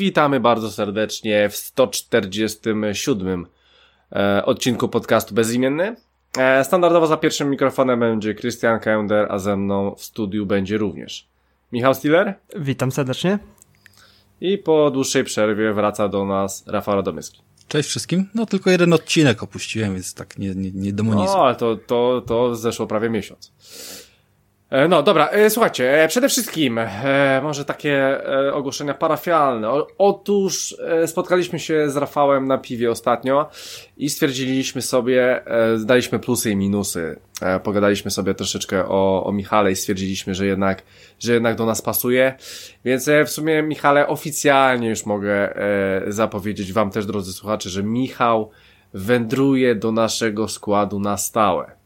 witamy bardzo serdecznie w 147 e, odcinku podcastu Bezimienny. E, standardowo za pierwszym mikrofonem będzie Christian Kender, a ze mną w studiu będzie również Michał Stiller. Witam serdecznie. I po dłuższej przerwie wraca do nas Rafał Radomyski. Cześć wszystkim. No tylko jeden odcinek opuściłem, więc tak nie, nie, nie demonizuję. No, ale to, to, to zeszło prawie miesiąc. E, no dobra, e, słuchajcie, e, przede wszystkim może takie ogłoszenia parafialne. Otóż spotkaliśmy się z Rafałem na piwie ostatnio i stwierdziliśmy sobie, daliśmy plusy i minusy. Pogadaliśmy sobie troszeczkę o, o Michale i stwierdziliśmy, że jednak, że jednak do nas pasuje. Więc w sumie Michale oficjalnie już mogę zapowiedzieć wam też, drodzy słuchacze, że Michał wędruje do naszego składu na stałe.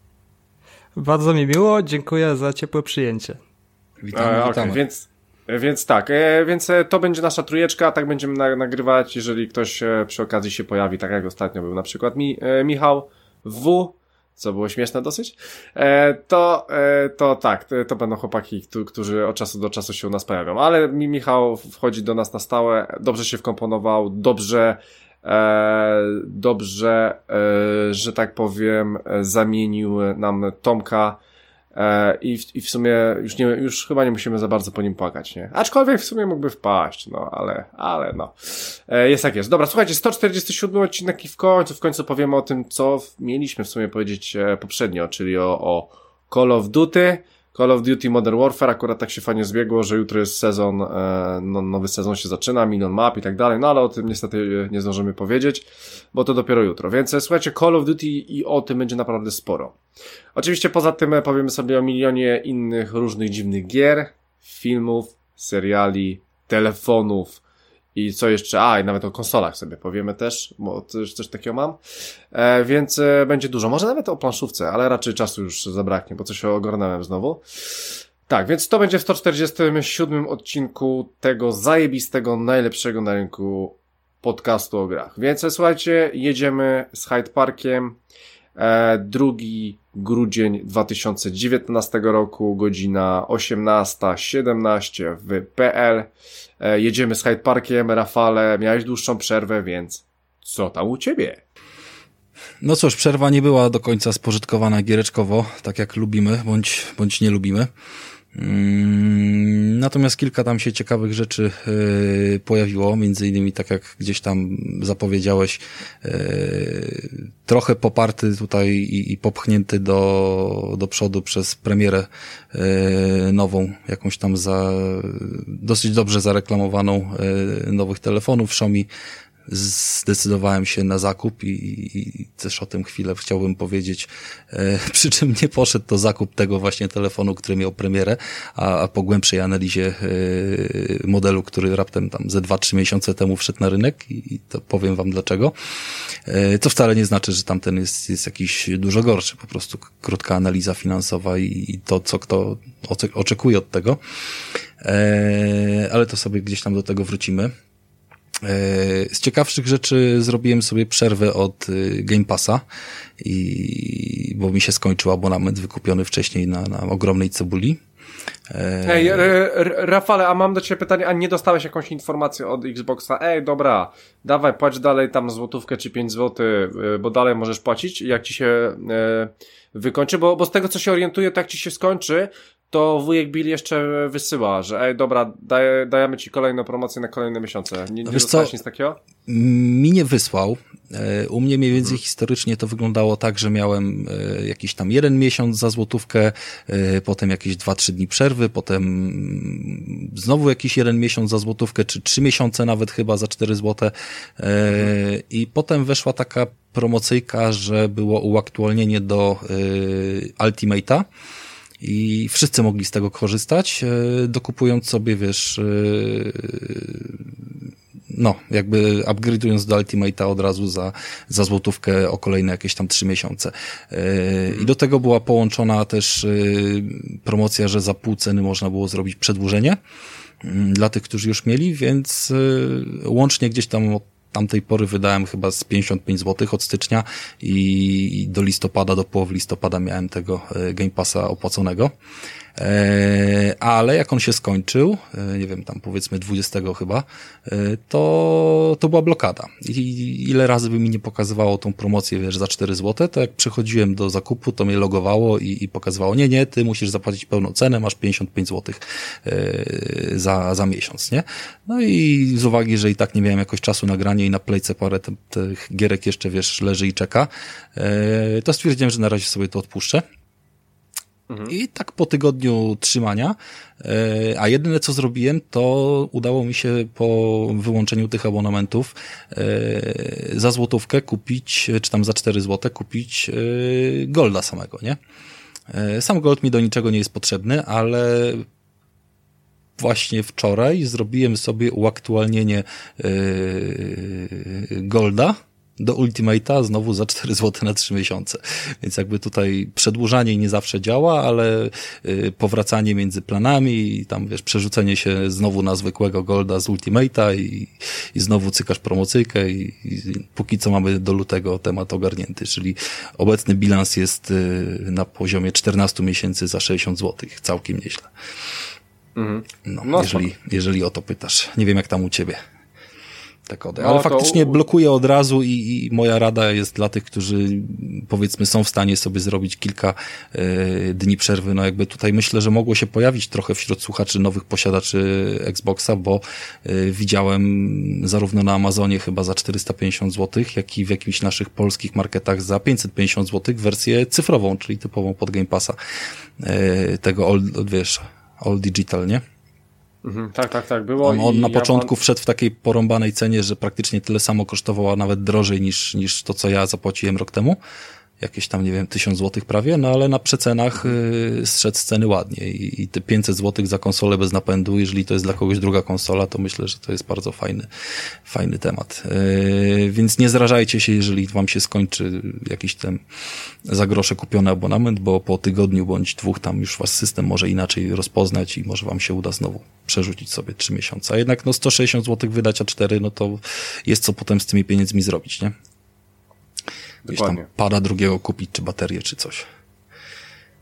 Bardzo mi miło, dziękuję za ciepłe przyjęcie. Witamy, e, witamy. Okay, więc, więc tak, e, więc e, to będzie nasza trójeczka, tak będziemy na, nagrywać, jeżeli ktoś e, przy okazji się pojawi, tak jak ostatnio był na przykład mi, e, Michał W, co było śmieszne dosyć, e, to, to tak, to, to będą chłopaki, którzy od czasu do czasu się u nas pojawią, ale mi Michał wchodzi do nas na stałe, dobrze się wkomponował, dobrze e, dobrze, e, że tak powiem, zamienił nam Tomka e, i, w, i w sumie już, nie, już chyba nie musimy za bardzo po nim płakać, nie? Aczkolwiek w sumie mógłby wpaść, no, ale, ale no. E, jest jak jest. Dobra, słuchajcie, 147 odcinek i w końcu, w końcu powiemy o tym, co mieliśmy w sumie powiedzieć e, poprzednio, czyli o, o Call of Duty, Call of Duty Modern Warfare, akurat tak się fajnie zbiegło, że jutro jest sezon, e, no, nowy sezon się zaczyna, milion map i tak dalej, no ale o tym niestety nie zdążymy powiedzieć, bo to dopiero jutro. Więc e, słuchajcie, Call of Duty i o tym będzie naprawdę sporo. Oczywiście poza tym e, powiemy sobie o milionie innych różnych dziwnych gier, filmów, seriali, telefonów, i co jeszcze? A, i nawet o konsolach sobie powiemy też, bo też coś takiego mam. E, więc e, będzie dużo. Może nawet o planszówce, ale raczej czasu już zabraknie, bo coś ogarnąłem znowu. Tak, więc to będzie w 147 odcinku tego zajebistego, najlepszego na rynku podcastu o grach. Więc e, słuchajcie, jedziemy z Hyde Parkiem. E, drugi grudzień 2019 roku, godzina 18.17 w PL. E, jedziemy z Hyde Parkiem, Rafale, miałeś dłuższą przerwę, więc co tam u ciebie? No cóż, przerwa nie była do końca spożytkowana giereczkowo, tak jak lubimy, bądź, bądź nie lubimy. Mm, natomiast kilka tam się ciekawych rzeczy yy, pojawiło, między innymi tak jak gdzieś tam zapowiedziałeś, yy, trochę poparty tutaj i, popchnięty do, do przodu przez premierę yy, nową, jakąś tam za dosyć dobrze zareklamowaną nowych telefonów Xiaomi zdecydowałem się na zakup i, i, też o tym chwilę chciałbym powiedzieć. E, przy czym nie poszedł to zakup tego właśnie telefonu, który miał premierę, a, a po głębszej analizie e, modelu, który raptem tam ze 2-3 miesiące temu wszedł na rynek i, i to powiem wam dlaczego. E, to wcale nie znaczy, że tamten jest, jest jakiś dużo gorszy, po prostu krótka analiza finansowa i, i to, co kto oczekuje od tego. E, ale to sobie gdzieś tam do tego wrócimy. E, z ciekawszych rzeczy zrobiłem sobie przerwę od y, Game Passa, i, bo mi się skończył abonament wykupiony wcześniej na, na ogromnej cebuli. E, Ej, Rafale, a mam do Ciebie pytanie, a nie dostałeś jakąś informację od Xboxa? Ej, dobra, dawaj, płać dalej tam złotówkę czy 5 zł, y, bo dalej możesz płacić, jak Ci się e, wykończy, bo, bo z tego co się orientuję, to jak Ci się skończy, to wujek Bill jeszcze wysyła, że ej, dobra, daj, dajemy ci kolejną promocję na kolejne miesiące. Nie, nie dostałeś nic takiego? Mi nie wysłał. E, u mnie mniej więcej hmm. historycznie to wyglądało tak, że miałem e, jakiś tam jeden miesiąc za złotówkę, e, potem jakieś dwa, trzy dni przerwy, potem znowu jakiś jeden miesiąc za złotówkę, czy trzy miesiące nawet chyba za cztery złote. Hmm. I potem weszła taka promocyjka, że było uaktualnienie do Ultimate'a i wszyscy mogli z tego korzystać, e, dokupując sobie, wiesz, e, no, jakby upgrade'ując do Ultimate'a od razu za, za złotówkę o kolejne jakieś tam trzy miesiące. E, I do tego była połączona też promocja, że za pół ceny można było zrobić przedłużenie mm, dla tych, którzy już mieli, więc łącznie gdzieś tam od tamtej pory wydałem chyba z 55 zł od stycznia i do listopada, do połowy listopada miałem tego e, Game Passa opłaconego. E, ale jak on się skończył, e, nie wiem, tam powiedzmy 20 chyba, e, to, to była blokada. I ile razy by mi nie pokazywało tą promocję, wiesz, za 4 zł, to jak przychodziłem do zakupu, to mnie logowało i, i pokazywało, nie, nie, ty musisz zapłacić pełną cenę, masz 55 zł za, za miesiąc, nie? No i z uwagi, że i tak nie miałem jakoś czasu na granie i na playce parę tych gierek jeszcze, wiesz, leży i czeka, to stwierdziłem, że na razie sobie to odpuszczę. Mhm. I tak po tygodniu trzymania, e, a jedyne co zrobiłem, to udało mi się po wyłączeniu tych abonamentów e, za złotówkę kupić, czy tam za 4 złote kupić e, Golda samego, nie? Sam Gold mi do niczego nie jest potrzebny, ale właśnie wczoraj zrobiłem sobie uaktualnienie Golda, do Ultimate'a znowu za 4 zł na 3 miesiące. Więc jakby tutaj przedłużanie nie zawsze działa, ale y, powracanie między planami i tam wiesz, przerzucenie się znowu na zwykłego Golda z Ultimate'a i, i znowu cykasz promocyjkę i, i póki co mamy do lutego temat ogarnięty, czyli obecny bilans jest y, na poziomie 14 miesięcy za 60 zł. Całkiem nieźle. Mhm. No, no, jeżeli, jeżeli o to pytasz. Nie wiem jak tam u ciebie te kody. No, Ale faktycznie to... blokuje od razu i, i, moja rada jest dla tych, którzy powiedzmy są w stanie sobie zrobić kilka y, dni przerwy. No jakby tutaj myślę, że mogło się pojawić trochę wśród słuchaczy nowych posiadaczy Xboxa, bo y, widziałem zarówno na Amazonie chyba za 450 zł, jak i w jakichś naszych polskich marketach za 550 zł wersję cyfrową, czyli typową pod Game Passa y, tego all, wiesz, all digital, nie? Mhm, tak, tak, tak, było. On, on na ja początku wszedł w takiej porąbanej cenie, że praktycznie tyle samo kosztowało, a nawet drożej niż, niż to, co ja zapłaciłem rok temu jakieś tam, nie wiem, tysiąc złotych prawie, no ale na przecenach y, zszedł z ceny ładnie i, i te 500 złotych za konsolę bez napędu, jeżeli to jest dla kogoś druga konsola, to myślę, że to jest bardzo fajny, fajny temat. Y, więc nie zrażajcie się, jeżeli wam się skończy jakiś ten za grosze kupiony abonament, bo po tygodniu bądź dwóch tam już was system może inaczej rozpoznać i może wam się uda znowu przerzucić sobie trzy miesiące. A jednak no 160 złotych wydać a 4, no to jest co potem z tymi pieniędzmi zrobić, nie? Gdzieś tam pada drugiego kupić, czy baterię, czy coś.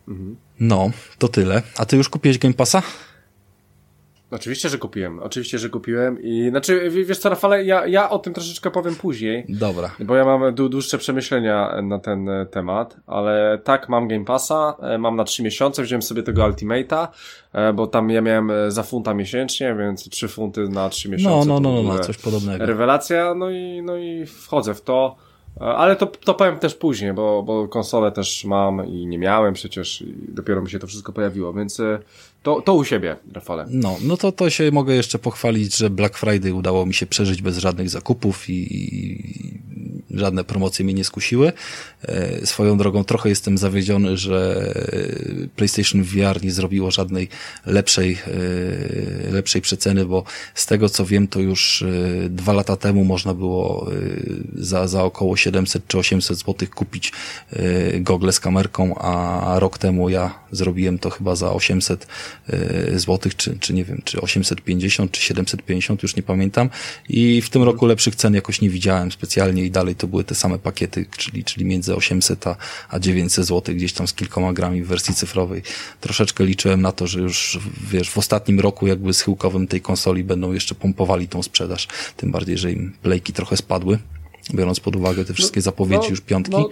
Mhm. No, to tyle. A ty już kupiłeś Game Passa? Oczywiście, że kupiłem. Oczywiście, że kupiłem i znaczy, wiesz co, Rafale, ja, ja o tym troszeczkę powiem później. Dobra. Bo ja mam dłuższe przemyślenia na ten e, temat, ale tak, mam Game Passa, e, mam na 3 miesiące, wziąłem sobie tego Ultimate'a, e, bo tam ja miałem za funta miesięcznie, więc 3 funty na 3 miesiące. No, no, no, no, no coś podobnego. Rewelacja, no i, no i wchodzę w to. Ale to, to powiem też później, bo, bo konsolę też mam i nie miałem przecież dopiero mi się to wszystko pojawiło, więc to, to u siebie, Rafale. No, no to, to się mogę jeszcze pochwalić, że Black Friday udało mi się przeżyć bez żadnych zakupów i, i żadne promocje mnie nie skusiły. E, swoją drogą trochę jestem zawiedziony, że PlayStation VR nie zrobiło żadnej lepszej, e, lepszej przeceny, bo z tego co wiem, to już e, dwa lata temu można było za, za około 700 czy 800 złotych kupić gogle z kamerką, a rok temu ja zrobiłem to chyba za 800 E, złotych, czy, czy nie wiem, czy 850, czy 750, już nie pamiętam. I w tym roku lepszych cen jakoś nie widziałem specjalnie i dalej to były te same pakiety, czyli, czyli między 800 a, a 900 złotych, gdzieś tam z kilkoma grami w wersji cyfrowej. Troszeczkę liczyłem na to, że już, wiesz, w ostatnim roku jakby schyłkowym tej konsoli będą jeszcze pompowali tą sprzedaż. Tym bardziej, że im plejki trochę spadły biorąc pod uwagę te wszystkie no, zapowiedzi no, już piątki. No,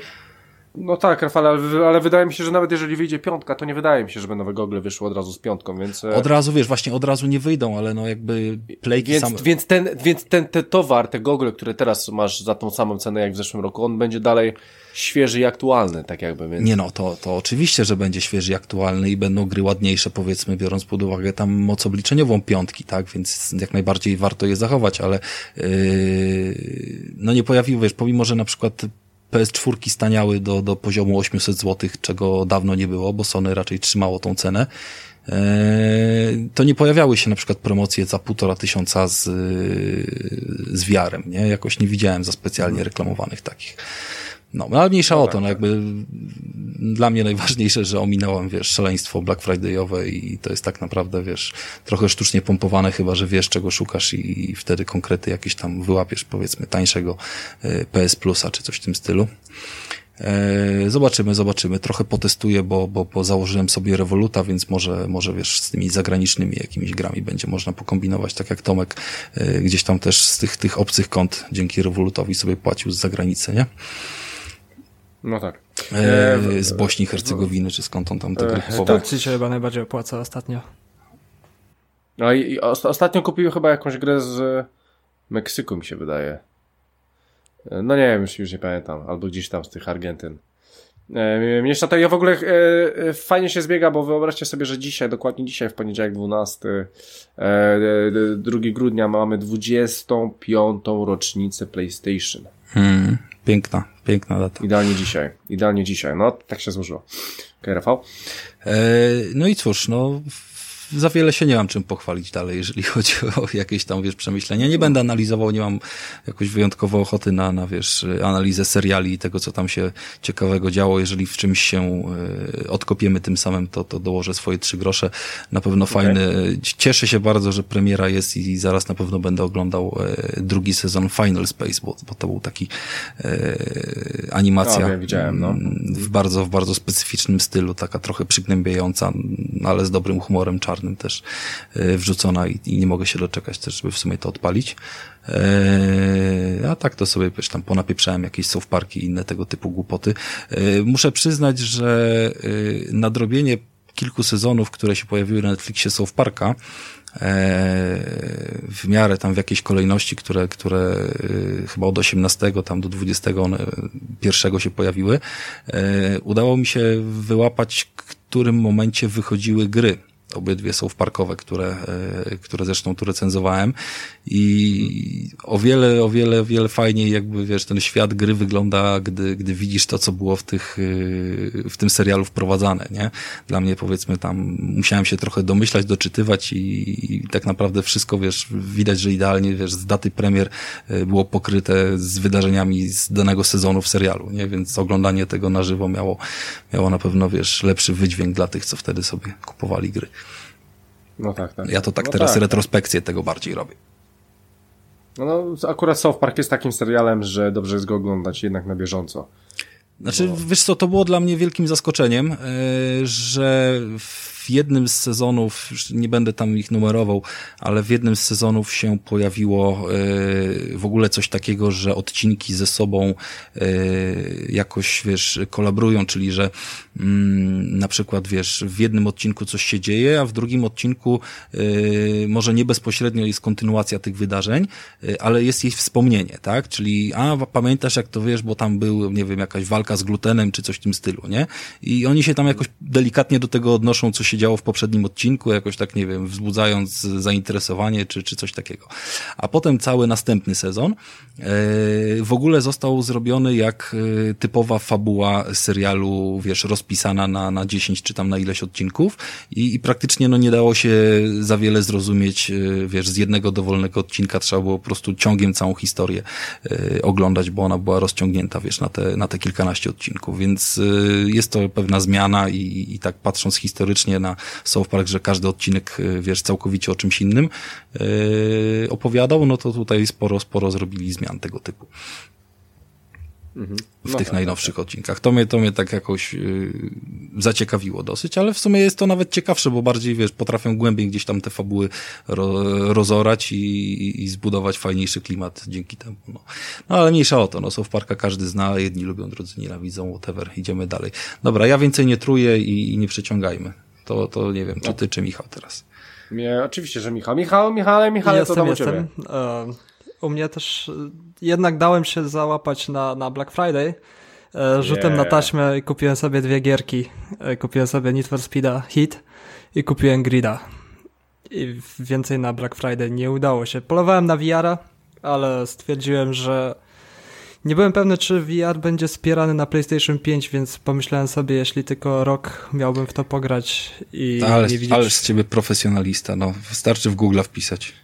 no tak, Rafał, ale, ale, wydaje mi się, że nawet jeżeli wyjdzie piątka, to nie wydaje mi się, żeby nowe gogle wyszły od razu z piątką, więc... E, od razu, wiesz, właśnie od razu nie wyjdą, ale no jakby playki więc, same... Więc ten, więc ten, ten towar, te gogle, które teraz masz za tą samą cenę jak w zeszłym roku, on będzie dalej świeży i aktualny, tak jakby, więc... Nie no, to, to oczywiście, że będzie świeży i aktualny i będą gry ładniejsze, powiedzmy, biorąc pod uwagę tam moc obliczeniową piątki, tak, więc jak najbardziej warto je zachować, ale yy, no nie pojawił, wiesz, pomimo, że na przykład PS4 staniały do, do poziomu 800 zł, czego dawno nie było, bo Sony raczej trzymało tą cenę. Eee, to nie pojawiały się na przykład promocje za półtora tysiąca z, z wiarem, nie? Jakoś nie widziałem za specjalnie reklamowanych takich. No, no, ale mniejsza Dobra, o to, no jakby dla mnie najważniejsze, że ominąłem, wiesz, szaleństwo Black Friday'owe i to jest tak naprawdę, wiesz, trochę sztucznie pompowane, chyba, że wiesz, czego szukasz i, i wtedy konkrety jakieś tam wyłapiesz, powiedzmy, tańszego e, PS Plusa czy coś w tym stylu. E, zobaczymy, zobaczymy. Trochę potestuję, bo, bo, bo założyłem sobie Revoluta, więc może, może wiesz, z tymi zagranicznymi jakimiś grami będzie można pokombinować, tak jak Tomek e, gdzieś tam też z tych, tych obcych kont dzięki Revolutowi sobie płacił z zagranicy, nie? No tak. E, z Bośni, Hercegowiny, czy skąd on tam te gry kupował. Tak, się chyba najbardziej opłaca ostatnio. No i, i ostatnio kupiłem chyba jakąś grę z Meksyku, mi się wydaje. No nie wiem, już, już nie pamiętam. Albo gdzieś tam z tych Argentyn. E, Mniejsza to ja w ogóle e, e, fajnie się zbiega, bo wyobraźcie sobie, że dzisiaj, dokładnie dzisiaj, w poniedziałek 12, e, 2 grudnia mamy 25. rocznicę PlayStation. Hmm, piękna, piękna data. Idealnie dzisiaj, idealnie dzisiaj. No, tak się złożyło. Okay, Rafał? E, no i cóż, no za wiele się nie mam czym pochwalić dalej, jeżeli chodzi o jakieś tam, wiesz, przemyślenia. Nie będę analizował, nie mam jakoś wyjątkowo ochoty na, na wiesz, analizę seriali i tego, co tam się ciekawego działo. Jeżeli w czymś się y, odkopiemy tym samym, to, to dołożę swoje trzy grosze. Na pewno okay. fajny. Cieszę się bardzo, że premiera jest i zaraz na pewno będę oglądał y, drugi sezon Final Space, bo, bo to był taki animacja no, ja widziałem, no. w bardzo, w bardzo specyficznym stylu, taka trochę przygnębiająca, ale z dobrym humorem czarnym też e, wrzucona i, i nie mogę się doczekać też, żeby w sumie to odpalić. E, a tak to sobie wiesz, tam ponapieprzałem jakieś South Parki i inne tego typu głupoty. E, muszę przyznać, że nadrobienie kilku sezonów, które się pojawiły na Netflixie South Parka, w miarę tam w jakiejś kolejności, które, które chyba od 18 tam do 20 one pierwszego się pojawiły, udało mi się wyłapać, w którym momencie wychodziły gry obydwie są w parkowe, które, e, które zresztą tu recenzowałem i o wiele, o wiele, wiele fajniej jakby, wiesz, ten świat gry wygląda, gdy, gdy widzisz to, co było w tych, e, w tym serialu wprowadzane, nie? Dla mnie powiedzmy tam musiałem się trochę domyślać, doczytywać i, i tak naprawdę wszystko, wiesz, widać, że idealnie, wiesz, z daty premier e, było pokryte z wydarzeniami z danego sezonu w serialu, nie? Więc oglądanie tego na żywo miało, miało na pewno, wiesz, lepszy wydźwięk dla tych, co wtedy sobie kupowali gry. No tak, tak. Ja to tak no teraz tak, retrospekcję tak. tego bardziej robię. No, no, akurat South Park jest takim serialem, że dobrze jest go oglądać jednak na bieżąco. Znaczy, wiesz co, to było dla mnie wielkim zaskoczeniem, yy, że w jednym z sezonów, nie będę tam ich numerował, ale w jednym z sezonów się pojawiło yy, w ogóle coś takiego, że odcinki ze sobą yy, jakoś, wiesz, kolabrują, czyli że Mm, na przykład, wiesz, w jednym odcinku coś się dzieje, a w drugim odcinku yy, może nie bezpośrednio jest kontynuacja tych wydarzeń, ale jest jej wspomnienie, tak? Czyli, a pamiętasz jak to wiesz, bo tam był, nie wiem, jakaś walka z glutenem, czy coś w tym stylu, nie? I oni się tam jakoś delikatnie do tego odnoszą, co się działo w poprzednim odcinku, jakoś tak, nie wiem, wzbudzając zainteresowanie, czy, czy coś takiego. A potem cały następny sezon yy, w ogóle został zrobiony jak yy, typowa fabuła serialu, wiesz, rozpisana na, na 10 czy tam na ileś odcinków i, i praktycznie no nie dało się za wiele zrozumieć, e, wiesz, z jednego dowolnego odcinka trzeba było po prostu ciągiem całą historię oglądać, bo ona była rozciągnięta, wiesz, na te, na te kilkanaście odcinków, więc jest to pewna zmiana i, i tak patrząc historycznie na South Park, że każdy odcinek, wiesz, całkowicie o czymś innym y, opowiadał, no to tutaj sporo, sporo zrobili zmian tego typu w no tych tak, najnowszych tak. odcinkach. To mnie, to mnie tak jakoś yy, zaciekawiło dosyć, ale w sumie jest to nawet ciekawsze, bo bardziej, wiesz, potrafią głębiej gdzieś tam te fabuły ro, rozorać i, i, zbudować fajniejszy klimat dzięki temu. No. no ale mniejsza o to, no w Parka każdy zna, jedni lubią, drudzy nienawidzą, whatever, idziemy dalej. Dobra, ja więcej nie truję i, i nie przeciągajmy. To, to nie wiem, czy ty, czy Michał teraz. Mnie, oczywiście, że Michał. Michał, Michale, Michale, jestem, to tam jestem. u mnie też jednak dałem się załapać na, na Black Friday. E, rzutem yeah. na taśmę i kupiłem sobie dwie gierki. E, kupiłem sobie Need for Speed'a Hit i kupiłem Grida. I więcej na Black Friday nie udało się. Polowałem na VR-a, ale stwierdziłem, że nie byłem pewny, czy VR będzie wspierany na PlayStation 5, więc pomyślałem sobie, jeśli tylko rok miałbym w to pograć i ale, nie widzieć... Ale z ciebie profesjonalista, no. Wystarczy w Google wpisać.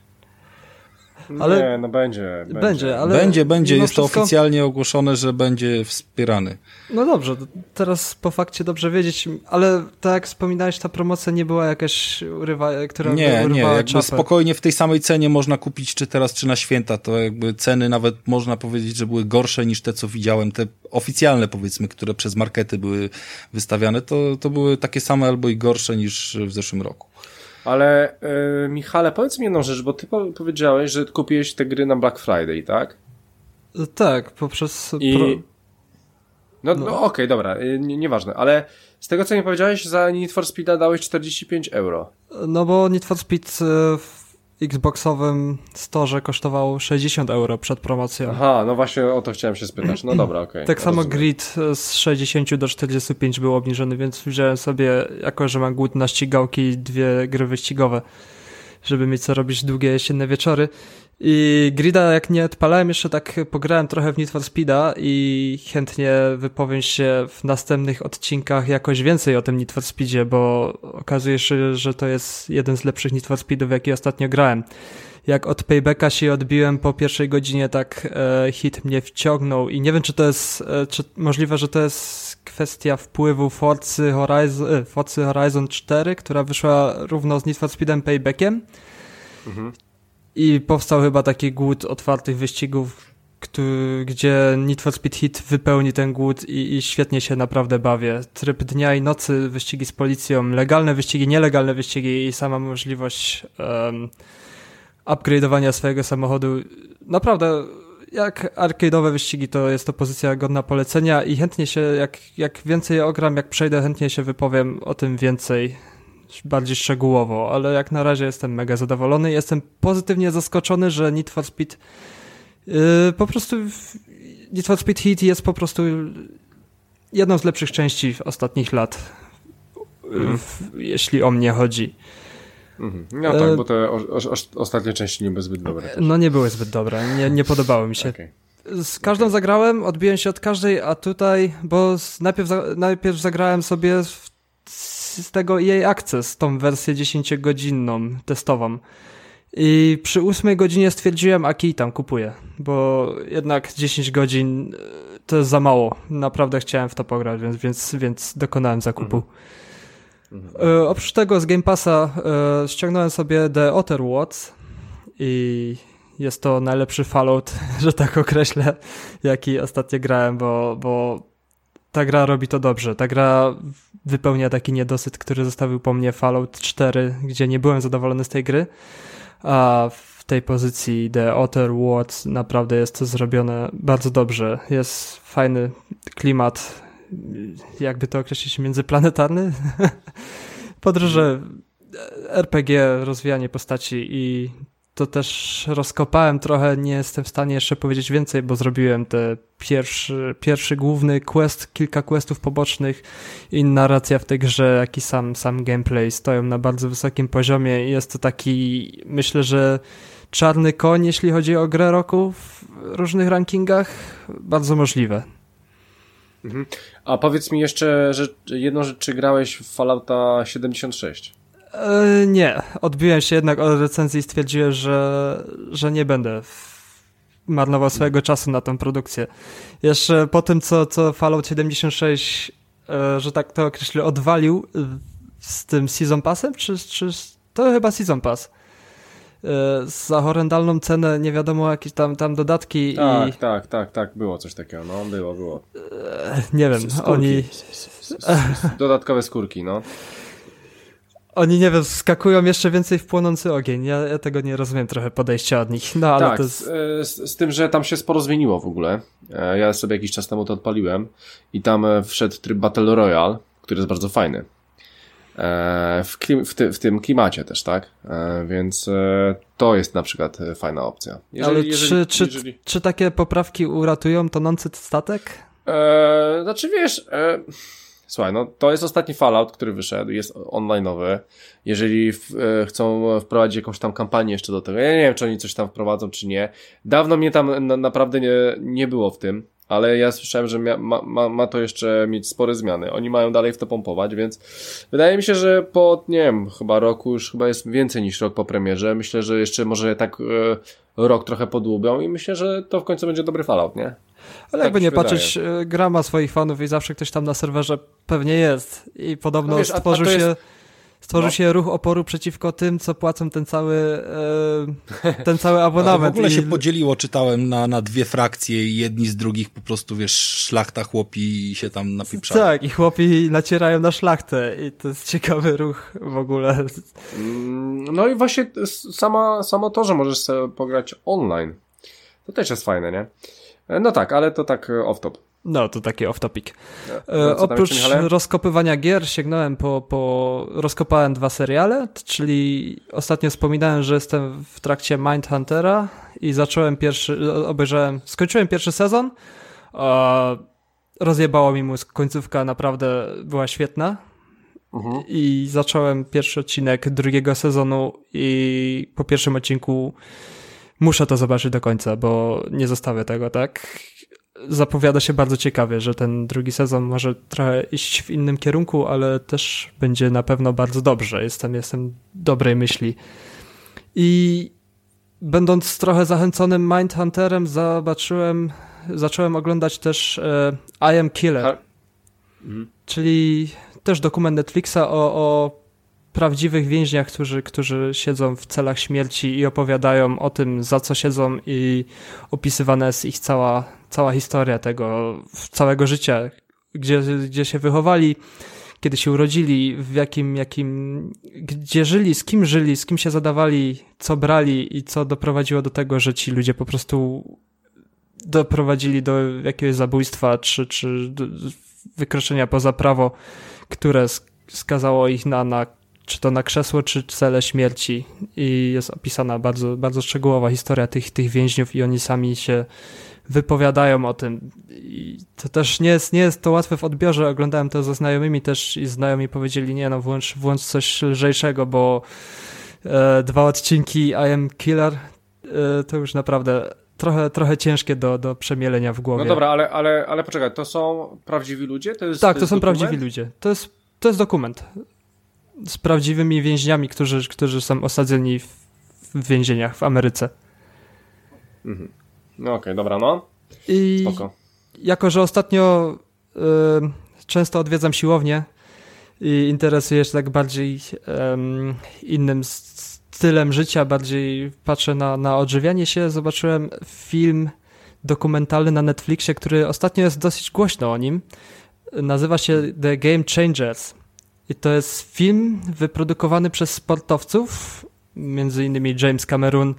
Ale... Nie, no będzie. Będzie, będzie ale... Będzie, będzie. Jest wszystko... to oficjalnie ogłoszone, że będzie wspierany. No dobrze, teraz po fakcie dobrze wiedzieć, ale tak jak wspominałeś, ta promocja nie była jakaś urywa, która Nie, nie, jakby spokojnie w tej samej cenie można kupić czy teraz, czy na święta. To jakby ceny nawet można powiedzieć, że były gorsze niż te, co widziałem. Te oficjalne powiedzmy, które przez markety były wystawiane, to, to były takie same albo i gorsze niż w zeszłym roku. Ale yy, Michale, powiedz mi jedną rzecz, bo ty powiedziałeś, że kupiłeś te gry na Black Friday, tak? Tak, poprzez... I... Pro... No, no. no okej, okay, dobra, y, nie, nieważne, ale z tego co mi powiedziałeś, za Need for Speed dałeś 45 euro. No bo Need for Speed y, Xboxowym storze kosztował 60 euro przed promocją. Aha, no właśnie o to chciałem się spytać. No dobra, okej. Okay, tak samo rozumiem. grid z 60 do 45 był obniżony, więc wziąłem sobie, jako że mam głód na ścigałki, dwie gry wyścigowe, żeby mieć co robić długie jesienne wieczory. I Grida jak nie odpalałem jeszcze tak pograłem trochę w Need for Speeda i chętnie wypowiem się w następnych odcinkach jakoś więcej o tym Need for Speedzie, bo okazuje się, że to jest jeden z lepszych Need for Speedów, jaki ostatnio grałem. Jak od Paybacka się odbiłem po pierwszej godzinie, tak e, hit mnie wciągnął i nie wiem, czy to jest, e, czy możliwe, że to jest kwestia wpływu Forcy Horizon, e, Forcy Horizon 4, która wyszła równo z Need for Speedem Paybackiem. Mhm. I powstał chyba taki głód otwartych wyścigów, który, gdzie Need for Speed Hit wypełni ten głód i, i, świetnie się naprawdę bawię. Tryb dnia i nocy, wyścigi z policją, legalne wyścigi, nielegalne wyścigi i sama możliwość um, upgrade'owania swojego samochodu. Naprawdę, jak arcade'owe wyścigi, to jest to pozycja godna polecenia i chętnie się, jak, jak więcej ogram, jak przejdę, chętnie się wypowiem o tym więcej bardziej szczegółowo, ale jak na razie jestem mega zadowolony. Jestem pozytywnie zaskoczony, że Need for Speed yy, po prostu Need for Speed Heat jest po prostu jedną z lepszych części ostatnich lat, mm. w, jeśli o mnie chodzi. Mhm. No tak, e, bo te o, o, ostatnie części nie były zbyt dobre. No nie były zbyt dobre, nie, nie podobały mi się. Okay. Z każdą okay. zagrałem, odbiłem się od każdej, a tutaj, bo najpierw, najpierw zagrałem sobie w z tego EA Access, tą wersję 10-godzinną testową. I przy ósmej godzinie stwierdziłem, a kij tam kupuję, bo jednak 10 godzin e, to jest za mało. Naprawdę chciałem w to pograć, więc, więc, więc dokonałem zakupu. Mhm. E, oprócz tego z Game Passa e, ściągnąłem sobie The Outer Worlds i jest to najlepszy Fallout, że tak określę, jaki ostatnio grałem, bo, bo ta gra robi to dobrze. Ta gra wypełnia taki niedosyt, który zostawił po mnie Fallout 4, gdzie nie byłem zadowolony z tej gry, a w tej pozycji The Outer Worlds naprawdę jest to zrobione bardzo dobrze. Jest fajny klimat, jakby to określić, międzyplanetarny. Podróże, RPG, rozwijanie postaci i to też rozkopałem trochę, nie jestem w stanie jeszcze powiedzieć więcej, bo zrobiłem te pierwszy, pierwszy główny quest, kilka questów pobocznych i narracja w tej grze, jak i sam, sam gameplay stoją na bardzo wysokim poziomie i jest to taki, myślę, że czarny koń, jeśli chodzi o grę roku w różnych rankingach, bardzo możliwe. Mhm. A powiedz mi jeszcze że jedną rzecz, czy grałeś w Fallouta 76? E, nie, odbiłem się jednak od recenzji i stwierdziłem, że, że nie będę marnował swojego czasu na tę produkcję. Jeszcze po tym, co, co Fallout 76, e, że tak to określę, odwalił z tym Season Passem, czy, czy to chyba Season Pass? E, za horrendalną cenę, nie wiadomo, jakieś tam, tam dodatki tak, i... Tak, tak, tak, było coś takiego, no, było, było. Nie wiem, skórki. oni... Dodatkowe skórki, no. Oni, nie wiem, skakują jeszcze więcej w płonący ogień. Ja, ja tego nie rozumiem trochę podejścia od nich. No, ale tak, to jest... E, z, z, tym, że tam się sporo zmieniło w ogóle. E, ja sobie jakiś czas temu to odpaliłem i tam e, wszedł tryb Battle Royale, który jest bardzo fajny. W, klim, w, ty, w tym klimacie też, tak? Więc to jest na przykład fajna opcja. Jeżeli, ale jeżeli, czy, jeżeli... Czy, czy takie poprawki uratują tonący statek? Eee, znaczy wiesz... E Słuchaj, no to jest ostatni Fallout, który wyszedł, jest online'owy. Jeżeli w, e, chcą wprowadzić jakąś tam kampanię jeszcze do tego, ja nie wiem, czy oni coś tam wprowadzą, czy nie. Dawno mnie tam na, naprawdę nie, nie było w tym. ale ja słyszałem, że ma, ma, ma to jeszcze mieć spore zmiany. Oni mają dalej w to pompować, więc wydaje mi się, że po, nie wiem, chyba roku już chyba jest więcej niż rok po premierze. Myślę, że jeszcze może tak e, rok trochę podłubią i myślę, że to w końcu będzie dobry Fallout, nie? Ale tak jakby nie patrzeć, e, gra ma swoich fanów i zawsze ktoś tam na serwerze pewnie jest i podobno no wiesz, stworzył a, a się... Jest Stworzył no. się ruch oporu przeciwko tym, co płacą ten cały, e, ten cały abonament. w ogóle I... się podzieliło, czytałem, na, na dwie frakcje i jedni z drugich po prostu, wiesz, szlachta chłopi się tam napieprzają. Tak, i chłopi nacierają na szlachtę i to jest ciekawy ruch w ogóle. Mm, no i właśnie sama, samo to, że możesz sobie pograć online, to też jest fajne, nie? No tak, ale to tak off-top. No, to taki off-topic. No, e, oprócz rozkopywania gier sięgnąłem po, po... Rozkopałem dwa seriale, czyli ostatnio wspominałem, że jestem w trakcie Mindhuntera i zacząłem pierwszy... obejrzałem... Skończyłem pierwszy sezon. E, rozjebało mi mózg. Końcówka naprawdę była świetna. Mhm. I zacząłem pierwszy odcinek drugiego sezonu i po pierwszym odcinku muszę to zobaczyć do końca, bo nie zostawię tego, tak? zapowiada się bardzo ciekawie, że ten drugi sezon może trochę iść w innym kierunku, ale też będzie na pewno bardzo dobrze. Jestem, jestem dobrej myśli. I będąc trochę zachęconym Mindhunterem, zobaczyłem, zacząłem oglądać też e, I Am Killer, czyli też dokument Netflixa o, o prawdziwych więźniach, którzy, którzy siedzą w celach śmierci i opowiadają o tym, za co siedzą i opisywana jest ich cała, cała historia tego, całego życia, gdzie, gdzie się wychowali, kiedy się urodzili, w jakim, jakim, gdzie żyli, z kim żyli, z kim się zadawali, co brali i co doprowadziło do tego, że ci ludzie po prostu doprowadzili do jakiegoś zabójstwa czy, czy wykroczenia poza prawo, które skazało ich na, na czy to na krzesło, czy cele śmierci. I jest opisana bardzo, bardzo szczegółowa historia tych, tych więźniów i oni sami się wypowiadają o tym. I to też nie jest, nie jest to łatwe w odbiorze. Oglądałem to ze znajomymi też i znajomi powiedzieli, nie no, włącz, włącz coś lżejszego, bo e, dwa odcinki I Am Killer e, to już naprawdę trochę, trochę ciężkie do, do przemielenia w głowie. No dobra, ale, ale, ale poczekaj, to są prawdziwi ludzie? To jest, tak, to, to są dokument? prawdziwi ludzie. To jest, to jest dokument z prawdziwymi więźniami, którzy, którzy są osadzeni w, w więzieniach w Ameryce. Mhm. No okej, okay, dobra, no. I Spoko. jako, że ostatnio y, często odwiedzam siłownię i interesuję się tak bardziej y, innym stylem życia, bardziej patrzę na, na odżywianie się, zobaczyłem film dokumentalny na Netflixie, który ostatnio jest dosyć głośno o nim. Nazywa się The Game Changers. I to jest film wyprodukowany przez sportowców, między innymi James Cameron,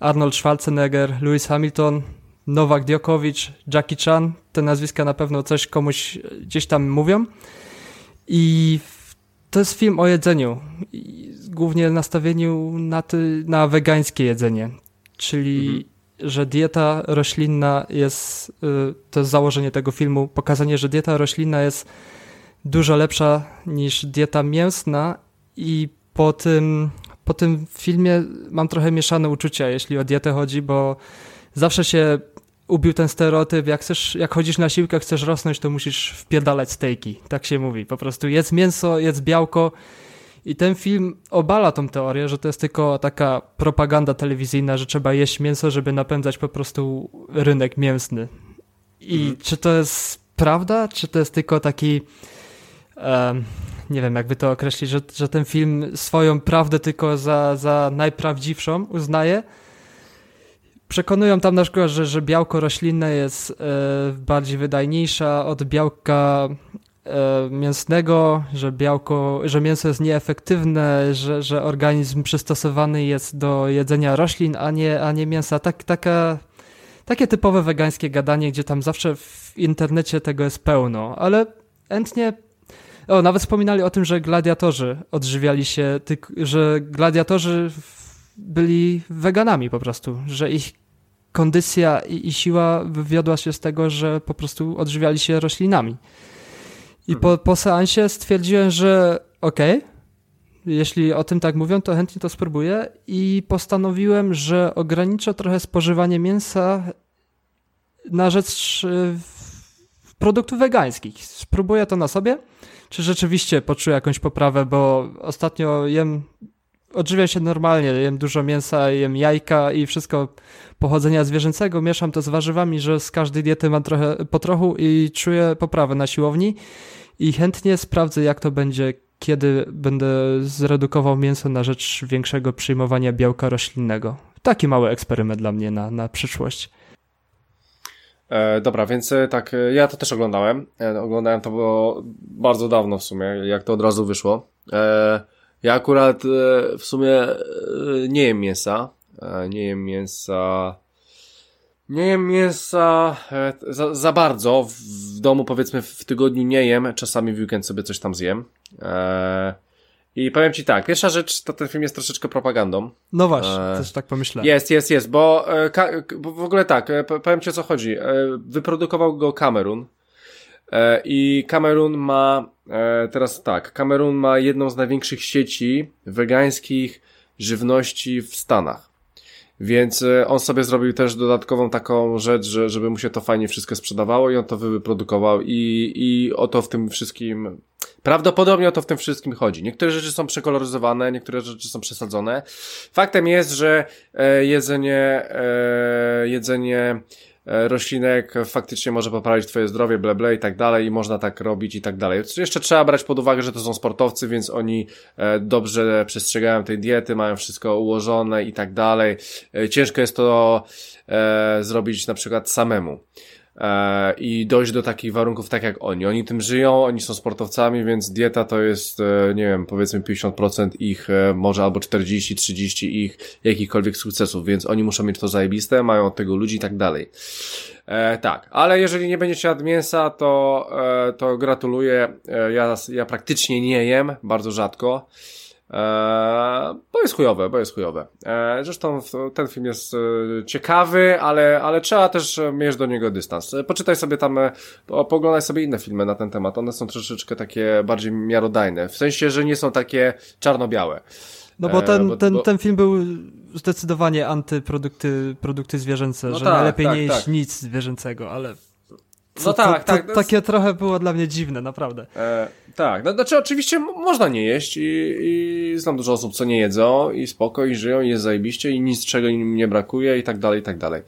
Arnold Schwarzenegger, Lewis Hamilton, Nowak Djokovic, Jackie Chan. Te nazwiska na pewno coś komuś gdzieś tam mówią. I to jest film o jedzeniu, głównie nastawieniu na, ty, na wegańskie jedzenie, czyli mhm. że dieta roślinna jest, y, to jest założenie tego filmu, pokazanie, że dieta roślinna jest dużo lepsza niż dieta mięsna i po tym, po tym filmie mam trochę mieszane uczucia, jeśli o dietę chodzi, bo zawsze się ubił ten stereotyp, jak chcesz, jak chodzisz na siłkę, chcesz rosnąć, to musisz wpierdalać stejki. Tak się mówi. Po prostu jedz mięso, jedz białko. I ten film obala tą teorię, że to jest tylko taka propaganda telewizyjna, że trzeba jeść mięso, żeby napędzać po prostu rynek mięsny. I mhm. czy to jest prawda, czy to jest tylko taki nie wiem, jakby to określić, że, że ten film swoją prawdę tylko za, za najprawdziwszą uznaje. Przekonują tam na przykład, że, że białko roślinne jest e, bardziej wydajniejsza od białka e, mięsnego, że białko, że mięso jest nieefektywne, że, że organizm przystosowany jest do jedzenia roślin, a nie, a nie mięsa. Tak, taka, takie typowe wegańskie gadanie, gdzie tam zawsze w internecie tego jest pełno, ale chętnie o, nawet wspominali o tym, że gladiatorzy odżywiali się, że gladiatorzy byli weganami po prostu, że ich kondycja i, i siła wywiodła się z tego, że po prostu odżywiali się roślinami. I po, po seansie stwierdziłem, że okej, okay, jeśli o tym tak mówią, to chętnie to spróbuję i postanowiłem, że ograniczę trochę spożywanie mięsa na rzecz produktów wegańskich. Spróbuję to na sobie, czy rzeczywiście poczuję jakąś poprawę, bo ostatnio jem, odżywiam się normalnie, jem dużo mięsa, jem jajka i wszystko pochodzenia zwierzęcego, mieszam to z warzywami, że z każdej diety mam trochę po trochu i czuję poprawę na siłowni i chętnie sprawdzę, jak to będzie, kiedy będę zredukował mięso na rzecz większego przyjmowania białka roślinnego. Taki mały eksperyment dla mnie na, na przyszłość. E, dobra, więc e, tak, e, ja to też oglądałem. E, oglądałem to było bardzo dawno w sumie, jak to od razu wyszło. E, ja akurat e, w sumie nie jem mięsa. nie jem mięsa. Nie jem mięsa za, za bardzo. W, w, domu powiedzmy w tygodniu nie jem. Czasami w weekend sobie coś tam zjem. I powiem ci tak, pierwsza rzecz to ten film jest troszeczkę propagandą. No właśnie, e, też tak pomyślałem. Jest, jest, jest, bo, e, bo w ogóle tak, e, powiem ci o co chodzi. E, wyprodukował go Kamerun e, i Kamerun ma, e, teraz tak, Kamerun ma jedną z największych sieci wegańskich żywności w Stanach. Więc on sobie zrobił też dodatkową taką rzecz, że, żeby mu się to fajnie wszystko sprzedawało i on to wyprodukował i, i o to w tym wszystkim Prawdopodobnie o to w tym wszystkim chodzi. Niektóre rzeczy są przekoloryzowane, niektóre rzeczy są przesadzone. Faktem jest, że e, jedzenie, e, jedzenie e, roślinek faktycznie może poprawić twoje zdrowie, ble, ble i tak dalej i można tak robić i tak dalej. Jeszcze trzeba brać pod uwagę, że to są sportowcy, więc oni dobrze przestrzegają tej diety, mają wszystko ułożone i tak dalej. Ciężko jest to zrobić na przykład samemu. E, i dojść do takich warunków tak jak oni. Oni tym żyją, oni są sportowcami, więc dieta to jest, e, nie wiem, powiedzmy 50% ich, e, może albo 40-30 ich jakichkolwiek sukcesów, więc oni muszą mieć to zajebiste, mają od tego ludzi i tak dalej. E, tak, ale jeżeli nie będziecie jadł mięsa, to, e, to gratuluję. E, ja, ja praktycznie nie jem, bardzo rzadko. Eee, bo jest chujowe, bo jest chujowe. Eee, zresztą ten film jest e, ciekawy, ale, ale trzeba też mieć do niego dystans. E, poczytaj sobie tam, e, poglądaj sobie inne filmy na ten temat. One są troszeczkę takie bardziej miarodajne. W sensie, że nie są takie czarno-białe. No bo ten, bo, ten, bo... ten film był zdecydowanie antyprodukty produkty zwierzęce, no że tak, najlepiej tak, nie jeść tak. nic zwierzęcego, ale no tak, to, tak. To, takie trochę było dla mnie dziwne, naprawdę. E, tak, no, znaczy oczywiście można nie jeść i, i znam dużo osób, co nie jedzą i spoko, i żyją, i jest zajebiście i nic czego im nie brakuje i tak dalej, i tak dalej.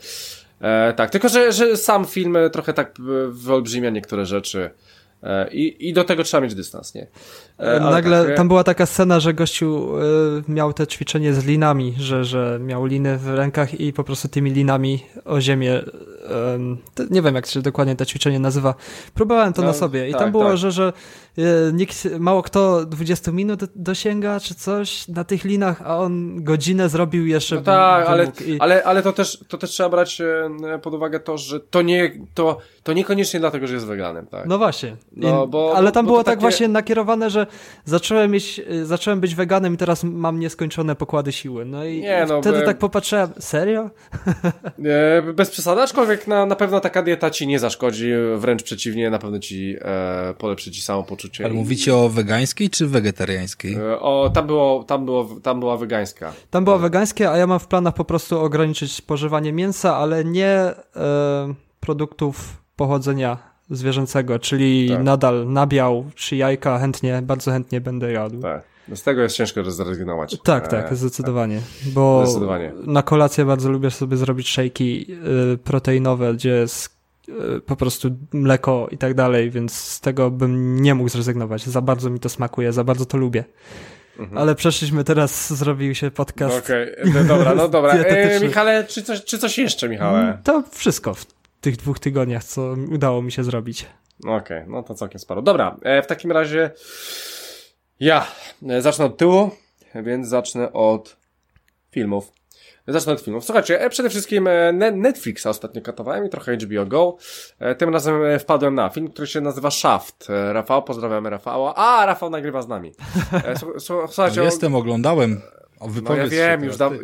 E, tak, tylko że, że sam film trochę tak wyolbrzymia niektóre rzeczy. E, I, I do tego trzeba mieć dystans, nie? E, Nagle tak, tam była taka scena, że gościu e, miał te ćwiczenie z linami, że, że miał liny w rękach i po prostu tymi linami o ziemię nie wiem jak się dokładnie to ćwiczenie nazywa. Próbowałem to no, na sobie i tak, tam było, tak. że, że E, nikt, mało kto 20 minut dosięga czy coś na tych linach, a on godzinę zrobił jeszcze. No tak, ale, i... ale, ale to też, to też trzeba brać pod uwagę to, że to nie, to, to niekoniecznie dlatego, że jest weganem, tak. No właśnie. No, bo, ale tam bo było tak takie... właśnie nakierowane, że zacząłem mieć, e, zacząłem być weganem i teraz mam nieskończone pokłady siły. No i nie, no, wtedy by... tak popatrzyłem, serio? Nie, bez przesady, aczkolwiek na, na pewno taka dieta ci nie zaszkodzi, wręcz przeciwnie, na pewno ci e, polepszy ci samopoczucie poczucie. Ale mówicie o wegańskiej czy wegetariańskiej? E, o, tam, było, tam, było, tam była wegańska. Tam była wegańskie, a ja mam w planach po prostu ograniczyć spożywanie mięsa, ale nie e, produktów pochodzenia zwierzęcego, czyli tak. nadal nabiał czy jajka chętnie, bardzo chętnie będę jadł. Tak. No z tego jest ciężko zrezygnować. Tak, tak, e, zdecydowanie. Bo zdecydowanie. na kolację bardzo lubię sobie zrobić szejki y, proteinowe, gdzie jest E, po prostu mleko i tak dalej, więc z tego bym nie mógł zrezygnować. Za bardzo mi to smakuje, za bardzo to lubię. Mhm. Ale przeszliśmy teraz, zrobił się podcast. Okej, okay. no dobra, no dobra. E, Michale, czy coś, czy coś jeszcze, Michale? To wszystko tych dwóch tygodniach, co udało mi się zrobić. Okej, okay, no to całkiem sporo. Dobra, e, w takim razie ja e, zacznę od tyłu, więc zacznę od filmów. Zacznę od filmów. Słuchajcie, e, przede wszystkim e, Netflixa ostatnio katowałem i trochę HBO Go. E, tym razem wpadłem na film, który się nazywa Shaft. Rafał, pozdrawiamy Rafała. A, Rafał nagrywa z nami. Słuchajcie, no jestem, oglądałem. O, no ja wiem, już dawno...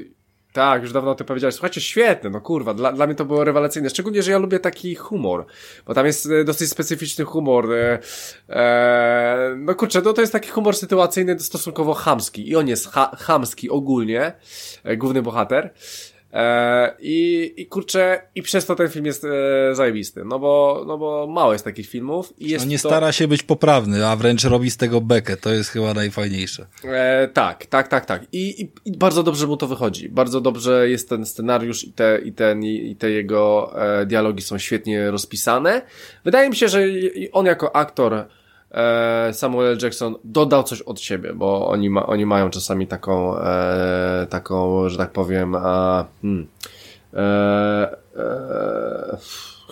Tak, już dawno o tym powiedziałeś. Słuchajcie, świetne, no kurwa, dla, dla mnie to było rewelacyjne. Szczególnie, że ja lubię taki humor, bo tam jest e, dosyć specyficzny humor. E, e, no kurczę, no to jest taki humor sytuacyjny, stosunkowo chamski i on jest ha chamski ogólnie, e, główny bohater. E, i, I kurczę, i przez to ten film jest e, zajebisty, no bo, no bo mało jest takich filmów. I jest no nie to... stara się być poprawny, a wręcz robi z tego bekę, to jest chyba najfajniejsze. E, tak, tak, tak, tak. I, i, I bardzo dobrze mu to wychodzi. Bardzo dobrze jest ten scenariusz i te, i ten, i te jego e, dialogi są świetnie rozpisane. Wydaje mi się, że on jako aktor E, Samuel Jackson dodał coś od siebie, bo oni, ma, oni mają czasami taką, e, taką, że tak powiem, a, hmm, e, e,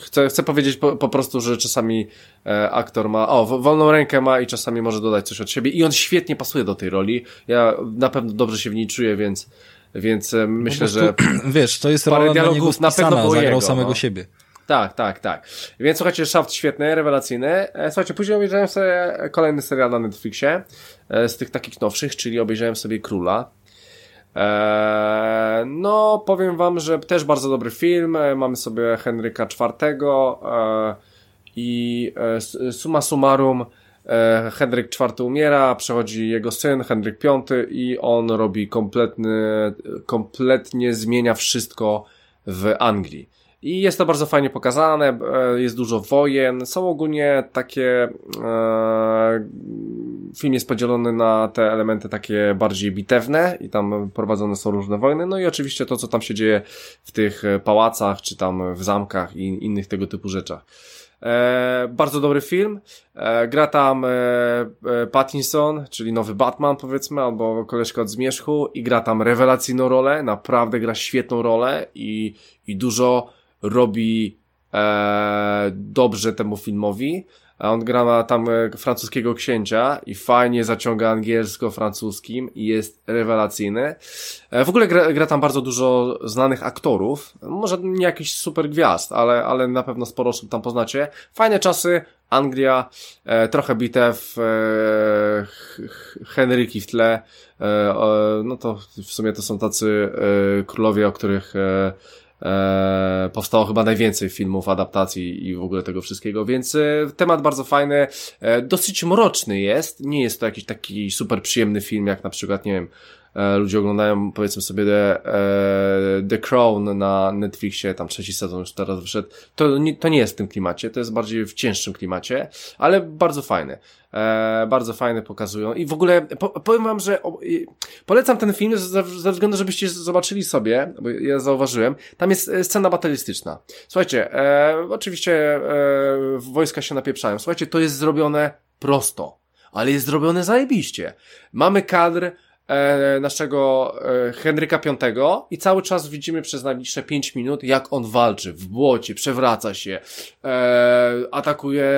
chcę, chcę powiedzieć po, po prostu, że czasami e, aktor ma, o, wolną rękę ma i czasami może dodać coś od siebie i on świetnie pasuje do tej roli. Ja na pewno dobrze się w niej czuję, więc więc e, myślę, no że wiesz, to jest dla niego na pewno zagrał jego, samego no. siebie. Tak, tak, tak. Więc słuchajcie, Shaft świetny, rewelacyjny. E, słuchajcie, później obejrzałem sobie kolejny serial na Netflixie e, z tych takich nowszych, czyli obejrzałem sobie Króla. Eee, no, powiem wam, że też bardzo dobry film. E, mamy sobie Henryka IV e, i e, summa summarum e, Henryk IV umiera, przechodzi jego syn, Henryk V i on robi kompletny, kompletnie zmienia wszystko w Anglii. I jest to bardzo fajnie pokazane, e, jest dużo wojen, są ogólnie takie, e, film jest podzielony na te elementy takie bardziej bitewne i tam prowadzone są różne wojny, no i oczywiście to, co tam się dzieje w tych pałacach, czy tam w zamkach i innych tego typu rzeczach. E, bardzo dobry film. E, gra tam e, e, Pattinson, czyli nowy Batman powiedzmy, albo koleżka od Zmierzchu i gra tam rewelacyjną rolę, naprawdę gra świetną rolę i, i dużo robi e, dobrze temu filmowi. A on gra tam e, francuskiego księcia i fajnie zaciąga angielsko-francuskim i jest rewelacyjny. E, w ogóle gra, gra tam bardzo dużo znanych aktorów. Może nie jakiś super gwiazd, ale, ale na pewno sporo osób tam poznacie. Fajne czasy, Anglia, e, trochę bitew, e, Henryki w tle. E, no to w sumie to są tacy e, królowie, o których e, powstało chyba najwięcej filmów, adaptacji i w ogóle tego wszystkiego, więc e, temat bardzo fajny, e, dosyć mroczny jest, nie jest to jakiś taki super przyjemny film, jak na przykład, nie wiem, ludzie oglądają, powiedzmy sobie, The, e, The Crown na Netflixie, tam trzeci sezon już teraz wyszedł, to nie, to nie jest w tym klimacie, to jest bardziej w cięższym klimacie, ale bardzo fajny. E, bardzo fajne pokazują i w ogóle po, powiem wam, że o, polecam ten film ze, ze, względu, żebyście zobaczyli sobie, bo ja zauważyłem, tam jest e, scena batalistyczna. Słuchajcie, e, oczywiście e, wojska się napieprzają. Słuchajcie, to jest zrobione prosto, ale jest zrobione zajebiście. Mamy kadr e, naszego e, Henryka V i cały czas widzimy przez najbliższe 5 minut, jak on walczy w błocie, przewraca się, e, atakuje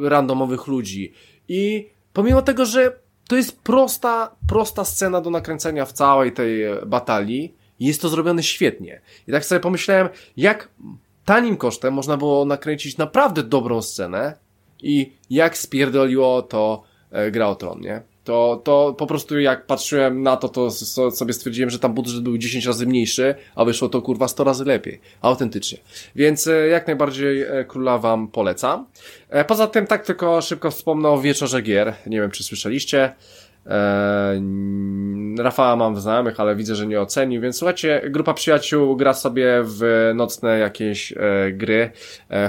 randomowych ludzi i pomimo tego, że to jest prosta, prosta scena do nakręcenia w całej tej e, batalii, jest to zrobione świetnie. I tak sobie pomyślałem, jak tanim kosztem można było nakręcić naprawdę dobrą scenę i jak spierdoliło to e, Gra o Tron, nie? To, to po prostu jak patrzyłem na to, to sobie stwierdziłem, że tam budżet był 10 razy mniejszy, a wyszło to kurwa 100 razy lepiej. Autentycznie. Więc e, jak najbardziej e, Króla wam polecam. E, poza tym tak tylko szybko wspomnę o Wieczorze Gier. Nie wiem, czy słyszeliście. Rafała mam w znajomych, ale widzę, że nie ocenił, więc słuchajcie, grupa przyjaciół gra sobie w nocne jakieś gry.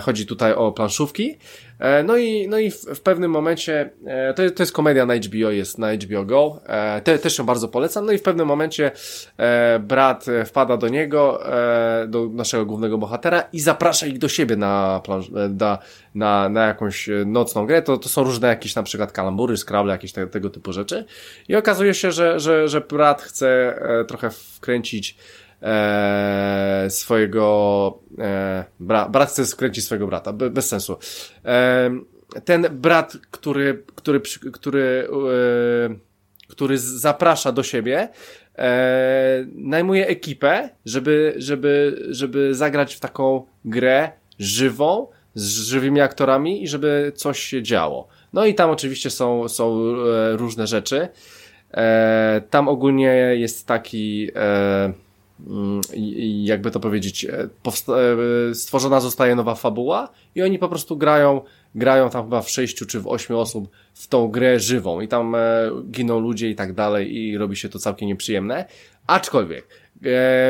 Chodzi tutaj o planszówki. E, no i, no i w, w pewnym momencie, e, to, to jest komedia na HBO, jest na HBO Go, e, te, też ją bardzo polecam, no i w pewnym momencie brat wpada do niego, do naszego głównego bohatera i zaprasza ich do siebie na, na, na, na jakąś nocną grę, to, to są różne jakieś na przykład kalambury, scrabble, jakieś te, tego typu rzeczy. I okazuje się, że, że, że brat chce trochę wkręcić e, swojego e, bra, brat chce skręcić swojego brata, Be, bez sensu. E, ten brat, który, który, który, e, który zaprasza do siebie, e, najmuje ekipę, żeby, żeby, żeby zagrać w taką grę żywą, z żywymi aktorami i żeby coś się działo. No i tam oczywiście są, są e, różne rzeczy. E, tam ogólnie jest taki, e, jakby to powiedzieć, e, e, stworzona zostaje nowa fabuła i oni po prostu grają, grają tam chyba w sześciu czy w ośmiu osób w tą grę żywą i tam giną ludzie i tak dalej i robi się to całkiem nieprzyjemne. Aczkolwiek,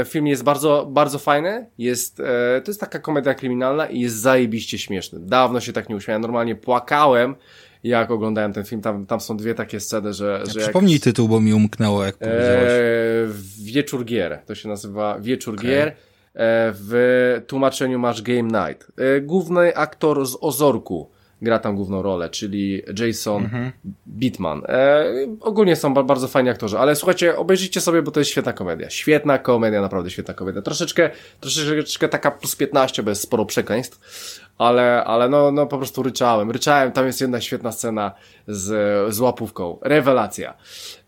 film jest bardzo, bardzo fajny, jest, to jest taka komedia kryminalna i jest zajebiście śmieszny. Dawno się tak nie uśmiałem, normalnie płakałem, jak oglądałem ten film, tam, tam są dwie takie sceny, że... że Przypomnij jak... tytuł, bo mi umknęło, jak powiedziałeś. E, Wieczór Gier, to się nazywa Wieczór okay. Gier. E, w tłumaczeniu masz Game Night. E, główny aktor z Ozorku gra tam główną rolę, czyli Jason mhm. Bitman. E, ogólnie są bardzo fajni aktorzy, ale słuchajcie, obejrzyjcie sobie, bo to jest świetna komedia. Świetna komedia, naprawdę świetna komedia. Troszeczkę, troszeczkę taka plus 15, bez sporo przekleństw, ale, ale no, no po prostu ryczałem. Ryczałem, tam jest jedna świetna scena z, z łapówką. Rewelacja.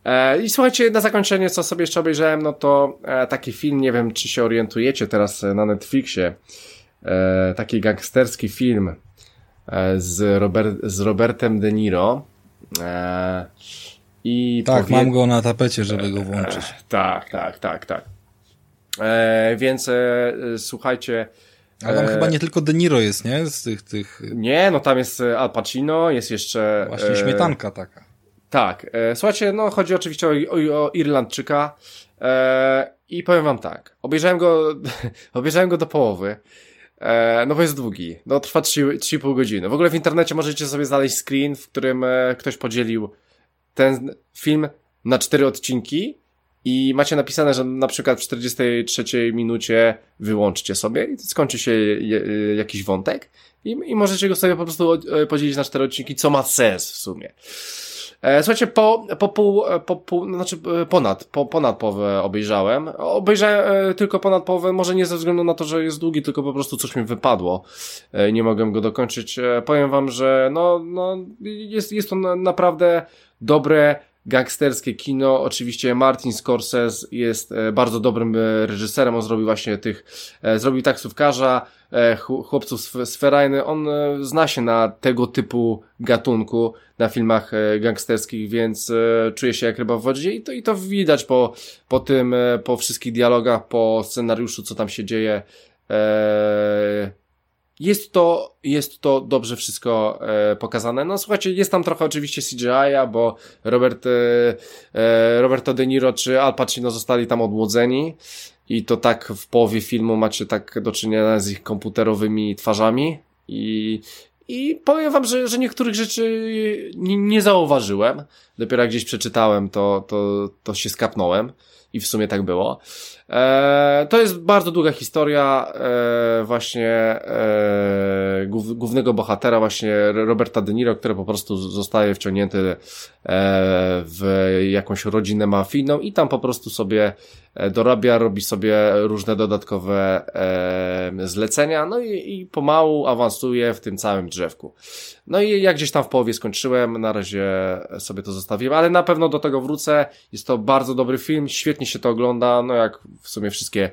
E, I słuchajcie, na zakończenie, co sobie jeszcze obejrzałem, no to e, taki film, nie wiem, czy się orientujecie teraz na Netflixie, e, taki gangsterski film e, z, Robert, z Robertem De Niro. E, I tak, powie... mam go na tapecie, żeby go włączyć. E, tak, tak, tak, tak. więc słuchajcie, ale tam e... chyba nie tylko De Niro jest, nie? Z tych, tych... Nie, no tam jest e, Al Pacino, jest jeszcze... Właśnie e... śmietanka taka. Tak. E, słuchajcie, no chodzi oczywiście o, o, o Irlandczyka e, i powiem wam tak. Obejrzałem go, obejrzałem go do połowy. E, no bo jest długi. No trwa 3,5 godziny. W ogóle w internecie możecie sobie znaleźć screen, w którym e, ktoś podzielił ten film na cztery odcinki i macie napisane, że na przykład w 43 minucie wyłączcie sobie i skończy się jakiś wątek i, i możecie go sobie po prostu e, podzielić na cztery odcinki, co ma sens w sumie. E, słuchajcie, po, po pół, e, po pół, no znaczy ponad, po, ponad połowę obejrzałem. Obejrzałem tylko ponad połowę, może nie ze względu na to, że jest długi, tylko po prostu coś mi wypadło. Nie mogłem go dokończyć. Powiem wam, że no, no, jest, jest to naprawdę dobre, gangsterskie kino. Oczywiście Martin Scorsese jest e, bardzo dobrym e, reżyserem. On zrobił właśnie tych, e, zrobił taksówkarza, chłopców z Ferajny. On zna się na tego typu gatunku, na filmach gangsterskich, więc czuje się jak ryba w wodzie i to, i to widać po, po tym, po wszystkich dialogach, po scenariuszu, co tam się dzieje. Jest to, jest to dobrze wszystko e, pokazane. No słuchajcie, jest tam trochę oczywiście CGI-a, bo Robert, e, e, Roberto De Niro czy Al Pacino zostali tam odmłodzeni i to tak w połowie filmu macie tak do czynienia z ich komputerowymi twarzami i, i powiem wam, że, że niektórych rzeczy nie, nie zauważyłem. Dopiero jak gdzieś przeczytałem, to, to, to się skapnąłem i w sumie tak było. E, to jest bardzo długa historia e, właśnie e, głównego bohatera, właśnie Roberta De Niro, który po prostu zostaje wciągnięty e, w jakąś rodzinę mafijną i tam po prostu sobie e, dorabia, robi sobie różne dodatkowe e, zlecenia, no i, i pomału awansuje w tym całym drzewku. No i jak gdzieś tam w połowie skończyłem, na razie sobie to zostawiłem, ale na pewno do tego wrócę. Jest to bardzo dobry film, świetnie się to ogląda, no jak w sumie wszystkie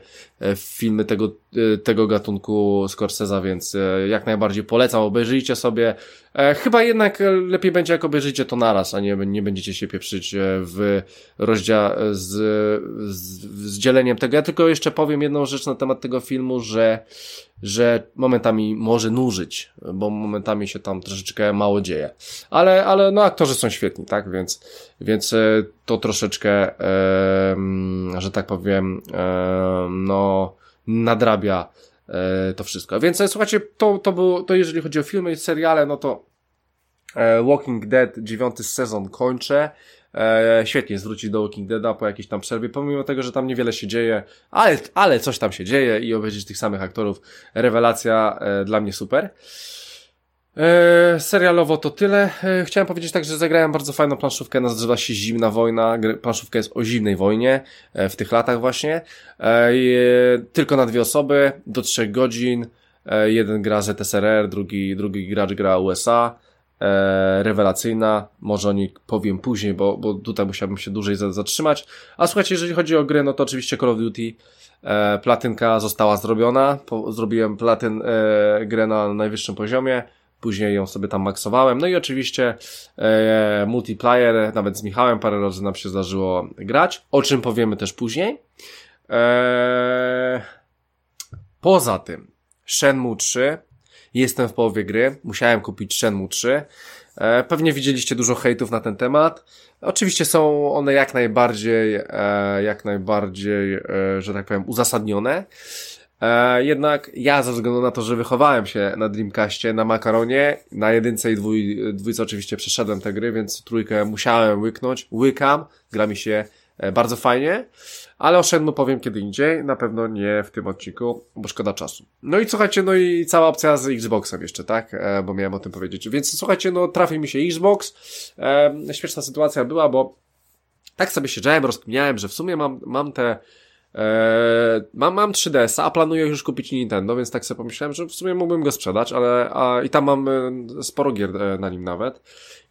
filmy tego, e, tego gatunku Scorsesa, więc e, jak najbardziej polecam, obejrzyjcie sobie. Chyba jednak lepiej będzie, jak obejrzycie to naraz, a nie, nie będziecie się pieprzyć w rozdział z, z, z dzieleniem tego. Ja tylko jeszcze powiem jedną rzecz na temat tego filmu, że że momentami może nużyć, bo momentami się tam troszeczkę mało dzieje. Ale, ale no aktorzy są świetni, tak? Więc, więc e, to troszeczkę, że tak powiem, no nadrabia e, to wszystko. Więc e, słuchajcie, to, to było, to jeżeli chodzi o filmy i seriale, no to e, Walking Dead dziewiąty sezon kończę. E, świetnie zwrócić do Walking Deada po jakiejś tam przerwie, pomimo tego, że tam niewiele się dzieje, ale, ale coś tam się dzieje i obejrzeć tych samych aktorów, rewelacja e, dla mnie super. E, serialowo to tyle. E, chciałem powiedzieć tak, że zagrałem bardzo fajną planszówkę, nazywa się Zimna Wojna. Planszówka jest o zimnej wojnie, e, w tych latach właśnie. Tylko na dwie osoby, do trzech godzin. Jeden gra ZSRR, drugi, drugi gracz gra USA rewelacyjna. Może o niej powiem później, bo, bo tutaj musiałbym się dłużej zatrzymać. A słuchajcie, jeżeli chodzi o gry, no to oczywiście Call of Duty platynka została zrobiona. Zrobiłem platyn grę na najwyższym poziomie. Później ją sobie tam maksowałem. No i oczywiście e, multiplayer, nawet z Michałem parę razy nam się zdarzyło grać, o czym powiemy też później. Eee, poza tym, Shenmue 3, jestem w połowie gry, musiałem kupić Shenmue 3. Eee, pewnie widzieliście dużo hejtów na ten temat. Oczywiście są one jak najbardziej, e, jak najbardziej, e, że tak powiem, uzasadnione. E, jednak ja ze względu na to, że wychowałem się na Dreamcastie, na Makaronie, na jedynce i dwój, dwójce oczywiście przeszedłem te gry, więc trójkę musiałem łyknąć. Łykam, gra mi się e, bardzo fajnie, ale o Shenmue powiem kiedy indziej, na pewno nie w tym odcinku, bo szkoda czasu. No i słuchajcie, no i cała opcja z Xboxem jeszcze, tak? E, bo miałem o tym powiedzieć. Więc słuchajcie, no trafił mi się Xbox. Śmieszna sytuacja była, bo tak sobie siedziałem, rozkminiałem, że w sumie mam, mam te Eee, mam, mam 3DS, a planuję już kupić Nintendo, więc tak sobie pomyślałem, że w sumie mógłbym go sprzedać, ale a, i tam mam e, sporo gier e, na nim nawet.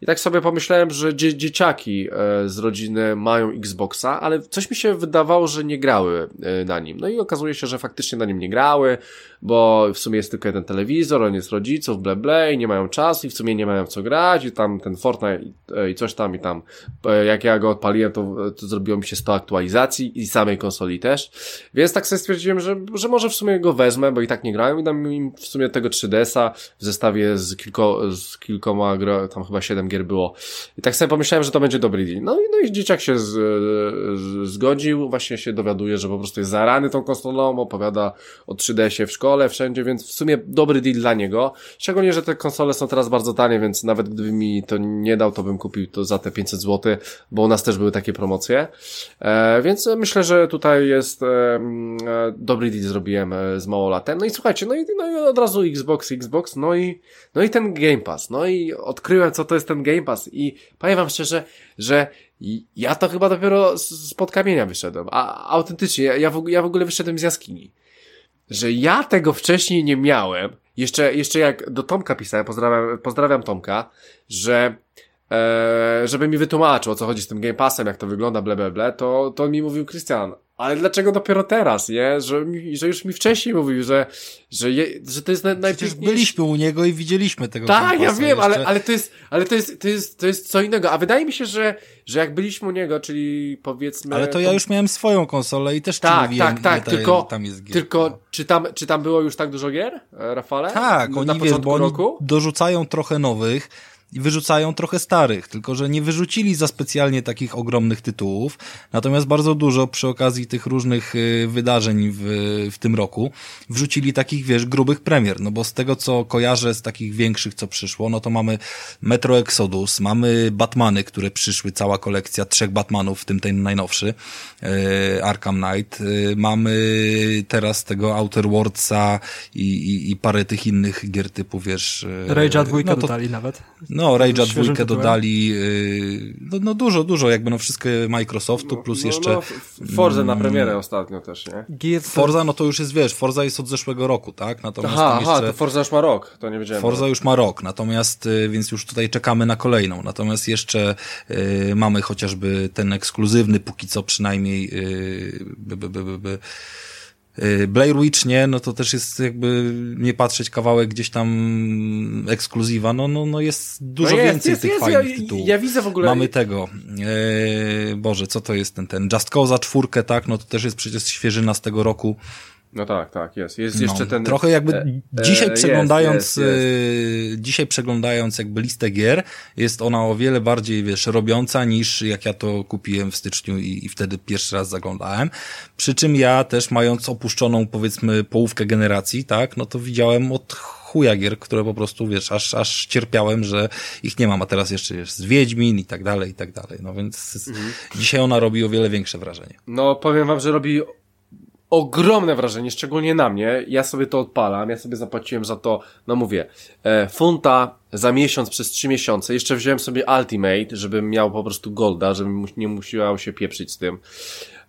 I tak sobie pomyślałem, że dzie dzieciaki e, z rodziny mają Xboxa, ale coś mi się wydawało, że nie grały e, na nim. No i okazuje się, że faktycznie na nim nie grały, bo w sumie jest tylko jeden telewizor, on jest rodziców, ble ble i nie mają czasu i w sumie nie mają co grać i tam ten Fortnite i, e, i coś tam i tam. Jak ja go odpaliłem, to, to zrobiło mi się 100 aktualizacji i samej konsoli też. Więc tak sobie stwierdziłem, że, że może w sumie go wezmę, bo i tak nie grają i dam im w sumie tego 3DS-a w zestawie z, kilko, z kilkoma, tam chyba 7 gier było. I tak sobie pomyślałem, że to będzie dobry deal. No i, no i dzieciak się z, z, zgodził, właśnie się dowiaduje, że po prostu jest zarany tą konsolą, opowiada o 3DS-ie w szkole, wszędzie, więc w sumie dobry deal dla niego. Szczególnie, że te konsole są teraz bardzo tanie, więc nawet gdyby mi to nie dał, to bym kupił to za te 500 zł, bo u nas też były takie promocje. E, więc myślę, że tutaj jest e, e, dobry deal zrobiłem e, z małolatem. No i słuchajcie, no i, no i od razu Xbox, Xbox, no i, no i ten Game Pass. No i odkryłem, co to jest ten Game Pass. I powiem wam szczerze, że ja to chyba dopiero spod kamienia wyszedłem, a autentycznie, ja w, ja w ogóle wyszedłem z jaskini. Że ja tego wcześniej nie miałem, jeszcze, jeszcze jak do Tomka pisałem, pozdrawiam, pozdrawiam Tomka, że e, żeby mi wytłumaczył, o co chodzi z tym Game Passem, jak to wygląda, ble, ble, ble, to, to mi mówił Krystian, ale dlaczego dopiero teraz, nie? Że, mi, że już mi wcześniej mówił, że, że, je, że to jest na, najpiękniejsze. byliśmy u niego i widzieliśmy tego Tak, ja wiem, ale, ale, to jest, ale to jest, to jest, to jest co innego. A wydaje mi się, że, że jak byliśmy u niego, czyli powiedzmy... Ale to ja już miałem swoją konsolę i też tak, mówiłem, tak, tak, tylko, tam jest gier. Tylko, no. czy tam, czy tam było już tak dużo gier, e, Rafale? Tak, na oni, wiesz, bo oni roku? dorzucają trochę nowych, i wyrzucają trochę starych, tylko że nie wyrzucili za specjalnie takich ogromnych tytułów, natomiast bardzo dużo przy okazji tych różnych y, wydarzeń w, w tym roku wrzucili takich, wiesz, grubych premier, no bo z tego, co kojarzę z takich większych, co przyszło, no to mamy Metro Exodus, mamy Batmany, które przyszły, cała kolekcja trzech Batmanów, w tym ten najnowszy, y, Arkham Knight, y, mamy teraz tego Outer Worldsa i, i, i parę tych innych gier typu, wiesz... Rage'a dwójkę no to, dodali nawet. No, Rage'a dwójkę dodali, yy, no, no, dużo, dużo, jakby no wszystkie Microsoftu, no, plus no, jeszcze... No, Forza na mm, premierę ostatnio też, nie? Gears... Forza, no to już jest, wiesz, Forza jest od zeszłego roku, tak? Natomiast aha, jeszcze... aha, to Forza już ma rok, to nie wiedziałem. Forza już ma rok, natomiast, yy, więc już tutaj czekamy na kolejną, natomiast jeszcze yy, mamy chociażby ten ekskluzywny, póki co przynajmniej, yy, by, by, by, by, by Y, Blair Witch nie, no to też jest jakby nie patrzeć kawałek gdzieś tam ekskluzywa, no, no, no jest dużo no jest, więcej jest, tych jest, fajnych ja, tytułów. Ja widzę w ogóle... Mamy tego, e, Boże, co to jest ten, ten? Just Cause czwórkę, tak, no to też jest przecież świeżyna z tego roku. No tak, tak, jest. Jest no, jeszcze ten. Trochę jakby e, dzisiaj e, przeglądając, jest, jest, jest. dzisiaj przeglądając jakby listę gier, jest ona o wiele bardziej, wiesz, robiąca niż jak ja to kupiłem w styczniu i, i wtedy pierwszy raz zaglądałem. Przy czym ja też mając opuszczoną powiedzmy połówkę generacji, tak, no to widziałem od chuja gier, które po prostu, wiesz, aż, aż cierpiałem, że ich nie mam, a teraz jeszcze jest Wiedźmin i tak dalej, i tak dalej. No więc mhm. dzisiaj ona robi o wiele większe wrażenie. No powiem wam, że robi ogromne wrażenie, szczególnie na mnie. Ja sobie to odpalam, ja sobie zapłaciłem za to, no mówię, e, funta za miesiąc przez trzy miesiące. Jeszcze wziąłem sobie Ultimate, żebym miał po prostu Golda, żebym nie musiał się pieprzyć z tym.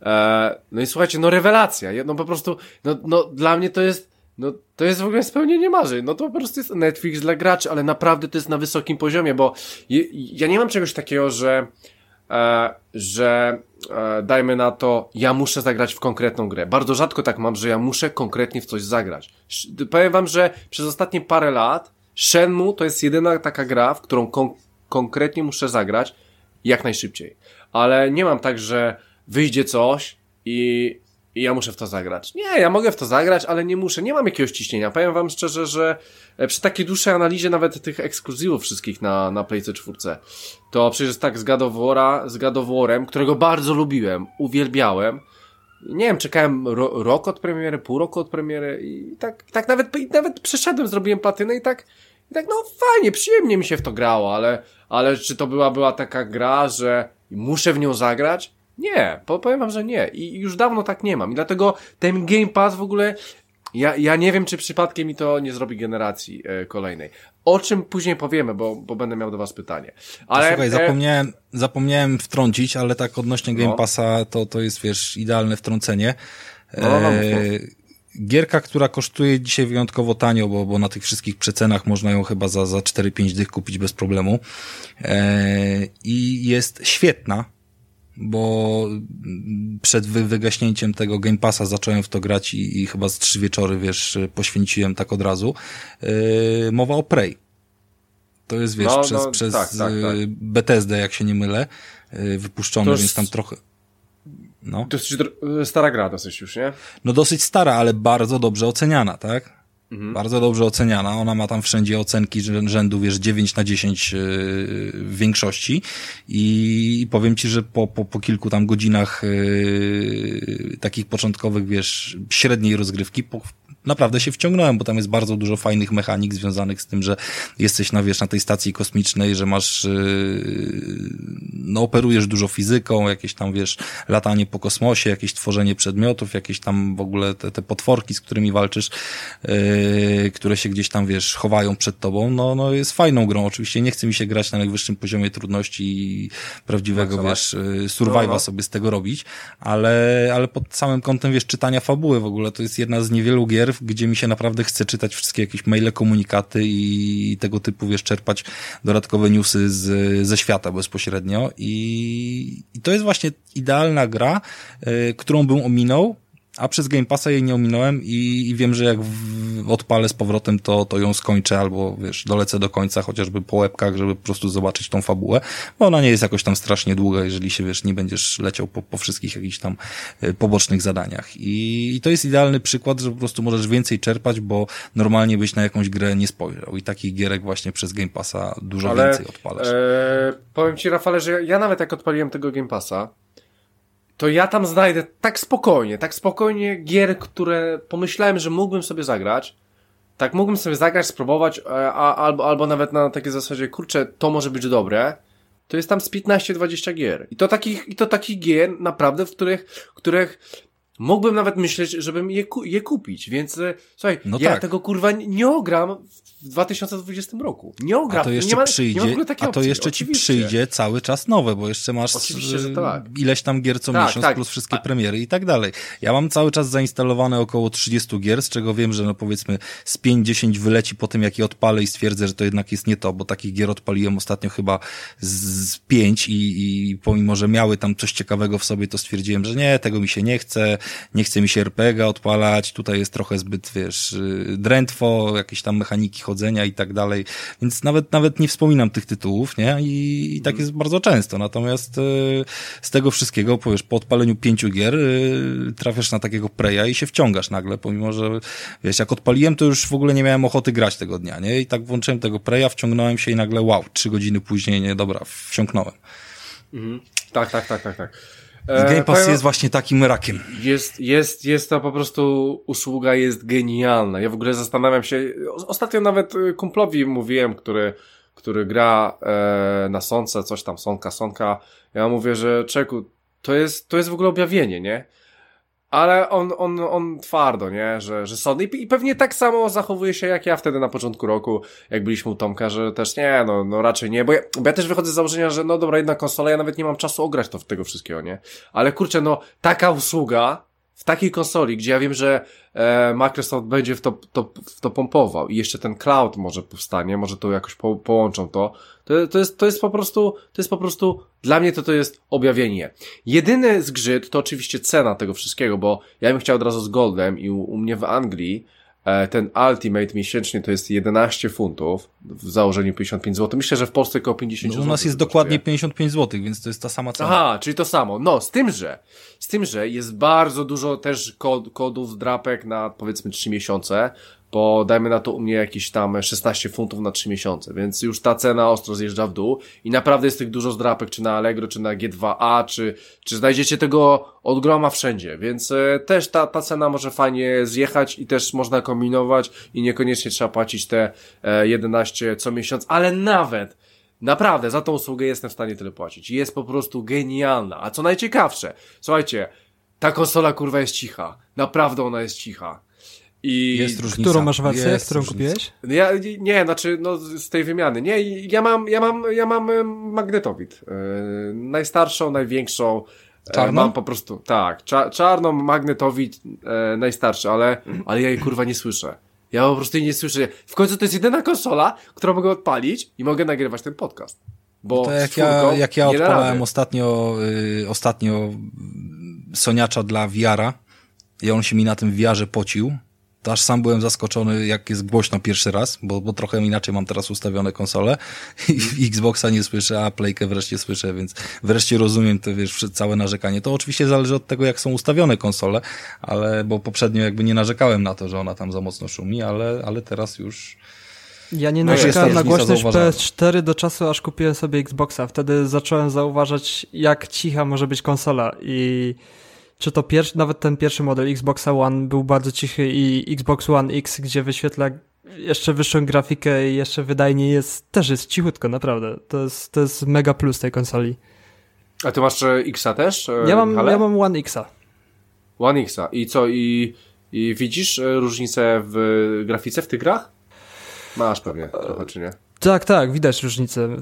E, no i słuchajcie, no rewelacja. No po prostu, no, no dla mnie to jest, no to jest w ogóle spełnienie marzeń. No to po prostu jest Netflix dla graczy, ale naprawdę to jest na wysokim poziomie, bo je, ja nie mam czegoś takiego, że E, że dajmy na to, ja muszę zagrać w konkretną grę. Bardzo rzadko tak mam, że ja muszę konkretnie w coś zagrać. Powiem wam, że przez ostatnie parę lat Shenmue to jest jedyna taka gra, w którą kon konkretnie muszę zagrać jak najszybciej. Ale nie mam tak, że wyjdzie coś i i ja muszę w to zagrać. Nie, ja mogę w to zagrać, ale nie muszę, nie mam jakiegoś ciśnienia. Powiem wam szczerze, że e, przy takiej dłuższej analizie nawet tych ekskluzywów wszystkich na, na Playce 4, to przecież tak z God of, War'a, z God of War'em, którego bardzo lubiłem, uwielbiałem, nie wiem, czekałem ro, rok od premiery, pół roku od premiery i tak, tak nawet, i nawet przeszedłem, zrobiłem platynę i tak, i tak, no fajnie, przyjemnie mi się w to grało, ale, ale czy to była, była taka gra, że muszę w nią zagrać? Nie, powiem wam, że nie. I już dawno tak nie mam. I dlatego ten Game Pass w ogóle, ja, ja nie wiem, czy przypadkiem mi to nie zrobi generacji e, kolejnej. O czym później powiemy, bo, bo będę miał do was pytanie. Ale, Słuchaj, e... zapomniałem, zapomniałem wtrącić, ale tak odnośnie Game no. Passa, to, to jest, wiesz, idealne wtrącenie. No, no, no, e... Gierka, która kosztuje dzisiaj wyjątkowo tanio, bo, bo na tych wszystkich przecenach można ją chyba za, za 4-5 dych kupić bez problemu. E... I jest świetna bo przed wygaśnięciem tego Game Passa zacząłem w to grać i, i chyba z trzy wieczory, wiesz, poświęciłem tak od razu. Yy, mowa o Prey. To jest, wiesz, no, przez, no, przez tak, tak, tak. Bethesdę, jak się nie mylę, yy, wypuszczony, więc tam trochę... No. Dosyć stara gra dosyć już, nie? No dosyć stara, ale bardzo dobrze oceniana, tak? Mhm. Bardzo dobrze oceniana. Ona ma tam wszędzie ocenki rzędu, wiesz, 9 na 10 yy, w większości. I powiem ci, że po, po, po kilku tam godzinach yy, takich początkowych, wiesz, średniej rozgrywki, po, naprawdę się wciągnąłem, bo tam jest bardzo dużo fajnych mechanik związanych z tym, że jesteś na, wiesz, na tej stacji kosmicznej, że masz, yy, no operujesz dużo fizyką, jakieś tam, wiesz, latanie po kosmosie, jakieś tworzenie przedmiotów, jakieś tam w ogóle te, te potworki, z którymi walczysz, yy, które się gdzieś tam, wiesz, chowają przed tobą, no, no jest fajną grą. Oczywiście nie chce mi się grać na najwyższym poziomie trudności i prawdziwego, tak, wiesz, yy, survive'a no, no. sobie z tego robić, ale, ale pod samym kątem, wiesz, czytania fabuły w ogóle to jest jedna z niewielu gier, gdzie mi się naprawdę chce czytać wszystkie jakieś maile, komunikaty i tego typu, wiesz, czerpać dodatkowe newsy z, ze świata bezpośrednio. I, i to jest właśnie idealna gra, y, którą bym ominął, a przez Game Passa jej nie ominąłem i, i wiem, że jak w, odpalę z powrotem, to, to ją skończę albo, wiesz, dolecę do końca, chociażby po łebkach, żeby po prostu zobaczyć tą fabułę, bo ona nie jest jakoś tam strasznie długa, jeżeli się, wiesz, nie będziesz leciał po, po wszystkich jakichś tam y, pobocznych zadaniach. I, I to jest idealny przykład, że po prostu możesz więcej czerpać, bo normalnie byś na jakąś grę nie spojrzał i takich gierek właśnie przez Game Passa dużo Ale, więcej odpalasz. E, powiem ci, Rafale, że ja nawet jak odpaliłem tego Game Passa, to ja tam znajdę tak spokojnie, tak spokojnie gier, które pomyślałem, że mógłbym sobie zagrać. Tak, mógłbym sobie zagrać, spróbować, e, a, albo, albo nawet na takiej zasadzie, kurczę, to może być dobre. To jest tam z 15-20 gier. I to takich, i to takich gier naprawdę, w których, których mógłbym nawet myśleć, żebym je, je kupić, więc e, słuchaj, no ja tak. tego kurwa nie ogram w 2020 roku. Nie ogram, a to jeszcze nie ma, przyjdzie, nie ma a to opcji. jeszcze Oczywiście. ci przyjdzie cały czas nowe, bo jeszcze masz że tak. ileś tam gier co tak, miesiąc tak. plus wszystkie premiery i tak dalej. Ja mam cały czas zainstalowane około 30 gier, z czego wiem, że no powiedzmy z 5-10 wyleci po tym, jak je odpalę i stwierdzę, że to jednak jest nie to, bo takich gier odpaliłem ostatnio chyba z 5 i, i pomimo, że miały tam coś ciekawego w sobie, to stwierdziłem, że nie, tego mi się nie chce, nie chce mi się RPG odpalać, tutaj jest trochę zbyt, wiesz, y, drętwo, jakieś tam mechaniki chodzenia i tak dalej, więc nawet, nawet nie wspominam tych tytułów, nie? I, i tak jest bardzo często, natomiast y, z tego wszystkiego, powiesz, po odpaleniu pięciu gier y, trafiasz na takiego preja i się wciągasz nagle, pomimo, że wiesz, jak odpaliłem, to już w ogóle nie miałem ochoty grać tego dnia, nie? I tak włączyłem tego preja, wciągnąłem się i nagle wow, trzy godziny później, nie, dobra, wsiąknąłem. Mhm. Tak, tak, tak, tak, tak. E, Game Pass jest właśnie takim rakiem. Jest, jest, jest to po prostu usługa jest genialna. Ja w ogóle zastanawiam się, ostatnio nawet y, kumplowi mówiłem, który, który gra e, na Sonce, coś tam, Sonka, Sonka. Ja mówię, że czeku, to jest, to jest w ogóle objawienie, nie? Ale on, on, on twardo, nie? Że, że Sony i pewnie tak samo zachowuje się jak ja wtedy na początku roku, jak byliśmy u Tomka, że też nie, no, no raczej nie, bo ja, bo ja też wychodzę z założenia, że no dobra, jedna konsola, ja nawet nie mam czasu ograć to w tego wszystkiego, nie? Ale kurczę, no, taka usługa, w takiej konsoli, gdzie ja wiem, że e, Microsoft będzie w to, to, w to pompował i jeszcze ten cloud może powstanie, może to jakoś po, połączą to, to, to, jest, to jest po prostu, to jest po prostu, dla mnie to to jest objawienie. Jedyny zgrzyt to oczywiście cena tego wszystkiego, bo ja bym chciał od razu z Goldem i u, u mnie w Anglii ten Ultimate miesięcznie to jest 11 funtów, w założeniu 55 zł. Myślę, że w Polsce około 50 zł. No, u nas jest dokładnie 55 zł, więc to jest ta sama cena. Aha, czyli to samo. No, z tym, że, z tym, że jest bardzo dużo też kod, kodów, zdrapek na powiedzmy 3 miesiące, bo dajmy na to u mnie jakieś tam 16 funtów na 3 miesiące, więc już ta cena ostro zjeżdża w dół i naprawdę jest tych dużo zdrapek, czy na Allegro, czy na G2A, czy, czy znajdziecie tego od groma wszędzie, więc e, też ta, ta cena może fajnie zjechać i też można kombinować i niekoniecznie trzeba płacić te e, 11 co miesiąc, ale nawet Naprawdę, za tą usługę jestem w stanie tyle płacić. Jest po prostu genialna. A co najciekawsze, słuchajcie, ta konsola kurwa jest cicha. Naprawdę ona jest cicha. I jest różnica. Którą masz wersję, jest którą różnica. kupiłeś? Ja, nie, znaczy, no, z tej wymiany. Nie, ja mam, ja mam, ja mam e, magnetowid. Yy, najstarszą, największą. E, czarną? Mam po prostu, tak, cza, czarną magnetowid, yy, najstarszy, ale, ale ja jej kurwa nie słyszę. Ja po prostu jej nie słyszę. W końcu to jest jedyna konsola, którą mogę odpalić i mogę nagrywać ten podcast. Bo no to jak ja, jak ja odpalałem ostatnio, yy, ostatnio Soniacza dla wiara i on się mi na tym wiarze pocił, aż sam byłem zaskoczony, jak jest głośno pierwszy raz, bo, bo trochę inaczej mam teraz ustawione konsole i Xboxa nie słyszę, a Playkę wreszcie słyszę, więc wreszcie rozumiem to, wiesz, całe narzekanie. To oczywiście zależy od tego, jak są ustawione konsole, ale, bo poprzednio jakby nie narzekałem na to, że ona tam za mocno szumi, ale, ale teraz już... Ja nie no narzekałem na głośność PS4 do czasu, aż kupiłem sobie Xboxa. Wtedy zacząłem zauważać, jak cicha może być konsola i czy to pierwszy, nawet ten pierwszy model Xbox One był bardzo cichy i Xbox One X, gdzie wyświetla jeszcze wyższą grafikę i jeszcze wydajniej jest, też jest cichutko, naprawdę. To jest, to jest mega plus tej konsoli. A ty masz e, Xa też? E, ja mam, ja mam One Xa. One Xa. I co, i, i widzisz e, różnicę w grafice w tych grach? Masz pewnie trochę, czy nie? Tak, tak, widać różnicę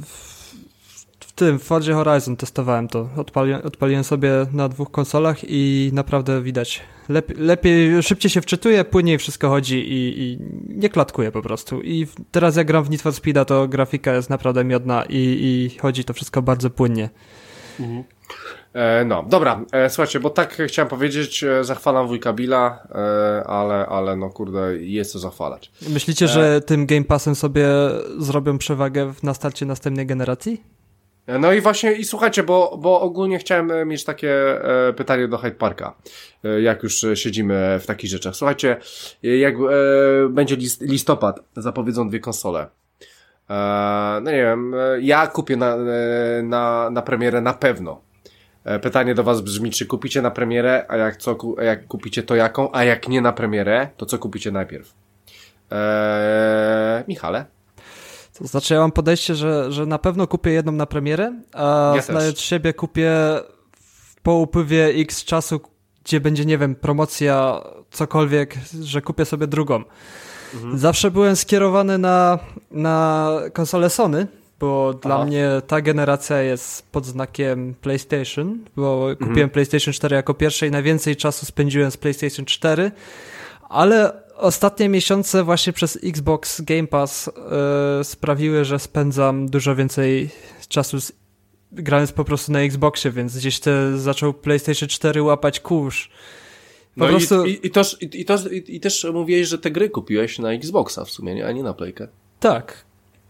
tym, w Forza Horizon testowałem to. Odpaliłem, odpaliłem sobie na dwóch konsolach i naprawdę widać. Lep, lepiej, szybciej się wczytuje, płynniej wszystko chodzi i, i, nie klatkuje po prostu. I teraz jak gram w Need for Speeda, to grafika jest naprawdę miodna i, i chodzi to wszystko bardzo płynnie. Mhm. E, no, dobra, e, słuchajcie, bo tak chciałem powiedzieć, e, zachwalam wujka Billa, e, ale, ale no kurde, jest co zachwalać. Myślicie, e, że tym Game Passem sobie zrobią przewagę na starcie następnej generacji? No i właśnie, i słuchajcie, bo, bo ogólnie chciałem e, mieć takie e, pytanie do Hyde Parka, e, jak już siedzimy w takich rzeczach. Słuchajcie, jak e, będzie list, listopad, zapowiedzą dwie konsole. E, no nie wiem, e, ja kupię na, na, na premierę na pewno. Pytanie do was brzmi, czy kupicie na premierę, a jak co, jak kupicie to jaką, a jak nie na premierę, to co kupicie najpierw? Eee, Michale? To znaczy, ja mam podejście, że, że na pewno kupię jedną na premierę, a ja znając siebie kupię po upływie x czasu, gdzie będzie, nie wiem, promocja, cokolwiek, że kupię sobie drugą. Mhm. Zawsze byłem skierowany na, na konsolę Sony, bo Aha. dla mnie ta generacja jest pod znakiem PlayStation, bo mhm. kupiłem PlayStation 4 jako pierwsze i najwięcej czasu spędziłem z PlayStation 4, ale ostatnie miesiące właśnie przez Xbox Game Pass yy, sprawiły, że spędzam dużo więcej czasu z, grając po prostu na Xboxie, więc gdzieś te zaczął PlayStation 4 łapać kurz. Po no prostu... i, i, i, toż, i, toż, i, i, też mówiłeś, że te gry kupiłeś na Xboxa w sumie, nie? a nie na Playkę. Tak.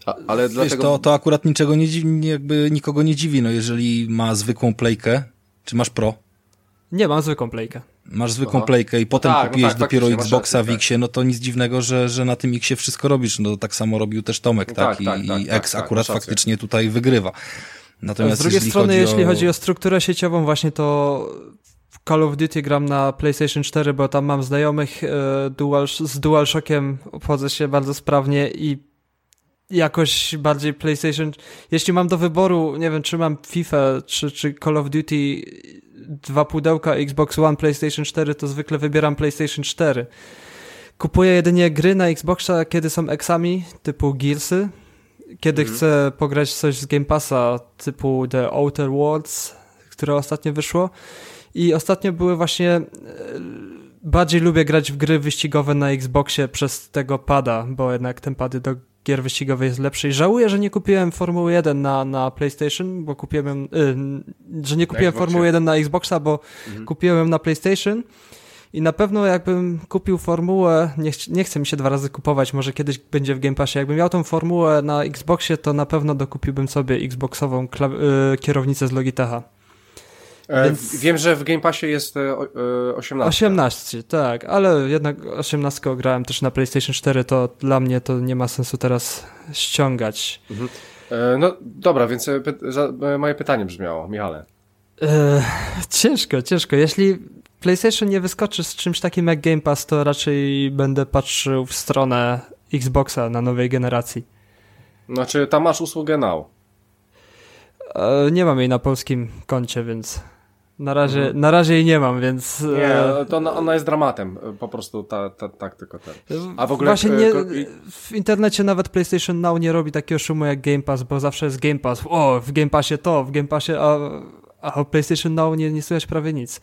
A, ale Wiesz, dlatego... to, to akurat niczego nie dziwi, jakby nikogo nie dziwi, no jeżeli ma zwykłą Playkę, czy masz Pro? Nie, mam zwykłą Playkę masz zwykłą Aha. playkę i potem tak, no kupiłeś no tak, dopiero Xboxa w Xie, no to nic dziwnego, że, że na tym Xie wszystko robisz. No tak samo robił też Tomek, no tak? tak? I, tak, i tak, X akurat faktycznie tutaj wygrywa. Natomiast z drugiej strony, chodzi jeśli o... chodzi o strukturę sieciową, właśnie to Call of Duty gram na PlayStation 4, bo tam mam znajomych e, dual, z DualShockiem obchodzę się bardzo sprawnie i jakoś bardziej PlayStation. Jeśli mam do wyboru, nie wiem, czy mam FIFA, czy, czy Call of Duty dwa pudełka Xbox One, PlayStation 4, to zwykle wybieram PlayStation 4. Kupuję jedynie gry na Xboxa, kiedy są eksami, typu Gearsy. Kiedy mhm. chcę pograć coś z Game Passa, typu The Outer Worlds, które ostatnio wyszło. I ostatnio były właśnie... E, bardziej lubię grać w gry wyścigowe na Xboxie przez tego pada, bo jednak ten pady do gier wyścigowych jest lepszy i żałuję, że nie kupiłem Formuły 1 na, na PlayStation, bo kupiłem, y, że nie kupiłem Formuły 1 na Xboxa, bo mhm. kupiłem na PlayStation I na pewno jakbym kupił formułę, nie, ch nie chcę mi się dwa razy kupować, może kiedyś będzie w Game Passie. Jakbym miał tą formułę na Xboxie, to na pewno dokupiłbym sobie Xboxową y kierownicę z Logitecha. E, Więc... Wiem, że w Game Passie jest 18. E, 18, tak, ale jednak 18 grałem też na PlayStation 4, to dla mnie to nie ma sensu teraz ściągać. Mhm. E, no dobra, więc moje pytanie brzmiało, Michale. ciężko, ciężko. Jeśli PlayStation nie wyskoczy z czymś takim jak Game Pass, to raczej będę patrzył w stronę Xboxa na nowej generacji. Znaczy, tam masz usługę Now. nie mam jej na polskim koncie, więc na razie, mhm. na razie jej nie mam, więc... Nie, e, to ona, ona jest dramatem, po prostu ta, ta, tak tylko ten. A w ogóle... Właśnie e, nie, w internecie nawet PlayStation Now nie robi takiego szumu jak Game Pass, bo zawsze jest Game Pass. O, w Game Passie to, w Game Passie, a, a o PlayStation Now nie, nie słychać prawie nic.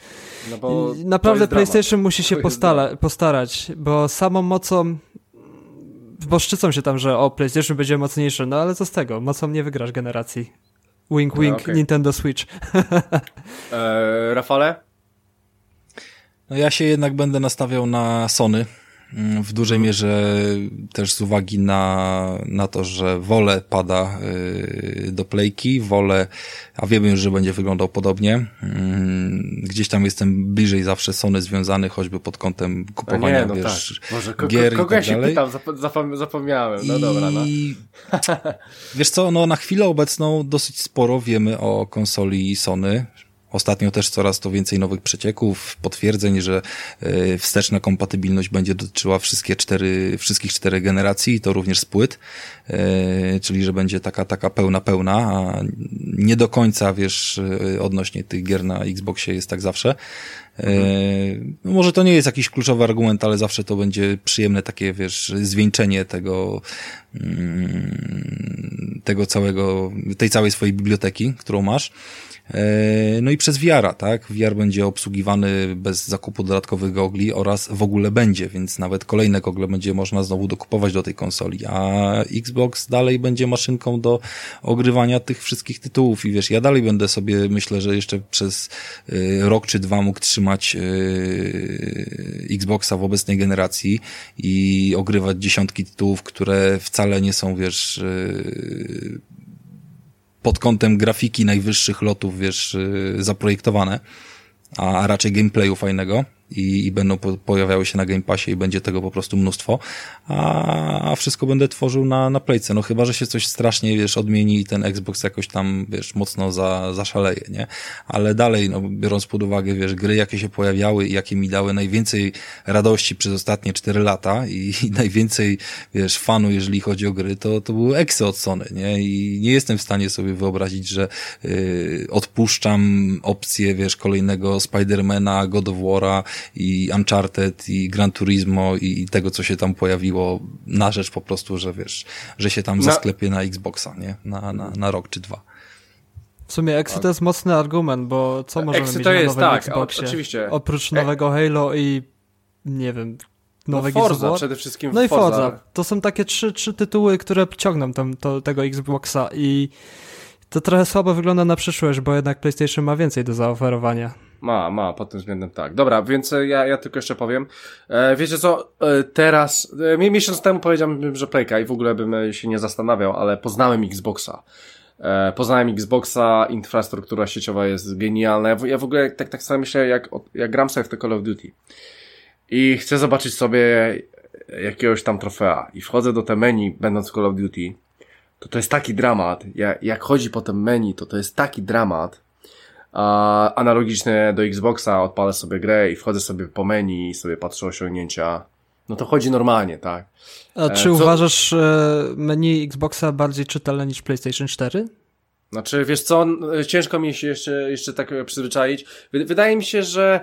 No naprawdę PlayStation musi się postala, postarać, bo samą mocą bo szczycą się tam, że o, PlayStation będzie mocniejsze, no ale co z tego, mocą nie wygrasz generacji. Wink, no, wink, okay. Nintendo Switch. e, Rafale? No ja się jednak będę nastawiał na Sony. Mm, w dużej mierze też z uwagi na, na to, że wolę pada y, do playki, wolę, a wiemy już, że będzie wyglądał podobnie. Mm, gdzieś tam jestem bliżej zawsze Sony związany, choćby pod kątem kupowania, nie, no wiesz, tak. Boże, ko gier kogo i tak ja się pytam, zapomniałem, no I... dobra, no. Wiesz co, no na chwilę obecną dosyć sporo wiemy o konsoli Sony, Ostatnio też coraz to więcej nowych przecieków, potwierdzeń, że e, wsteczna kompatybilność będzie dotyczyła wszystkie cztery, wszystkich czterech generacji i to również z płyt, e, czyli że będzie taka, taka pełna, pełna, a nie do końca, wiesz, e, odnośnie tych gier na Xboxie jest tak zawsze. Mhm. Może to nie jest jakiś kluczowy argument, ale zawsze to będzie przyjemne takie, wiesz, zwieńczenie tego, mm, tego całego, tej całej swojej biblioteki, którą masz. E, no i przez VR, tak? VR będzie obsługiwany bez zakupu dodatkowych gogli oraz w ogóle będzie, więc nawet kolejne gogle będzie można znowu dokupować do tej konsoli, a Xbox dalej będzie maszynką do ogrywania tych wszystkich tytułów i wiesz, ja dalej będę sobie, myślę, że jeszcze przez e, rok czy dwa mógł trzymać e, Xboxa w obecnej generacji i ogrywać dziesiątki tytułów, które wcale nie są, wiesz, pod kątem grafiki najwyższych lotów, wiesz, y, zaprojektowane, a raczej gameplayu fajnego i, i będą po, pojawiały się na Game Passie i będzie tego po prostu mnóstwo, a, a wszystko będę tworzył na, na Playce, no chyba, że się coś strasznie, wiesz, odmieni i ten Xbox jakoś tam, wiesz, mocno za, zaszaleje, nie? Ale dalej, no, biorąc pod uwagę, wiesz, gry, jakie się pojawiały i jakie mi dały najwięcej radości przez ostatnie 4 lata i, i najwięcej, wiesz, fanu, jeżeli chodzi o gry, to, to były eksy od Sony, nie? I nie jestem w stanie sobie wyobrazić, że yy, odpuszczam opcję, wiesz, kolejnego Spidermana, God of War'a, i Uncharted i Gran Turismo i, i tego, co się tam pojawiło na rzecz po prostu, że wiesz, że się tam na... zasklepie na Xboxa, nie? Na, na, na rok czy dwa. W sumie Exy to jest mocny argument, bo co możemy Exy mieć to jest, na nowym tak, Xboxie? oczywiście. Oprócz e- nowego Halo i nie wiem, nowego no Forza przede wszystkim No i Forza. Forza. To są takie trzy, trzy tytuły, które ciągną tam, to, tego Xboxa i to trochę słabo wygląda na przyszłość, bo jednak PlayStation ma więcej do zaoferowania. Ma, ma, pod tym względem tak. Dobra, więc e, ja, ja tylko jeszcze powiem. E, wiecie co, e, teraz, e, miesiąc temu powiedziałem, że Playka i w ogóle bym e, się nie zastanawiał, ale poznałem Xboxa. E, poznałem Xboxa, infrastruktura sieciowa jest genialna. Ja w, ja w ogóle tak, tak sobie myślę, jak, jak gram sobie w te Call of Duty i chcę zobaczyć sobie jakiegoś tam trofea i wchodzę do te menu, będąc w Call of Duty, to to jest taki dramat. Ja, jak chodzi po tym menu, to to jest taki dramat, analogiczne do Xboxa, odpalę sobie grę i wchodzę sobie po menu i sobie patrzę osiągnięcia. No to chodzi normalnie, tak. A czy e, Co... uważasz e, menu Xboxa bardziej czytelne niż PlayStation 4? Znaczy, wiesz co, ciężko mi się jeszcze, jeszcze tak przyzwyczaić. Wydaje mi się, że,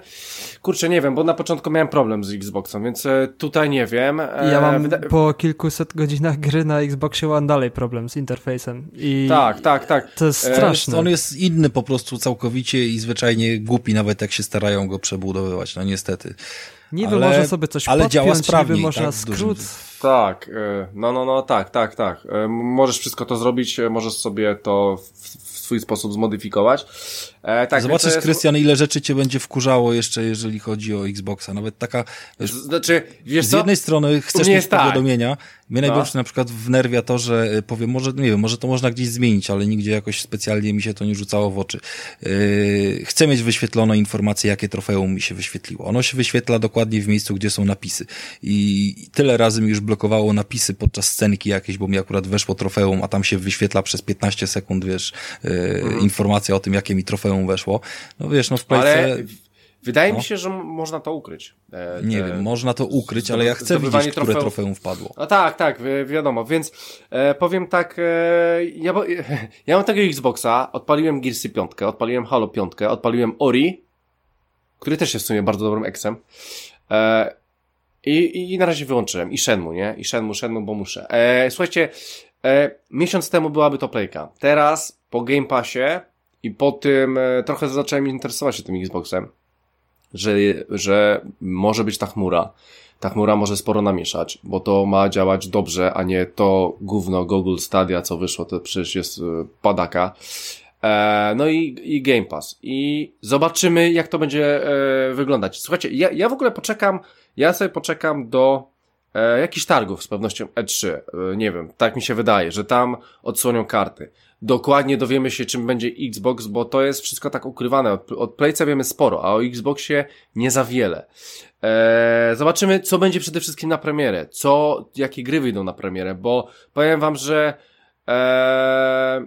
kurczę, nie wiem, bo na początku miałem problem z Xboxem, więc e, tutaj nie wiem. E, ja mam Wyda po kilkuset godzinach gry na Xboxie mam dalej problem z interfejsem. I tak, tak, tak. To jest e, straszne. On jest inny po prostu całkowicie i zwyczajnie głupi, nawet jak się starają go przebudowywać, no niestety. Niby ale, może sobie coś ale podpiąć, działa sprawniej, niby można tak, skrót... Tak, e, no, no, no, tak, tak, tak. E, możesz wszystko to zrobić, e, możesz sobie to w, w swój sposób zmodyfikować. E, tak, Zobaczysz, Krystian, ile rzeczy cię będzie wkurzało jeszcze, jeżeli chodzi o Xboxa. Nawet taka, wiesz, znaczy, wiesz z co? jednej strony chcesz mieć tak. powiadomienia, mnie no. najbardziej na przykład wnerwia to, że y, powiem, może, nie wiem, może to można gdzieś zmienić, ale nigdzie jakoś specjalnie mi się to nie rzucało w oczy. Yy, chcę mieć wyświetlone informacje, jakie trofeum mi się wyświetliło. Ono się wyświetla dokładnie w miejscu, gdzie są napisy. I tyle razy mi już blokowało napisy podczas scenki jakieś, bo mi akurat weszło trofeum, a tam się wyświetla przez 15 sekund, wiesz, yy, mhm. informacja o tym, jakie mi trofeum weszło. No wiesz, no w playce... Ale Wydaje no. mi się, że można to ukryć. E, nie wiem, można to ukryć, ale ja chcę widzieć, które trofeum, trofeum wpadło. No tak, tak, wi wiadomo, więc e, powiem tak, e, ja, ja mam tego Xboxa, odpaliłem Gearsy 5, odpaliłem Halo 5, odpaliłem Ori, który też jest w sumie bardzo dobrym eksem. E, i, I na razie wyłączyłem. I Shenmue, nie? I Shenmue, Shenmue, bo muszę. E, słuchajcie, miesiąc temu byłaby to playka. Teraz, po Game Passie i po tym, e, trochę zacząłem interesować się tym Xboxem że, że może być ta chmura. Ta chmura może sporo namieszać, bo to ma działać dobrze, a nie to gówno Google Stadia, co wyszło, to przecież jest e, padaka. E, no i, i Game Pass. I zobaczymy, jak to będzie wyglądać. Słuchajcie, ja, ja w ogóle poczekam, ja sobie poczekam do jakichś targów z pewnością E3. E, nie wiem, tak mi się wydaje, że tam odsłonią karty dokładnie dowiemy się, czym będzie Xbox, bo to jest wszystko tak ukrywane. Od, od Playca wiemy sporo, a o Xboxie nie za wiele. Eee, zobaczymy, co będzie przede wszystkim na premierę, co, jakie gry wyjdą na premierę, bo powiem wam, że eee,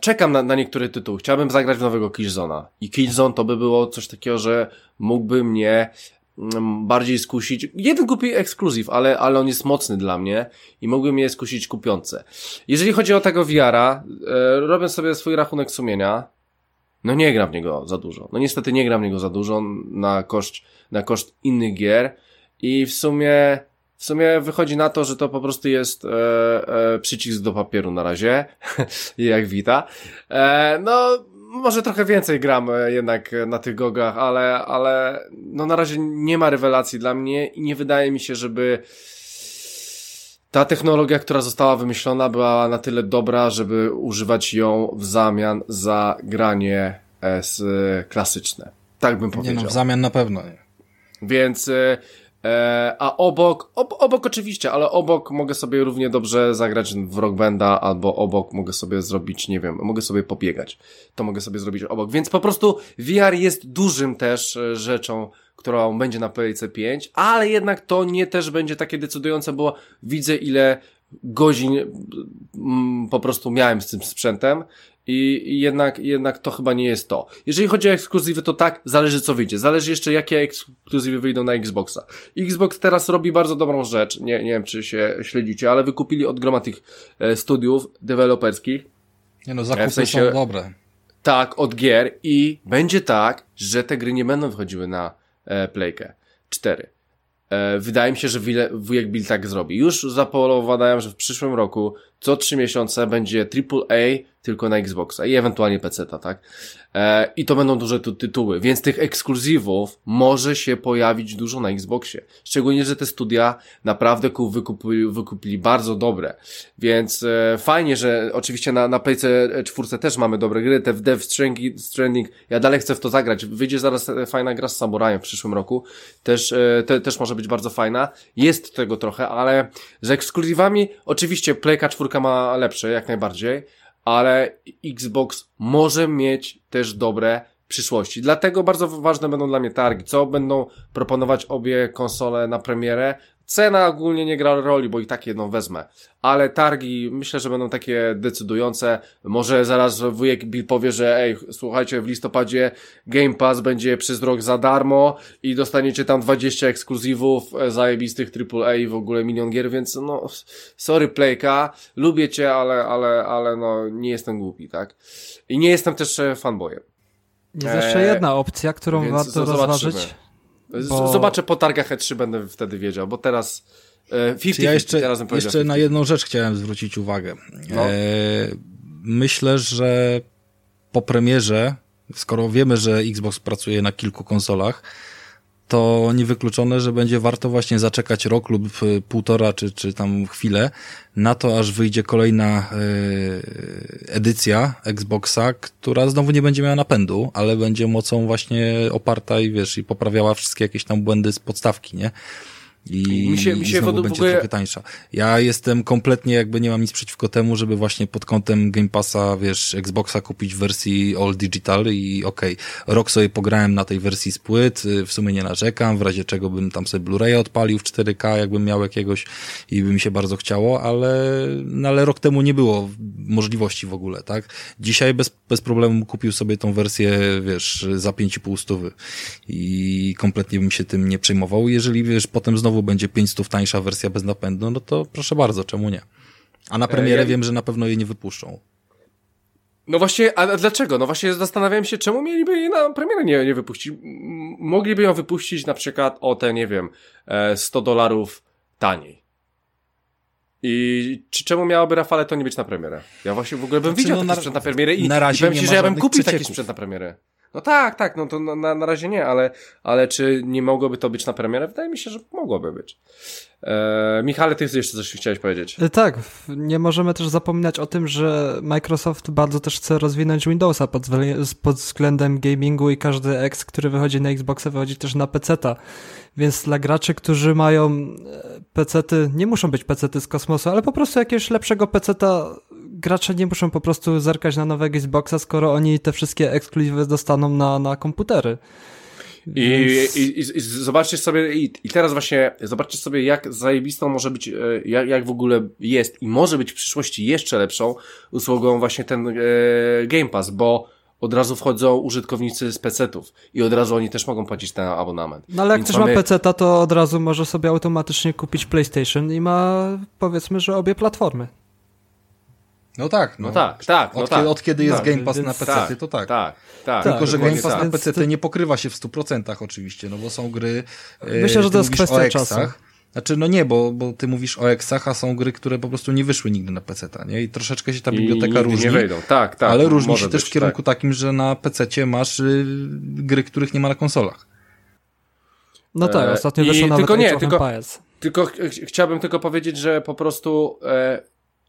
czekam na, na niektóre tytuły. Chciałbym zagrać w nowego Killzona. I Killzone to by było coś takiego, że mógłby mnie bardziej skusić. Jeden kupi ekskluzyw, ale, ale on jest mocny dla mnie i mógłbym je skusić kupiące. Jeżeli chodzi o tego VR-a, e, robię sobie swój rachunek sumienia. No nie gram w niego za dużo. No niestety nie gram w niego za dużo na koszt, na koszt innych gier i w sumie w sumie wychodzi na to, że to po prostu jest e, e, przycisk do papieru na razie, jak wita. E, no, może trochę więcej gram e, jednak na tych gogach, ale, ale no na razie nie ma rewelacji dla mnie i nie wydaje mi się, żeby ta technologia, która została wymyślona, była na tyle dobra, żeby używać ją w zamian za granie S klasyczne. Tak bym powiedział. Nie no, w zamian na pewno nie. Więc e, E, a obok, ob, obok oczywiście, ale obok mogę sobie równie dobrze zagrać w Rock albo obok mogę sobie zrobić, nie wiem, mogę sobie pobiegać. To mogę sobie zrobić obok. Więc po prostu VR jest dużym też e, rzeczą, którą będzie na PlayC 5, ale jednak to nie też będzie takie decydujące, bo widzę ile godzin mm, po prostu miałem z tym sprzętem i jednak, jednak to chyba nie jest to. Jeżeli chodzi o ekskluzywy, to tak, zależy co wyjdzie. Zależy jeszcze, jakie ekskluzywy wyjdą na Xboxa. Xbox teraz robi bardzo dobrą rzecz. Nie, nie wiem, czy się śledzicie, ale wykupili od groma tych e, studiów deweloperskich. Nie no, zakupy w sensie, są dobre. Tak, od gier i będzie tak, że te gry nie będą wychodziły na e, Playkę 4. E, wydaje mi się, że wujek Bill tak zrobi. Już zapolowadają, że w przyszłym roku co trzy miesiące będzie AAA tylko na Xboxa i ewentualnie PC-ta, tak? E, I to będą duże tytuły, więc tych ekskluzywów może się pojawić dużo na Xboxie. Szczególnie, że te studia naprawdę wykupili, wykupili bardzo dobre. Więc e, fajnie, że oczywiście na, na Playce 4 też mamy dobre gry, te Death Stranding, ja dalej chcę w to zagrać. Wyjdzie zaraz fajna gra z Samurajem w przyszłym roku. Też, e, te, też może być bardzo fajna. Jest tego trochę, ale z ekskluzywami oczywiście Playka 4 ma lepsze, jak najbardziej ale Xbox może mieć też dobre przyszłości. Dlatego bardzo ważne będą dla mnie targi, co będą proponować obie konsole na premierę, Cena ogólnie nie gra roli, bo i tak jedną wezmę. Ale targi myślę, że będą takie decydujące. Może zaraz wujek Bill powie, że ej, słuchajcie, w listopadzie Game Pass będzie przez rok za darmo i dostaniecie tam 20 ekskluzywów e, zajebistych AAA i w ogóle milion gier, więc no, sorry Playka, lubię cię, ale, ale, ale no, nie jestem głupi, tak? I nie jestem też e, fanboyem. Jest jeszcze jedna opcja, którą warto rozważyć. Bo... Zobaczę po targach E3, będę wtedy wiedział, bo teraz... 50, e, ja jeszcze, jeszcze na jedną rzecz chciałem zwrócić uwagę. No. E, myślę, że po premierze, skoro wiemy, że Xbox pracuje na kilku konsolach, to niewykluczone, że będzie warto właśnie zaczekać rok lub y, półtora, czy, czy tam chwilę na to, aż wyjdzie kolejna y, edycja Xboxa, która znowu nie będzie miała napędu, ale będzie mocą właśnie oparta i wiesz, i poprawiała wszystkie jakieś tam błędy z podstawki, nie? I, mi się, mi się i znowu będzie ogóle... trochę tańsza. Ja jestem kompletnie jakby nie mam nic przeciwko temu, żeby właśnie pod kątem Game Passa, wiesz, Xboxa kupić w wersji All Digital i okej, okay, rok sobie pograłem na tej wersji z płyt, w sumie nie narzekam, w razie czego bym tam sobie Blu-ray odpalił w 4K, jakbym miał jakiegoś i by mi się bardzo chciało, ale, no ale rok temu nie było możliwości w ogóle, tak? Dzisiaj bez, bez problemu kupił sobie tą wersję, wiesz, za 5,5 stówy i kompletnie bym się tym nie przejmował. Jeżeli, wiesz, potem znowu znowu będzie 500 tańsza wersja bez napędu, no to proszę bardzo, czemu nie? A na e, premierę ja... wiem, że na pewno jej nie wypuszczą. No właśnie, a dlaczego? No właśnie zastanawiałem się, czemu mieliby jej na premierę nie, nie wypuścić. Mogliby ją wypuścić na przykład o te, nie wiem, 100 e, dolarów taniej. I czy czemu miałoby Rafale to nie być na premierę? Ja właśnie w ogóle bym znaczy, widział no, taki na, sprzęt na premierę i, na razie i powiem ci, że ja bym kupił taki sprzęt na premierę. No tak, tak, no to na, na razie nie, ale, ale czy nie mogłoby to być na premierę? Wydaje mi się, że mogłoby być. Eee, Michale, ty jeszcze coś chciałeś powiedzieć? E, tak, nie możemy też zapominać o tym, że Microsoft bardzo też chce rozwinąć Windowsa pod, pod względem gamingu i każdy X, który wychodzi na Xboxa, wychodzi też na PC-ta. Więc dla graczy, którzy mają e, PC-ty, nie muszą być PC-ty z kosmosu, ale po prostu jakiegoś lepszego PC-ta gracze nie muszą po prostu zerkać na nowego Xboxa, skoro oni te wszystkie ekskluzywy dostaną na, na komputery. I, i, i, zobaczcie sobie, i, i teraz właśnie zobaczcie sobie, jak zajebistą może być, e, jak, jak w ogóle jest i może być w przyszłości jeszcze lepszą usługą właśnie ten e, Game Pass, bo od razu wchodzą użytkownicy z PC-ów i od razu oni też mogą płacić ten abonament. No ale jak Więc ktoś mamy... ma PC-ta, to od razu może sobie automatycznie kupić PlayStation i ma powiedzmy, że obie platformy. No tak, no, no tak, tak. No od, tak. Kiedy, od kiedy jest tak, Game Pass na PC, tak, to tak. Tak, tak. Tylko, że Game Pass tak. na PC nie pokrywa się w 100% oczywiście, no bo są gry... E, Myślę, że to jest kwestia czasu. Znaczy, no nie, bo, bo ty mówisz o Exach, a są gry, które po prostu nie wyszły nigdy na PC, nie? I troszeczkę się ta biblioteka I różni. nie wejdą, tak, tak. Ale różni się też być, w kierunku tak. takim, że na PC masz y, gry, których nie ma na konsolach. No tak, e, ostatnio wyszło nawet tylko nie, tylko, tylko ch chciałbym tylko powiedzieć, że po prostu e,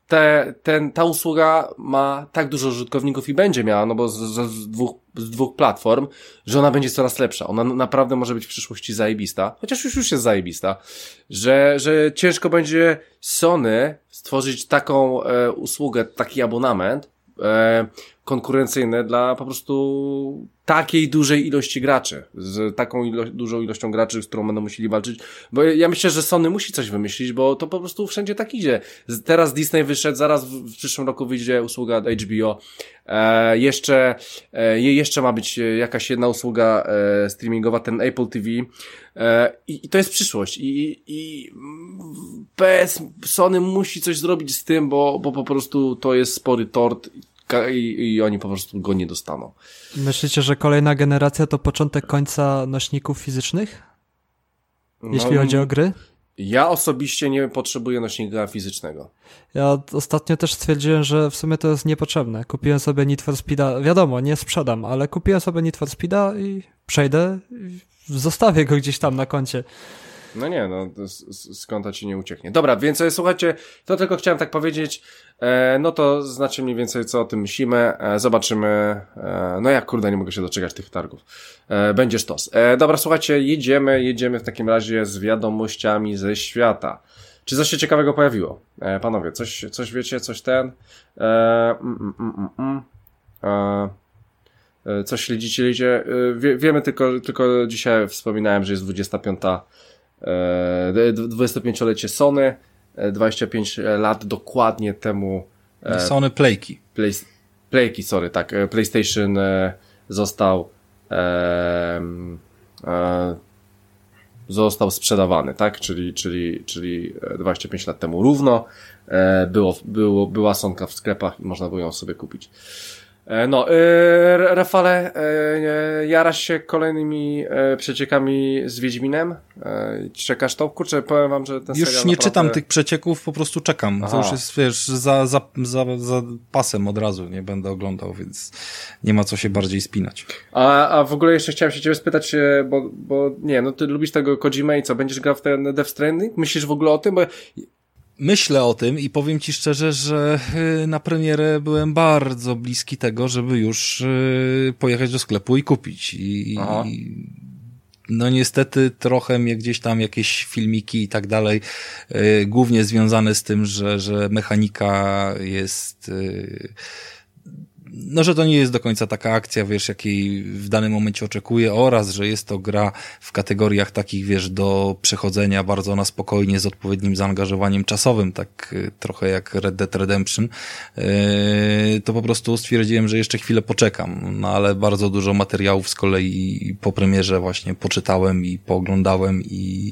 te, ten, ta usługa ma tak dużo użytkowników i będzie miała, no bo z, z, z, dwóch, z dwóch platform, że ona będzie coraz lepsza. Ona naprawdę może być w przyszłości zajebista, chociaż już, już jest zajebista, że, że ciężko będzie Sony stworzyć taką e, usługę, taki abonament, e, konkurencyjne dla po prostu takiej dużej ilości graczy, z taką ilo dużą ilością graczy, z którą będą musieli walczyć, bo ja myślę, że Sony musi coś wymyślić, bo to po prostu wszędzie tak idzie. Teraz Disney wyszedł, zaraz w, w przyszłym roku wyjdzie usługa HBO, e, jeszcze, e, jeszcze ma być jakaś jedna usługa e, streamingowa, ten Apple TV e, i, i to jest przyszłość. I, i PS, Sony musi coś zrobić z tym, bo, bo po prostu to jest spory tort i, i oni po prostu go nie dostaną. Myślicie, że kolejna generacja to początek końca nośników fizycznych? Jeśli no, chodzi o gry? Ja osobiście nie potrzebuję nośnika fizycznego. Ja ostatnio też stwierdziłem, że w sumie to jest niepotrzebne. Kupiłem sobie Need for Speeda, wiadomo, nie sprzedam, ale kupiłem sobie Need for Speeda i przejdę, i zostawię go gdzieś tam na koncie. No nie, no skąd ci nie ucieknie. Dobra, więc e, słuchajcie, to tylko chciałem tak powiedzieć, e, no to znaczy mniej więcej co o tym myślimy, e, zobaczymy, e, no jak kurde nie mogę się doczekać tych targów. E, będzie. E, dobra, słuchajcie, jedziemy, jedziemy w takim razie z wiadomościami ze świata. Czy coś się ciekawego pojawiło? E, panowie, coś, coś wiecie, coś ten? E, mm, mm, mm, mm. E, e coś śledzicie, śledzicie? Wie, wiemy tylko, tylko dzisiaj wspominałem, że jest 25 25-lecie e, Sony, 25 e, lat dokładnie temu. E, Sony Playki. Play, Playki, sorry, tak. PlayStation został e, e, został sprzedawany, tak? Czyli, czyli, czyli 25 lat temu równo było, było, była Sonka w sklepach i można było ją sobie kupić. E, no, e, Rafale, e, jarasz się kolejnymi przeciekami z Wiedźminem? Czekasz to? Kurczę, powiem wam, że ten Już nie naprawdę... czytam tych przecieków, po prostu czekam. Aha. To już jest, wiesz, za, za, za, za pasem od razu nie będę oglądał, więc nie ma co się bardziej spinać. A, a w ogóle jeszcze chciałem się ciebie spytać, bo, bo nie, no ty lubisz tego Kojima i co, będziesz grał w ten Death Stranding? Myślisz w ogóle o tym? Bo myślę o tym i powiem ci szczerze, że y, na premierę byłem bardzo bliski tego, żeby już y, pojechać do sklepu i kupić. I, no niestety trochę mnie gdzieś tam jakieś filmiki i tak dalej, y, głównie związane z tym, że, że mechanika jest no, że to nie jest do końca taka akcja, wiesz, jakiej w danym momencie oczekuję oraz, że jest to gra w kategoriach takich, wiesz, do przechodzenia bardzo na spokojnie z odpowiednim zaangażowaniem czasowym, tak y, trochę jak Red Dead Redemption, yy, to po prostu stwierdziłem, że jeszcze chwilę poczekam, no ale bardzo dużo materiałów z kolei po premierze właśnie poczytałem i pooglądałem i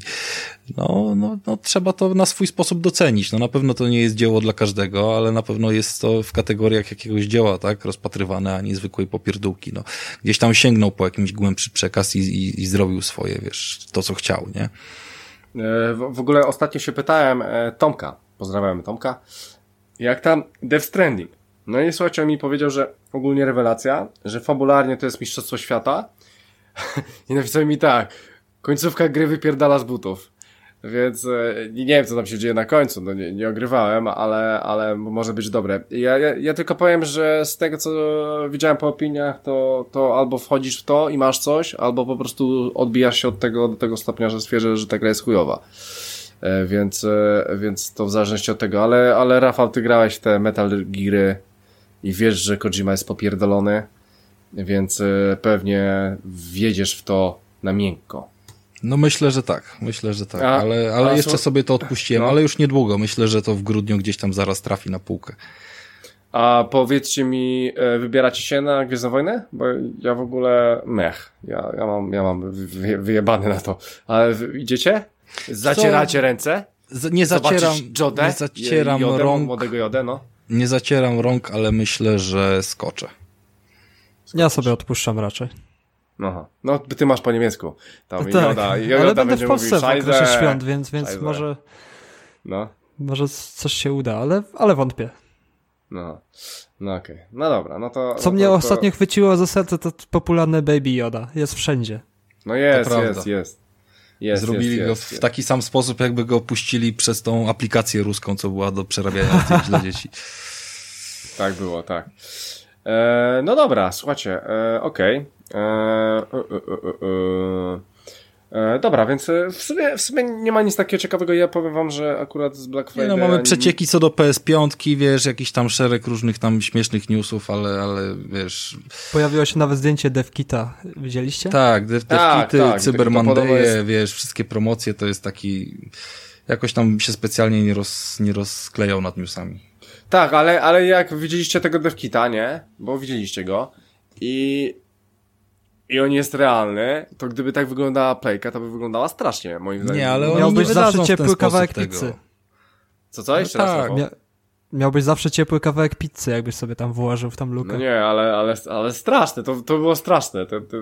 no, no, no trzeba to na swój sposób docenić. No na pewno to nie jest dzieło dla każdego, ale na pewno jest to w kategoriach jakiegoś dzieła, tak, rozpatrywane, a nie zwykłej popierdółki. No, gdzieś tam sięgnął po jakimś głębszy przekaz i, i, i zrobił swoje, wiesz, to co chciał, nie? E, w ogóle ostatnio się pytałem e, Tomka, pozdrawiamy Tomka, jak tam Death Stranding. No i słuchajcie, on mi powiedział, że ogólnie rewelacja, że fabularnie to jest Mistrzostwo Świata i napisał mi tak, końcówka gry wypierdala z butów. Więc e, nie wiem, co tam się dzieje na końcu, no nie, nie ogrywałem, ale, ale może być dobre. Ja, ja, ja tylko powiem, że z tego, co widziałem po opiniach, to, to albo wchodzisz w to i masz coś, albo po prostu odbijasz się od tego do tego stopnia, że stwierdzisz, że ta gra jest chujowa. E, więc, e, więc to w zależności od tego, ale, ale Rafał, ty grałeś te Metal Geary i wiesz, że Kojima jest popierdolony, więc pewnie wjedziesz w to na miękko. No myślę, że tak. Myślę, że tak. A, ale ale jeszcze sobie to odpuściłem, no. ale już niedługo. Myślę, że to w grudniu gdzieś tam zaraz trafi na półkę. A powiedzcie mi, e, wybieracie się na Gwiezdną Wojnę? Bo ja w ogóle mech. Ja, ja mam, ja mam wyjebany na to. Ale idziecie? Zacieracie Co? ręce? Z, nie zacieram, Jodę, nie zacieram Jodę, rąk. Młodego Jodę, no. Nie zacieram rąk, ale myślę, że skoczę. skoczę. Ja sobie odpuszczam raczej. Aha. No, ty masz po niemiecku. Tam no tak, Joda, Joda ale będę w Polsce w okresie świąt, więc, więc może no. może coś się uda, ale, ale wątpię. No, no okej. Okay. No dobra, no to... Co no mnie to, ostatnio chwyciło za serce, to popularny Baby Yoda. Jest wszędzie. No jest, jest, jest. Jest, Zrobili jest, go w jest. taki sam sposób, jakby go puścili przez tą aplikację ruską, co była do przerabiania zdjęć dla dzieci. Tak było, tak. E, no dobra, słuchajcie, e, okej. Okay. E, e, e, dobra, więc w sumie, w sumie nie ma nic takiego ciekawego. Ja powiem wam, że akurat z Black Friday... Nie, no mamy przecieki co do PS5, wiesz, jakiś tam szereg różnych tam śmiesznych newsów, ale, ale wiesz... Pojawiło się nawet zdjęcie DevKita. Widzieliście? Tak, dev, tak, DevKity, tak, Cybermandeje, jest... wiesz, wszystkie promocje to jest taki... Jakoś tam się specjalnie nie, roz, nie rozklejał nad newsami. Tak, ale, ale jak widzieliście tego DevKita, nie? Bo widzieliście go i i on jest realny, to gdyby tak wyglądała playka, to by wyglądała strasznie, moim zdaniem. Nie, ale on Miałbyś zawsze ciepły kawałek pizzy. Co, co? Jeszcze no raz, tak. Mia Miałbyś zawsze ciepły kawałek pizzy, jakbyś sobie tam włożył w tam lukę. No nie, ale, ale, ale straszne, to, to było straszne. To, to,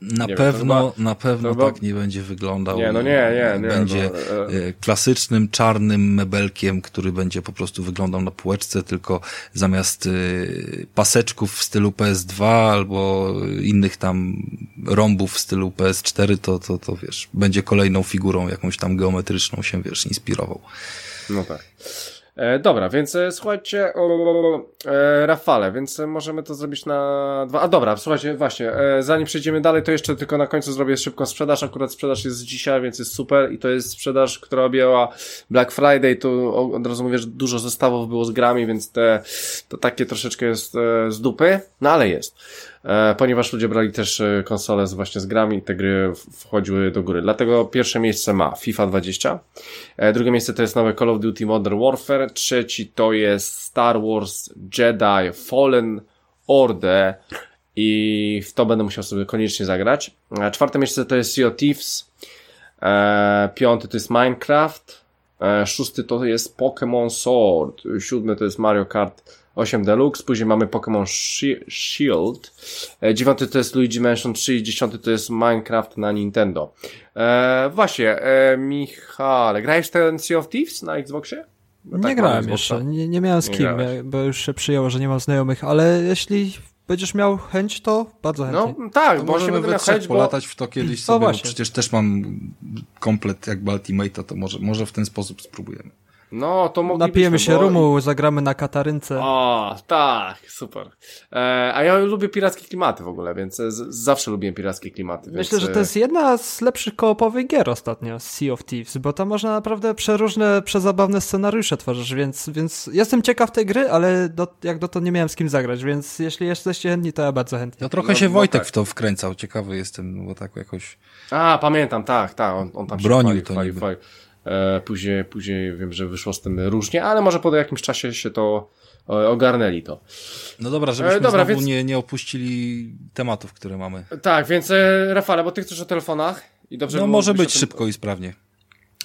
na pewno, chyba, na pewno tak nie będzie wyglądał. Nie, no nie, nie, nie. Będzie no, e... klasycznym, czarnym mebelkiem, który będzie po prostu wyglądał na półeczce, tylko zamiast y, paseczków w stylu PS2 albo innych tam rąbów w stylu PS4, to, to, to wiesz, będzie kolejną figurą jakąś tam geometryczną się, wiesz, inspirował. No tak. E, dobra, więc e, słuchajcie, o, e, Rafale, więc możemy to zrobić na dwa. A dobra, słuchajcie, właśnie, e, zanim przejdziemy dalej, to jeszcze tylko na końcu zrobię szybką sprzedaż. Akurat sprzedaż jest dzisiaj, więc jest super i to jest sprzedaż, która objęła Black Friday. Tu od razu mówię, że dużo zestawów było z grami, więc te, to takie troszeczkę jest e, z dupy, no ale jest. E, ponieważ ludzie brali też e, konsole z, właśnie z grami i te gry wchodziły do góry. Dlatego pierwsze miejsce ma FIFA 20, e, drugie miejsce to jest nowe Call of Duty Modern Warfare, trzeci to jest Star Wars Jedi Fallen Order. I w to będę musiał sobie koniecznie zagrać. Czwarte miejsce to jest Sea of Thieves, piąty to jest Minecraft, szósty to jest Pokémon Sword, siódmy to jest Mario Kart 8 Deluxe, później mamy Pokémon Shield, e, dziewiąty to jest Luigi Mansion 3 i dziesiąty to jest Minecraft na Nintendo. E, właśnie, e, Michale, grałeś ten Sea of Thieves na Xboxie? No nie tak grałem jeszcze, nie, nie miałem z kim, bo już się przyjęło, że nie mam znajomych, ale jeśli będziesz miał chęć, to bardzo chętnie. No tak, no bo możemy będę miał chęć, polatać w to kiedyś sobie, no przecież też mam komplet jakby Ultimate'a, to może, może w ten sposób spróbujemy. No, to moglibyśmy, Napijemy się bo... rumu, zagramy na katarynce. O, tak, super. E, a ja lubię pirackie klimaty w ogóle, więc z, zawsze lubiłem pirackie klimaty. Myślę, więc... że to jest jedna z lepszych koopowych gier ostatnio, Sea of Thieves, bo tam można naprawdę przeróżne, przezabawne scenariusze tworzyć, więc, więc jestem ciekaw tej gry, ale do, jak dotąd nie miałem z kim zagrać, więc jeśli jesteście chętni, to ja bardzo chętnie. No trochę no, się no Wojtek tak. w to wkręcał, ciekawy jestem, bo tak jakoś... A, pamiętam, tak, tak, on, on tam Bronił się chwali, to chwali, E, później, później wiem, że wyszło z tym różnie, ale może po jakimś czasie się to e, ogarnęli to. No dobra, żebyśmy e, dobra, znowu więc... nie, nie opuścili tematów, które mamy. Tak, więc Rafale, bo ty chcesz o telefonach i dobrze No może być tym... szybko i sprawnie.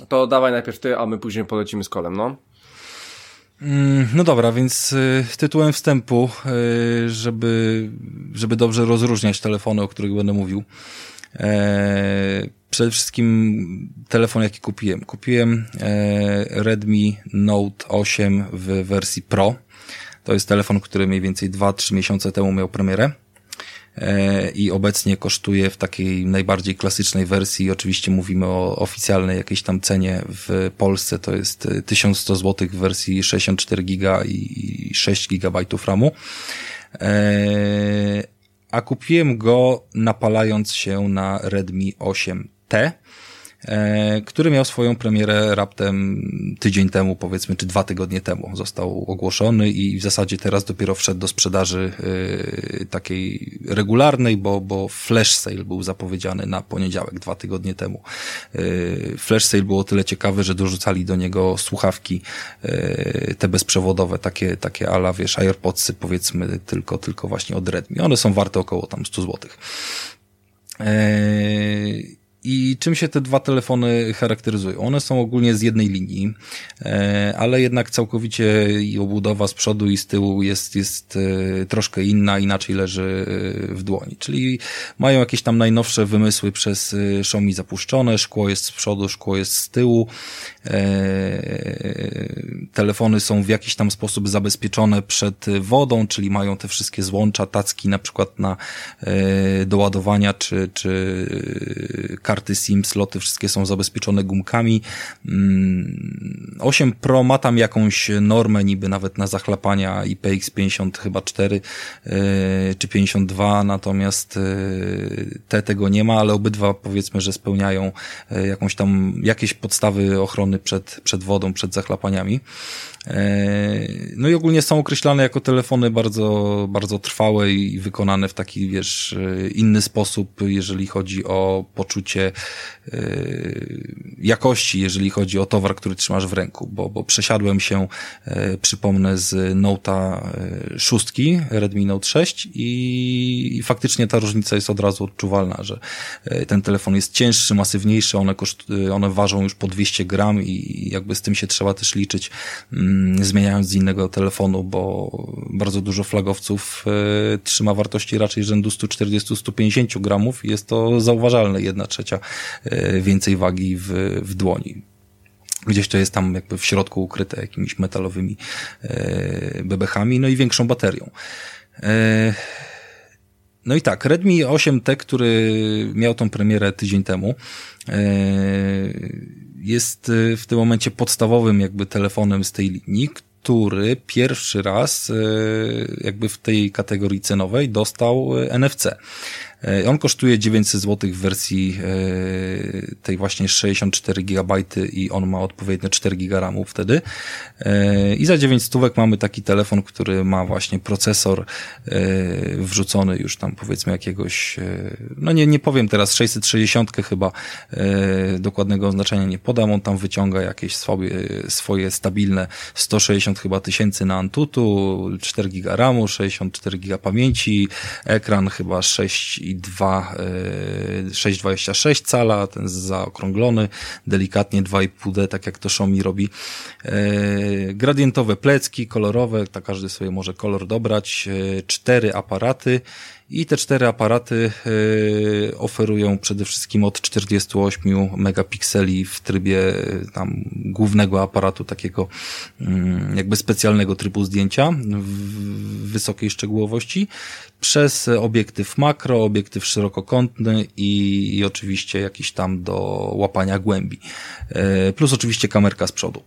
To dawaj najpierw ty, a my później polecimy z kolem, no. Mm, no dobra, więc y, tytułem wstępu, y, żeby, żeby dobrze rozróżniać telefony, o których będę mówił. E, przede wszystkim telefon, jaki kupiłem. Kupiłem e, Redmi Note 8 w wersji Pro. To jest telefon, który mniej więcej 2-3 miesiące temu miał premierę e, i obecnie kosztuje w takiej najbardziej klasycznej wersji, oczywiście mówimy o oficjalnej jakiejś tam cenie w Polsce, to jest 1100 zł w wersji 64 giga i 6 GB RAMu a kupiłem go napalając się na Redmi 8T E, który miał swoją premierę raptem tydzień temu, powiedzmy, czy dwa tygodnie temu. Został ogłoszony i w zasadzie teraz dopiero wszedł do sprzedaży e, takiej regularnej, bo, bo flash sale był zapowiedziany na poniedziałek, dwa tygodnie temu. E, flash sale było tyle ciekawy, że dorzucali do niego słuchawki te bezprzewodowe, takie, takie ala, wiesz, AirPodsy powiedzmy, tylko, tylko właśnie od Redmi. One są warte około tam 100 złotych. I czym się te dwa telefony charakteryzują? One są ogólnie z jednej linii, e, ale jednak całkowicie obudowa z przodu i z tyłu jest, jest e, troszkę inna, inaczej leży e, w dłoni. Czyli mają jakieś tam najnowsze wymysły przez Xiaomi zapuszczone, szkło jest z przodu, szkło jest z tyłu. Telefony są w jakiś tam sposób zabezpieczone przed wodą, czyli mają te wszystkie złącza, tacki na przykład na doładowania czy, czy karty SIM, sloty wszystkie są zabezpieczone gumkami. 8 mm, Pro ma tam jakąś normę niby nawet na zachlapania IPX50 chyba 4 yy, czy 52, natomiast yy, te tego nie ma, ale obydwa powiedzmy, że spełniają yy, jakąś tam, jakieś podstawy ochrony przed, przed wodą, przed zachlapaniami. No i ogólnie są określane jako telefony bardzo, bardzo trwałe i wykonane w taki, wiesz, inny sposób, jeżeli chodzi o poczucie e, jakości, jeżeli chodzi o towar, który trzymasz w ręku, bo, bo przesiadłem się, przypomnę, z Note'a 6, Redmi Note 6 i, faktycznie ta różnica jest od razu odczuwalna, że ten telefon jest cięższy, masywniejszy, one, koszt, one ważą już po 200 gram i jakby z tym się trzeba też liczyć mm, zmieniając z innego telefonu, bo bardzo dużo flagowców trzyma wartości raczej rzędu 140-150 gramów i jest to zauważalne, jedna trzecia e, więcej wagi w, w dłoni. Gdzieś to jest tam jakby w środku ukryte jakimiś metalowymi e, bebechami, no i większą baterią. No i tak, Redmi 8T, który miał tą premierę tydzień temu, jest y, w tym momencie podstawowym jakby telefonem z tej linii, który pierwszy raz y, jakby w tej kategorii cenowej dostał y, NFC. E, on kosztuje 900 zł w wersji e, tej właśnie 64 GB i on ma odpowiednio 4 GB RAMu wtedy. E, I za 9 stówek mamy taki telefon, który ma właśnie procesor wrzucony już tam powiedzmy jakiegoś, no nie, nie powiem teraz 660 chyba, dokładnego oznaczenia nie podam, on tam wyciąga jakieś swoje, swoje stabilne 160 chyba tysięcy na Antutu, 4 GB RAMu, 64 GB pamięci, ekran chyba 6 i 2 6,26 cala, ten zaokrąglony, delikatnie 2,5D, tak jak to Xiaomi robi. Gradientowe plecki, kolorowe, tak każdy sobie może kolor dobrać. Cztery aparaty i te cztery aparaty y, oferują przede wszystkim od 48 megapikseli w trybie y, tam głównego aparatu takiego mm, jakby specjalnego trybu zdjęcia w wysokiej szczegółowości przez obiektyw makro, obiektyw szerokokątny i, i oczywiście jakiś tam do łapania głębi. Y, plus oczywiście kamerka z przodu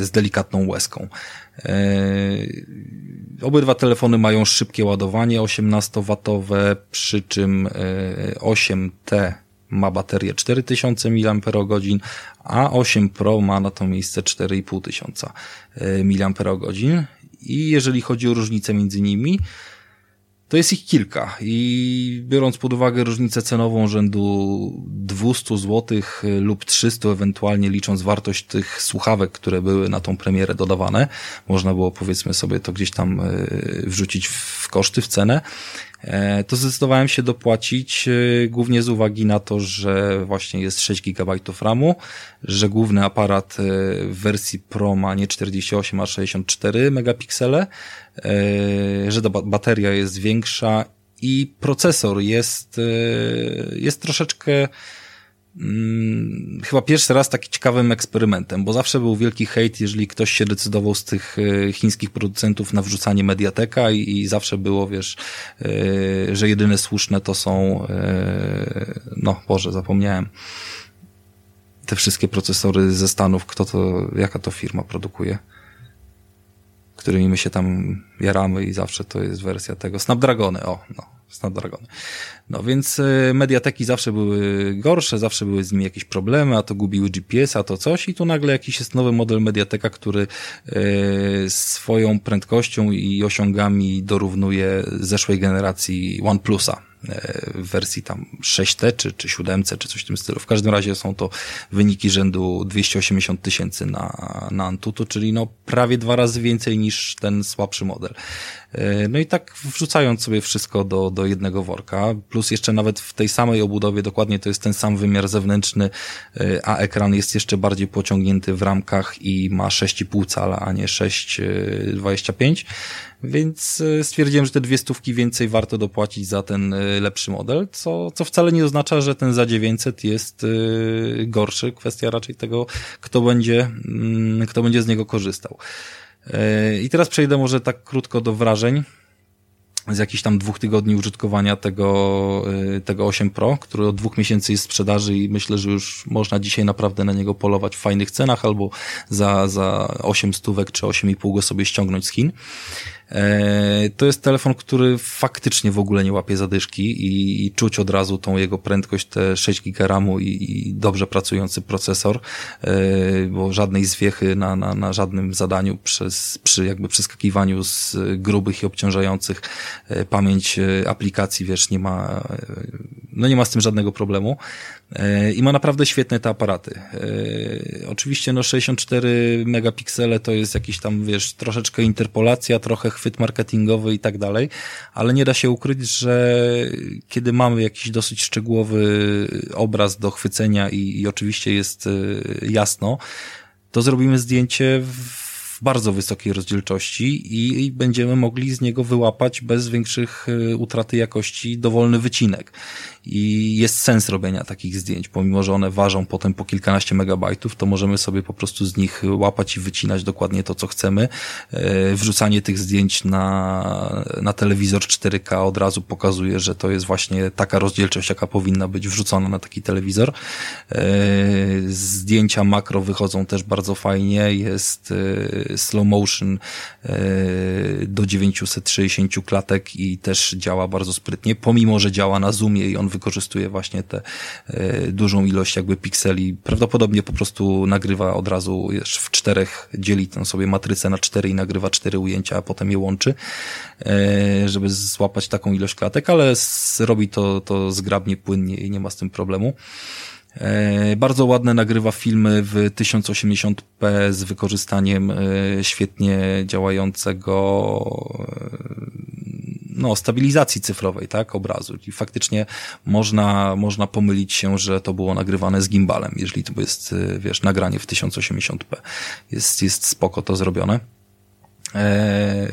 z delikatną łezką. Obydwa telefony mają szybkie ładowanie 18W, przy czym 8T e, ma baterię 4000 mAh, a 8 Pro ma na to miejsce 4500 e, mAh. I jeżeli chodzi o różnicę między nimi, to jest ich kilka i biorąc pod uwagę różnicę cenową rzędu 200 zł lub 300 ewentualnie licząc wartość tych słuchawek, które były na tą premierę dodawane, można było powiedzmy sobie to gdzieś tam e, wrzucić w koszty, w cenę, to zdecydowałem się dopłacić e, głównie z uwagi na to, że właśnie jest 6 GB RAMu, że główny aparat w wersji Pro ma nie 48, a 64 megapiksele, E, że bateria jest większa i procesor jest, e, jest troszeczkę hmm, chyba pierwszy raz taki ciekawym eksperymentem, bo zawsze był wielki hejt, jeżeli ktoś się decydował z tych e, chińskich producentów na wrzucanie Mediateka i, i zawsze było, wiesz, że jedyne słuszne to są, no Boże, zapomniałem, te wszystkie procesory ze Stanów, kto to, jaka to firma produkuje? którymi my się tam jaramy i zawsze to jest wersja tego. Snapdragony, o, no, Snapdragony. No więc y, mediateki zawsze były gorsze, zawsze były z nimi jakieś problemy, a to gubiły GPS, a to coś i tu nagle jakiś jest nowy model mediateka, który y, swoją prędkością i osiągami dorównuje zeszłej generacji OnePlusa w wersji tam 6T czy, czy 7 czy coś w tym stylu. W każdym razie są to wyniki rzędu 280 tysięcy na, na Antutu, czyli no prawie dwa razy więcej niż ten słabszy model. E, no i tak wrzucając sobie wszystko do, do jednego worka, plus jeszcze nawet w tej samej obudowie dokładnie to jest ten sam wymiar zewnętrzny, e, a ekran jest jeszcze bardziej pociągnięty w ramkach i ma 6,5 cala, a nie 6,25 więc e, stwierdziłem, że te dwie stówki więcej warto dopłacić za ten lepszy model, co, co wcale nie oznacza, że ten za 900 jest gorszy. Kwestia raczej tego, kto będzie, mm, kto będzie z niego korzystał. I teraz przejdę może tak krótko do wrażeń z jakichś tam dwóch tygodni użytkowania tego, tego 8 Pro, który od dwóch miesięcy jest w sprzedaży i myślę, że już można dzisiaj naprawdę na niego polować w fajnych cenach albo za, za 8 stówek czy 8,5 go sobie ściągnąć z Chin. E, to jest telefon, który faktycznie w ogóle nie łapie zadyszki i, czuć od razu tą jego prędkość, te 6 GB RAMu i, i dobrze pracujący procesor, e, bo żadnej zwiechy na, na, na żadnym zadaniu przez, przy jakby przeskakiwaniu z grubych i obciążających e, pamięć aplikacji, wiesz, nie ma, no nie ma z tym żadnego problemu. I ma naprawdę świetne te aparaty. Oczywiście no 64 megapiksele to jest jakiś tam, wiesz, troszeczkę interpolacja, trochę chwyt marketingowy i tak dalej, ale nie da się ukryć, że kiedy mamy jakiś dosyć szczegółowy obraz do chwycenia i, i oczywiście jest e, jasno, to zrobimy zdjęcie w bardzo wysokiej rozdzielczości i, będziemy mogli z niego wyłapać bez większych e, utraty jakości dowolny wycinek. I jest sens robienia takich zdjęć, pomimo że one ważą potem po kilkanaście megabajtów, to możemy sobie po prostu z nich łapać i wycinać dokładnie to, co chcemy. E, wrzucanie tych zdjęć na, na telewizor 4K od razu pokazuje, że to jest właśnie taka rozdzielczość, jaka powinna być wrzucona na taki telewizor. E, zdjęcia makro wychodzą też bardzo fajnie, jest slow motion e, do 960 klatek i też działa bardzo sprytnie, pomimo, że działa na zoomie i on wykorzystuje właśnie tę e, dużą ilość jakby pikseli. Prawdopodobnie po prostu nagrywa od razu w czterech, dzieli tam sobie matrycę na cztery i nagrywa cztery ujęcia, a potem je łączy, e, żeby złapać taką ilość klatek, ale robi to, to zgrabnie, płynnie i nie ma z tym problemu. E, bardzo ładne nagrywa filmy w 1080p z wykorzystaniem świetnie działającego no, stabilizacji cyfrowej, tak, obrazu. I faktycznie można, można pomylić się, że to było nagrywane z gimbalem, jeżeli to jest, wiesz, nagranie w 1080p. Jest, jest spoko to zrobione. E,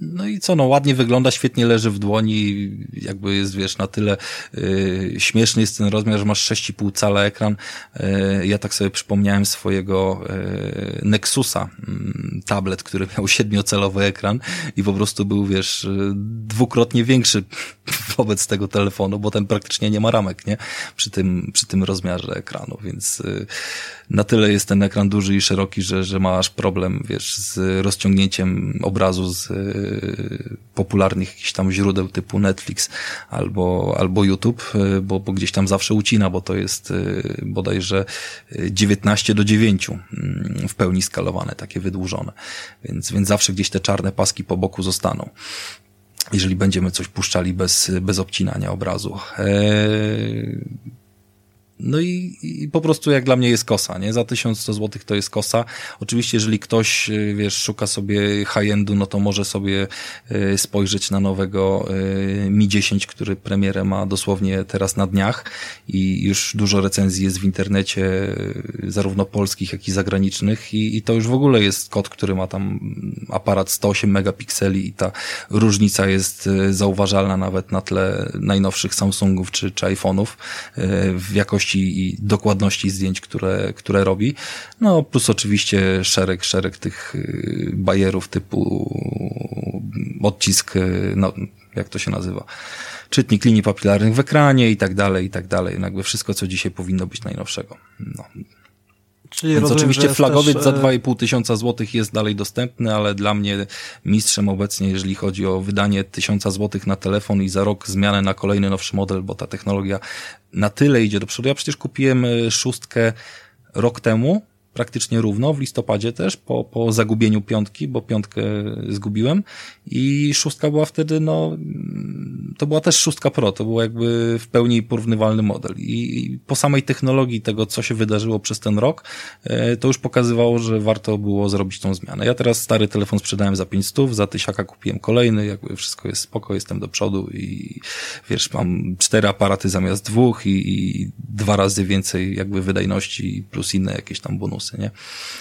no i co, no ładnie wygląda, świetnie leży w dłoni, jakby jest, wiesz, na tyle y, śmieszny jest ten rozmiar, że masz 6,5 cala ekran. Y, ja tak sobie przypomniałem swojego y, Nexusa, mm, tablet, który miał siedmiocelowy ekran i po prostu był, wiesz, dwukrotnie większy wobec tego telefonu, bo ten praktycznie nie ma ramek, nie? Przy tym, przy tym rozmiarze ekranu, więc na tyle jest ten ekran duży i szeroki, że, że masz problem, wiesz, z rozciągnięciem obrazu z y, popularnych jakichś tam źródeł typu Netflix albo, albo YouTube, y, bo, bo gdzieś tam zawsze ucina, bo to jest y, bodajże 19 do 9 mm, w pełni skalowane, takie wydłużone. Więc, więc zawsze gdzieś te czarne paski po boku zostaną jeżeli będziemy coś puszczali bez, bez obcinania obrazu. Eee, no i, i, po prostu jak dla mnie jest kosa, nie? Za 1100 zł to jest kosa. Oczywiście, jeżeli ktoś, y, wiesz, szuka sobie high-endu, no to może sobie y, spojrzeć na nowego y, Mi 10, który premierę ma dosłownie teraz na dniach i już dużo recenzji jest w internecie, zarówno polskich, jak i zagranicznych i, i to już w ogóle jest kod, który ma tam aparat 108 megapikseli i ta różnica jest zauważalna nawet na tle najnowszych Samsungów czy, czy iPhone'ów w jakości jakości i dokładności zdjęć, które, które robi. No, plus oczywiście szereg, szereg tych y, bajerów typu odcisk, y, no, jak to się nazywa? Czytnik linii papilarnych w ekranie i tak dalej, i tak dalej. No, jakby wszystko, co dzisiaj powinno być najnowszego. No, Czyli Więc rozumiem, oczywiście flagowiec też... za 2,5 e, tysiąca złotych jest dalej dostępny, ale dla mnie mistrzem obecnie, jeżeli chodzi o wydanie tysiąca złotych na telefon i za rok zmianę na kolejny nowszy model, bo ta technologia na tyle idzie do przodu. Ja przecież kupiłem e, szóstkę rok temu, praktycznie równo, w listopadzie też, po, po zagubieniu piątki, bo piątkę zgubiłem. I szóstka była wtedy, no, to była też szóstka Pro, to był jakby w pełni porównywalny model. I po samej technologii tego, co się wydarzyło przez ten rok, e, to już pokazywało, że warto było zrobić tą zmianę. Ja teraz stary telefon sprzedałem za 500, za tysiaka kupiłem kolejny, jakby wszystko jest spoko, jestem do przodu i wiesz, mam cztery aparaty zamiast dwóch i, i dwa razy więcej jakby wydajności plus inne jakieś tam bonusy, nie?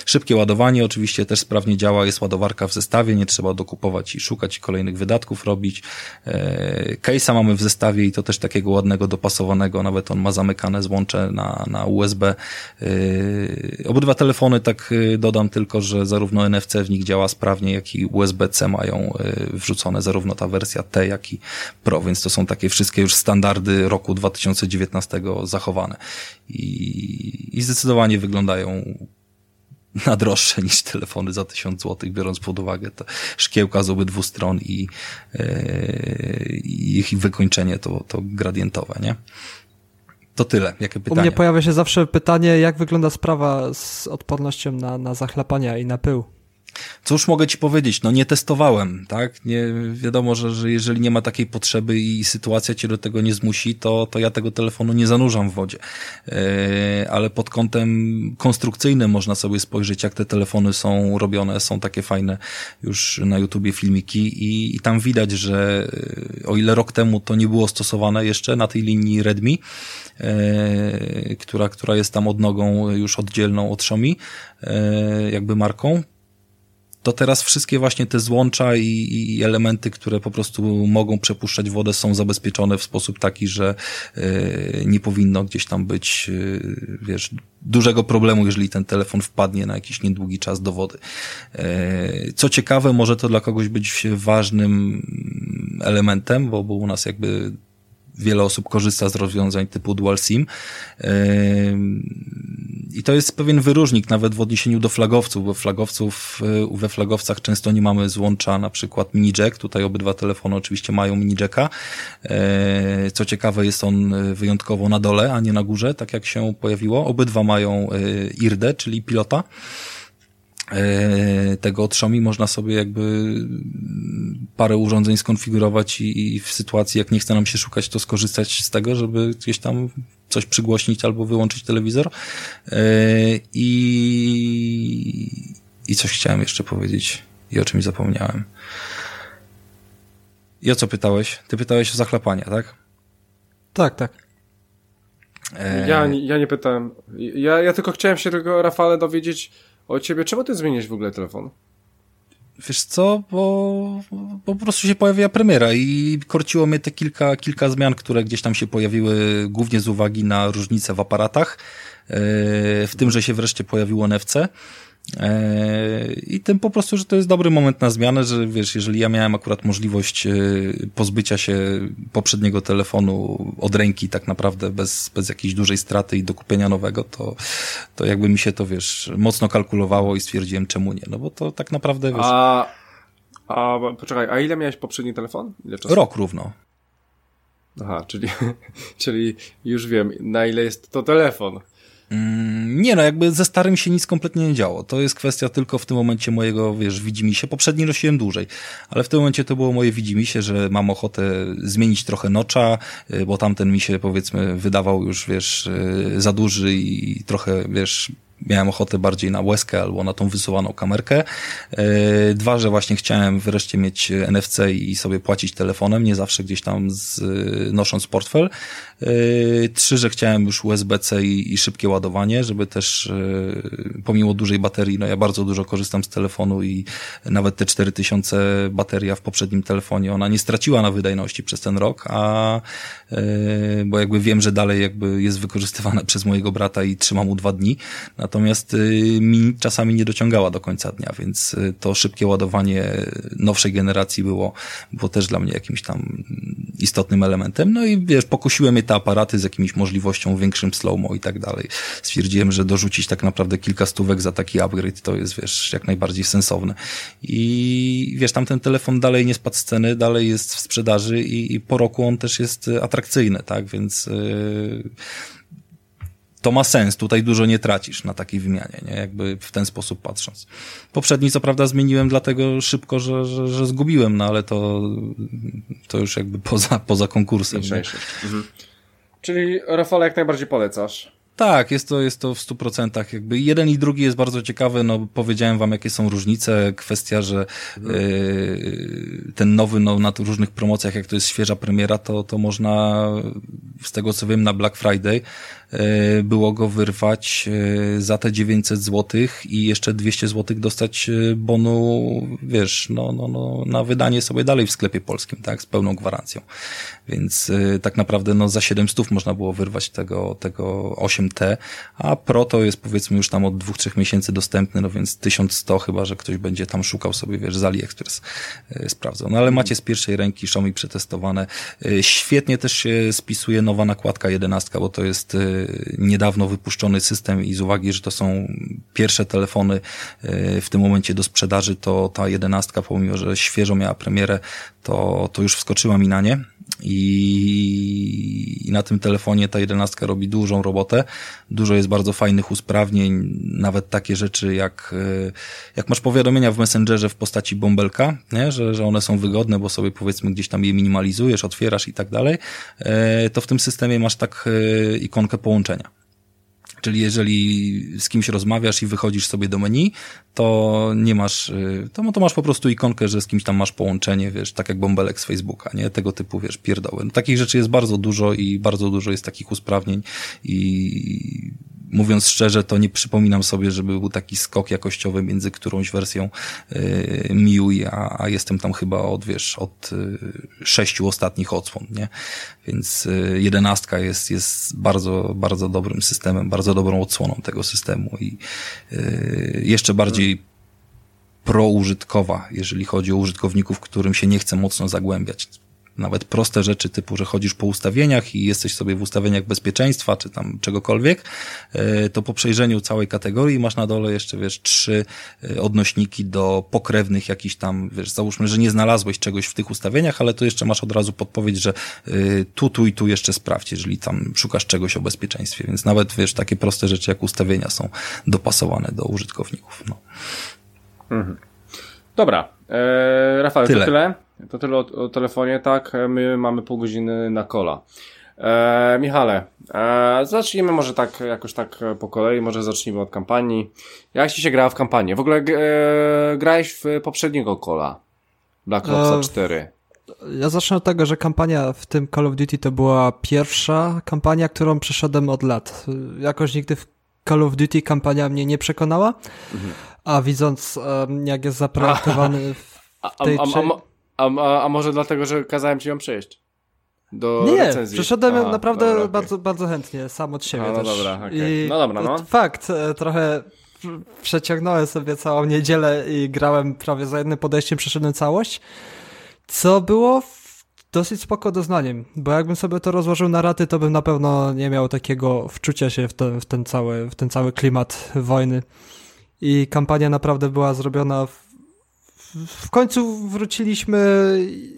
Szybkie ładowanie oczywiście też sprawnie działa, jest ładowarka w zestawie, nie trzeba dokupować i szukać kolejnych wydatków robić. E, case'a mamy w zestawie i to też takiego ładnego, dopasowanego, nawet on ma zamykane złącze na, na USB. E, obydwa telefony, tak e, dodam tylko, że zarówno NFC w nich działa sprawnie, jak i USB-C mają wrzucone zarówno ta wersja T, jak i Pro, więc to są takie wszystkie już standardy roku 2019 zachowane. I, i zdecydowanie wyglądają na droższe niż telefony za 1000 zł, biorąc pod uwagę te szkiełka z obydwu stron i, yy, ich wykończenie to, to gradientowe, nie? To tyle. Jakie? U mnie pojawia się zawsze pytanie, jak wygląda sprawa z odpornością na, na zachlapania i na pył. Cóż mogę ci powiedzieć? No nie testowałem, tak? Nie, wiadomo, że, że jeżeli nie ma takiej potrzeby i sytuacja cię do tego nie zmusi, to, to ja tego telefonu nie zanurzam w wodzie. E, ale pod kątem konstrukcyjnym można sobie spojrzeć, jak te telefony są robione. Są takie fajne już na YouTubie filmiki i, i tam widać, że e, o ile rok temu to nie było stosowane jeszcze na tej linii Redmi, e, która, która jest tam odnogą już oddzielną od Xiaomi, e, jakby marką, to teraz wszystkie właśnie te złącza i, i, elementy, które po prostu mogą przepuszczać wodę, są zabezpieczone w sposób taki, że y, nie powinno gdzieś tam być, y, wiesz, dużego problemu, jeżeli ten telefon wpadnie na jakiś niedługi czas do wody. Y, co ciekawe, może to dla kogoś być ważnym elementem, bo, bo u nas jakby wiele osób korzysta z rozwiązań typu dual SIM. I to jest pewien wyróżnik nawet w odniesieniu do flagowców, bo flagowców, e, we flagowcach często nie mamy złącza na przykład mini jack. Tutaj obydwa telefony oczywiście mają mini jacka. E, co ciekawe jest on wyjątkowo na dole, a nie na górze, tak jak się pojawiło. Obydwa mają IRD, czyli pilota. E, tego od Xiaomi można sobie jakby parę urządzeń skonfigurować i, i, w sytuacji, jak nie chce nam się szukać, to skorzystać z tego, żeby gdzieś tam coś przygłośnić albo wyłączyć telewizor. E, I, i coś chciałem jeszcze powiedzieć i o czymś zapomniałem. I o co pytałeś? Ty pytałeś o zachlapania, tak? Tak, tak. E... Ja, ja nie pytałem. Ja, ja tylko chciałem się tego, Rafale, dowiedzieć o ciebie. Czemu ty zmieniłeś w ogóle telefon? Wiesz co, bo, bo po prostu się pojawiła premiera i korciło mnie te kilka, kilka zmian, które gdzieś tam się pojawiły, głównie z uwagi na różnice w aparatach, e, w tym, że się wreszcie pojawiło NFC. E, I tym po prostu, że to jest dobry moment na zmianę, że wiesz, jeżeli ja miałem akurat możliwość e, pozbycia się poprzedniego telefonu od ręki tak naprawdę bez, bez jakiejś dużej straty i dokupienia nowego, to, to jakby mi się to, wiesz, mocno kalkulowało i stwierdziłem czemu nie, no bo to tak naprawdę, wiesz... A, a poczekaj, a ile miałeś poprzedni telefon? Ile czasu? Rok równo. Aha, czyli, czyli już wiem, na ile jest to telefon. Mm, nie no, jakby ze starym się nic kompletnie nie działo. To jest kwestia tylko w tym momencie mojego, wiesz, widzimisię. Poprzedni nosiłem dłużej, ale w tym momencie to było moje widzimisię, że mam ochotę zmienić trochę nocza, y, bo tamten mi się powiedzmy wydawał już, wiesz, y, za duży i trochę, wiesz, miałem ochotę bardziej na łezkę albo na tą wysuwaną kamerkę. E, dwa, że właśnie chciałem wreszcie mieć NFC i sobie płacić telefonem, nie zawsze gdzieś tam z, nosząc portfel. E, trzy, że chciałem już USB-C i, i szybkie ładowanie, żeby też e, pomimo dużej baterii, no ja bardzo dużo korzystam z telefonu i nawet te 4000 bateria w poprzednim telefonie, ona nie straciła na wydajności przez ten rok, a bo jakby wiem, że dalej jakby jest wykorzystywana przez mojego brata i trzyma mu dwa dni. Natomiast y, mi czasami nie dociągała do końca dnia, więc y, to szybkie ładowanie nowszej generacji było, było też dla mnie jakimś tam istotnym elementem. No i wiesz, pokusiły mnie te aparaty z jakimś możliwością większym slow-mo i tak dalej. Stwierdziłem, że dorzucić tak naprawdę kilka stówek za taki upgrade to jest, wiesz, jak najbardziej sensowne. I wiesz, tam ten telefon dalej nie spadł z ceny, dalej jest w sprzedaży i, i po roku on też jest atrakcyjny, tak? Więc yy to ma sens, tutaj dużo nie tracisz na takiej wymianie, nie? jakby w ten sposób patrząc. Poprzedni co prawda zmieniłem dlatego szybko, że, że, że zgubiłem, no ale to, to już jakby poza, poza konkursem. Mhm. Czyli Rafale jak najbardziej polecasz? Tak, jest to, jest to w stu procentach. Jakby jeden i drugi jest bardzo ciekawy. No, powiedziałem wam, jakie są różnice. Kwestia, że yy, ten nowy, no, na różnych promocjach, jak to jest świeża premiera, to, to można, z tego co wiem, na Black Friday E, było go wyrwać e, za te 900 zł i jeszcze 200 zł dostać bonu, wiesz, no, no, no, na wydanie sobie dalej w sklepie polskim, tak, z pełną gwarancją. Więc tak naprawdę no, za 700 można było wyrwać tego, tego 8T, a Pro to jest powiedzmy już tam od 2-3 miesięcy dostępny, no więc 1100 chyba, że ktoś będzie tam szukał sobie, wiesz, z AliExpress sprawdzał. No ale macie z pierwszej ręki Xiaomi przetestowane. Świetnie też się spisuje nowa nakładka 11, bo to jest niedawno wypuszczony system i z uwagi, że to są pierwsze telefony e, w tym momencie do sprzedaży, to ta jedenastka, pomimo, że świeżo miała premierę, to, to już wskoczyła mi na nie i, i na tym telefonie ta jedenastka robi dużą robotę. Dużo jest bardzo fajnych usprawnień, nawet takie rzeczy jak, e, jak masz powiadomienia w Messengerze w postaci bąbelka, nie? Że, że one są wygodne, bo sobie powiedzmy gdzieś tam je minimalizujesz, otwierasz i tak dalej, e, to w tym systemie masz tak e, ikonkę połączenia. Czyli jeżeli z kimś rozmawiasz i wychodzisz sobie do menu, to nie masz, y, to, to masz po prostu ikonkę, że z kimś tam masz połączenie, wiesz, tak jak bąbelek z Facebooka, nie? Tego typu, wiesz, pierdoły. No, takich rzeczy jest bardzo dużo i bardzo dużo jest takich usprawnień i mówiąc szczerze, to nie przypominam sobie, żeby był taki skok jakościowy między którąś wersją y, MIUI, a, a jestem tam chyba od, wiesz, od y, sześciu ostatnich odsłon, nie? Więc y, jedenastka jest, jest bardzo, bardzo dobrym systemem, bardzo dobrą odsłoną tego systemu i y, jeszcze bardziej proużytkowa, jeżeli chodzi o użytkowników, którym się nie chce mocno zagłębiać nawet proste rzeczy typu, że chodzisz po ustawieniach i jesteś sobie w ustawieniach bezpieczeństwa, czy tam czegokolwiek, e, to po przejrzeniu całej kategorii masz na dole jeszcze, wiesz, trzy e, odnośniki do pokrewnych jakichś tam, wiesz, załóżmy, że nie znalazłeś czegoś w tych ustawieniach, ale to jeszcze masz od razu podpowiedź, że e, tu, tu i tu jeszcze sprawdź, jeżeli tam szukasz czegoś o bezpieczeństwie, więc nawet, wiesz, takie proste rzeczy jak ustawienia są dopasowane do użytkowników, no. Mhm. Dobra, eee, Rafał, tyle. to tyle? To tyle o, o, telefonie, tak? My mamy pół godziny na kola. E, Michale, e, zacznijmy może tak, jakoś tak po kolei, może zacznijmy od kampanii. Jak ci się grała w kampanię? W ogóle e, grałeś w poprzedniego kola, Black Ops 4. Ja zacznę od tego, że kampania w tym Call of Duty to była pierwsza kampania, którą przeszedłem od lat. Jakoś nigdy w Call of Duty kampania mnie nie przekonała, mhm. a widząc jak jest zaprojektowany w tej... A, a, a, a, może dlatego, że kazałem ci ją przejść? Do nie, recenzji. przeszedłem Aha, naprawdę dobra, bardzo, okay. bardzo chętnie, sam od siebie no, też. Dobra, okay. No dobra, no. Fakt, e, trochę przeciągnąłem sobie całą niedzielę i grałem prawie za jednym podejściem, przeszedłem całość, co było dosyć spoko doznaniem, bo jakbym sobie to rozłożył na raty, to bym na pewno nie miał takiego wczucia się w ten, w ten, cały, w ten cały klimat wojny. I kampania naprawdę była zrobiona w, w końcu wróciliśmy,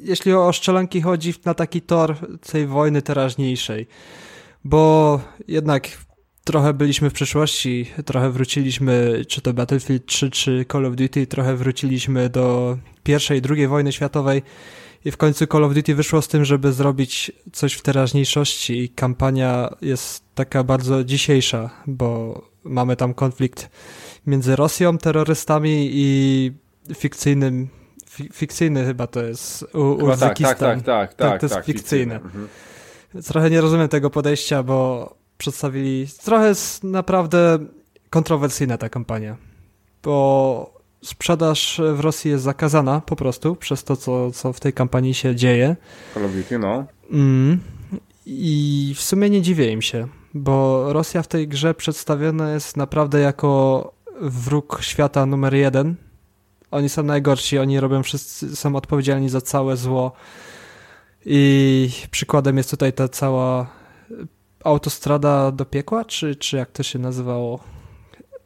jeśli o szczelanki chodzi, na taki tor tej wojny teraźniejszej. Bo jednak trochę byliśmy w przeszłości, trochę wróciliśmy, czy to Battlefield 3, czy Call of Duty, trochę wróciliśmy do pierwszej drugiej wojny światowej i w końcu Call of Duty wyszło z tym, żeby zrobić coś w teraźniejszości i kampania jest taka bardzo dzisiejsza, bo mamy tam konflikt między Rosją, terrorystami i fikcyjnym fikcyjny chyba to jest u, Uzbekistan. Tak, tak, tak, tak, tak, to jest tak, fikcyjne. Mhm. Trochę nie rozumiem tego podejścia, bo przedstawili. Trochę jest naprawdę kontrowersyjna ta kampania, bo sprzedaż w Rosji jest zakazana po prostu przez to, co, co w tej kampanii się dzieje. Call of Duty, no. Mm. I w sumie nie dziwię im się, bo Rosja w tej grze przedstawiona jest naprawdę jako wróg świata numer jeden. Oni są najgorsi, oni robią wszyscy, są odpowiedzialni za całe zło. I przykładem jest tutaj ta cała autostrada do piekła, czy, czy jak to się nazywało?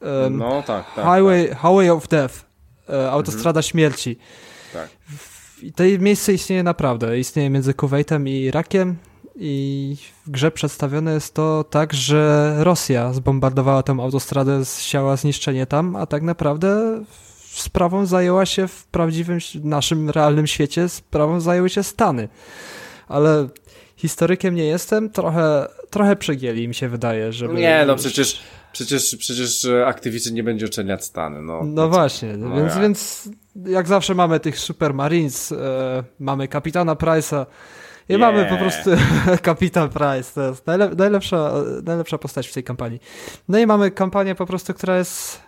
Um, no tak, tak. Highway, tak. Highway of Death, e, autostrada mhm. śmierci. Tak. I to miejsce istnieje naprawdę. Istnieje między Kuwaitem i Irakiem i w grze przedstawione jest to tak, że Rosja zbombardowała tę autostradę, zsiała zniszczenie tam, a tak naprawdę sprawą zajęła się w prawdziwym, naszym realnym świecie, sprawą zajęły się Stany. Ale historykiem nie jestem, trochę, trochę przegięli mi się wydaje, żeby... Nie, no przecież, przecież, przecież Activision nie będzie oceniać Stany, no. No właśnie, no więc, więc jak zawsze mamy tych Super Marines, e, mamy kapitana Price'a i yeah. mamy po prostu kapitan Price, to jest najlepsza, najlepsza postać w tej kampanii. No i mamy kampanię po prostu, która jest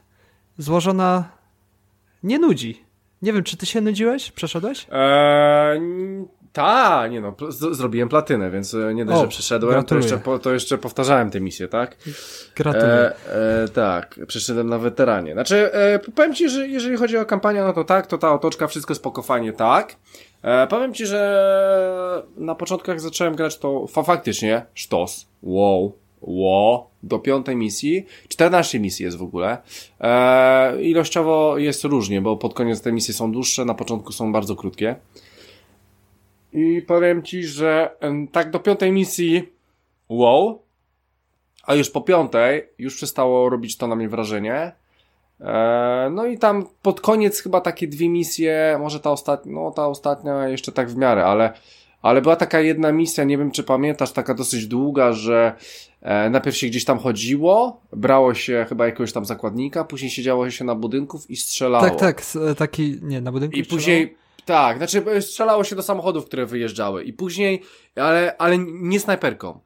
złożona, nie nudzi. Nie wiem, czy ty się nudziłeś? Przeszedłeś? Eee, ta, nie no, zrobiłem platynę, więc e, nie dość, o, że przeszedłem, to jeszcze, po, to jeszcze powtarzałem tę misję, tak? Gratuluję. E, e, tak, przeszedłem na weteranie. Znaczy, e, powiem Ci, że jeżeli chodzi o kampanię, no to tak, to ta otoczka, wszystko spoko, fajnie, tak. E, powiem Ci, że na początku jak zacząłem grać, to fa faktycznie sztos, wow, wow, do piątej misji, 14 misji jest w ogóle. E, ilościowo jest różnie, bo pod koniec te misje są dłuższe, na początku są bardzo krótkie. I powiem ci, że tak do piątej misji wow, a już po piątej już przestało robić to na mnie wrażenie. E, no i tam pod koniec chyba takie dwie misje, może ta ostatnia, no ta ostatnia jeszcze tak w miarę, ale, ale była taka jedna misja, nie wiem czy pamiętasz, taka dosyć długa, że e, najpierw się gdzieś tam chodziło, brało się chyba jakiegoś tam zakładnika, później siedziało się na budynków i strzelało. Tak, tak, taki, nie, na budynku I później tak, znaczy e, strzelało się do samochodów, które wyjeżdżały i później, ale, ale nie snajperką.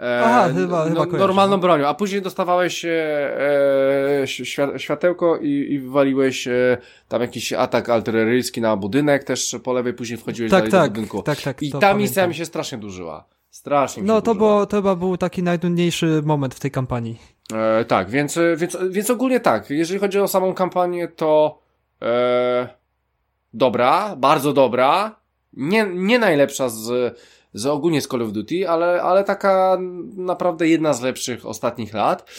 E, Aha, chyba, no, chyba Normalną bronią, a później dostawałeś e, światełko i, i wywaliłeś e, tam jakiś atak artyleryjski na budynek też po lewej, później wchodziłeś tak, dalej tak, do budynku. Tak, tak, I ta misja mi się strasznie dłużyła. Strasznie mi No to, było, to chyba był taki najtrudniejszy moment w tej kampanii. E, tak, więc, więc, więc ogólnie tak, jeżeli chodzi o samą kampanię, to e, dobra, bardzo dobra, nie, nie najlepsza z, z ogólnie z Call of Duty, ale, ale taka naprawdę jedna z lepszych ostatnich lat.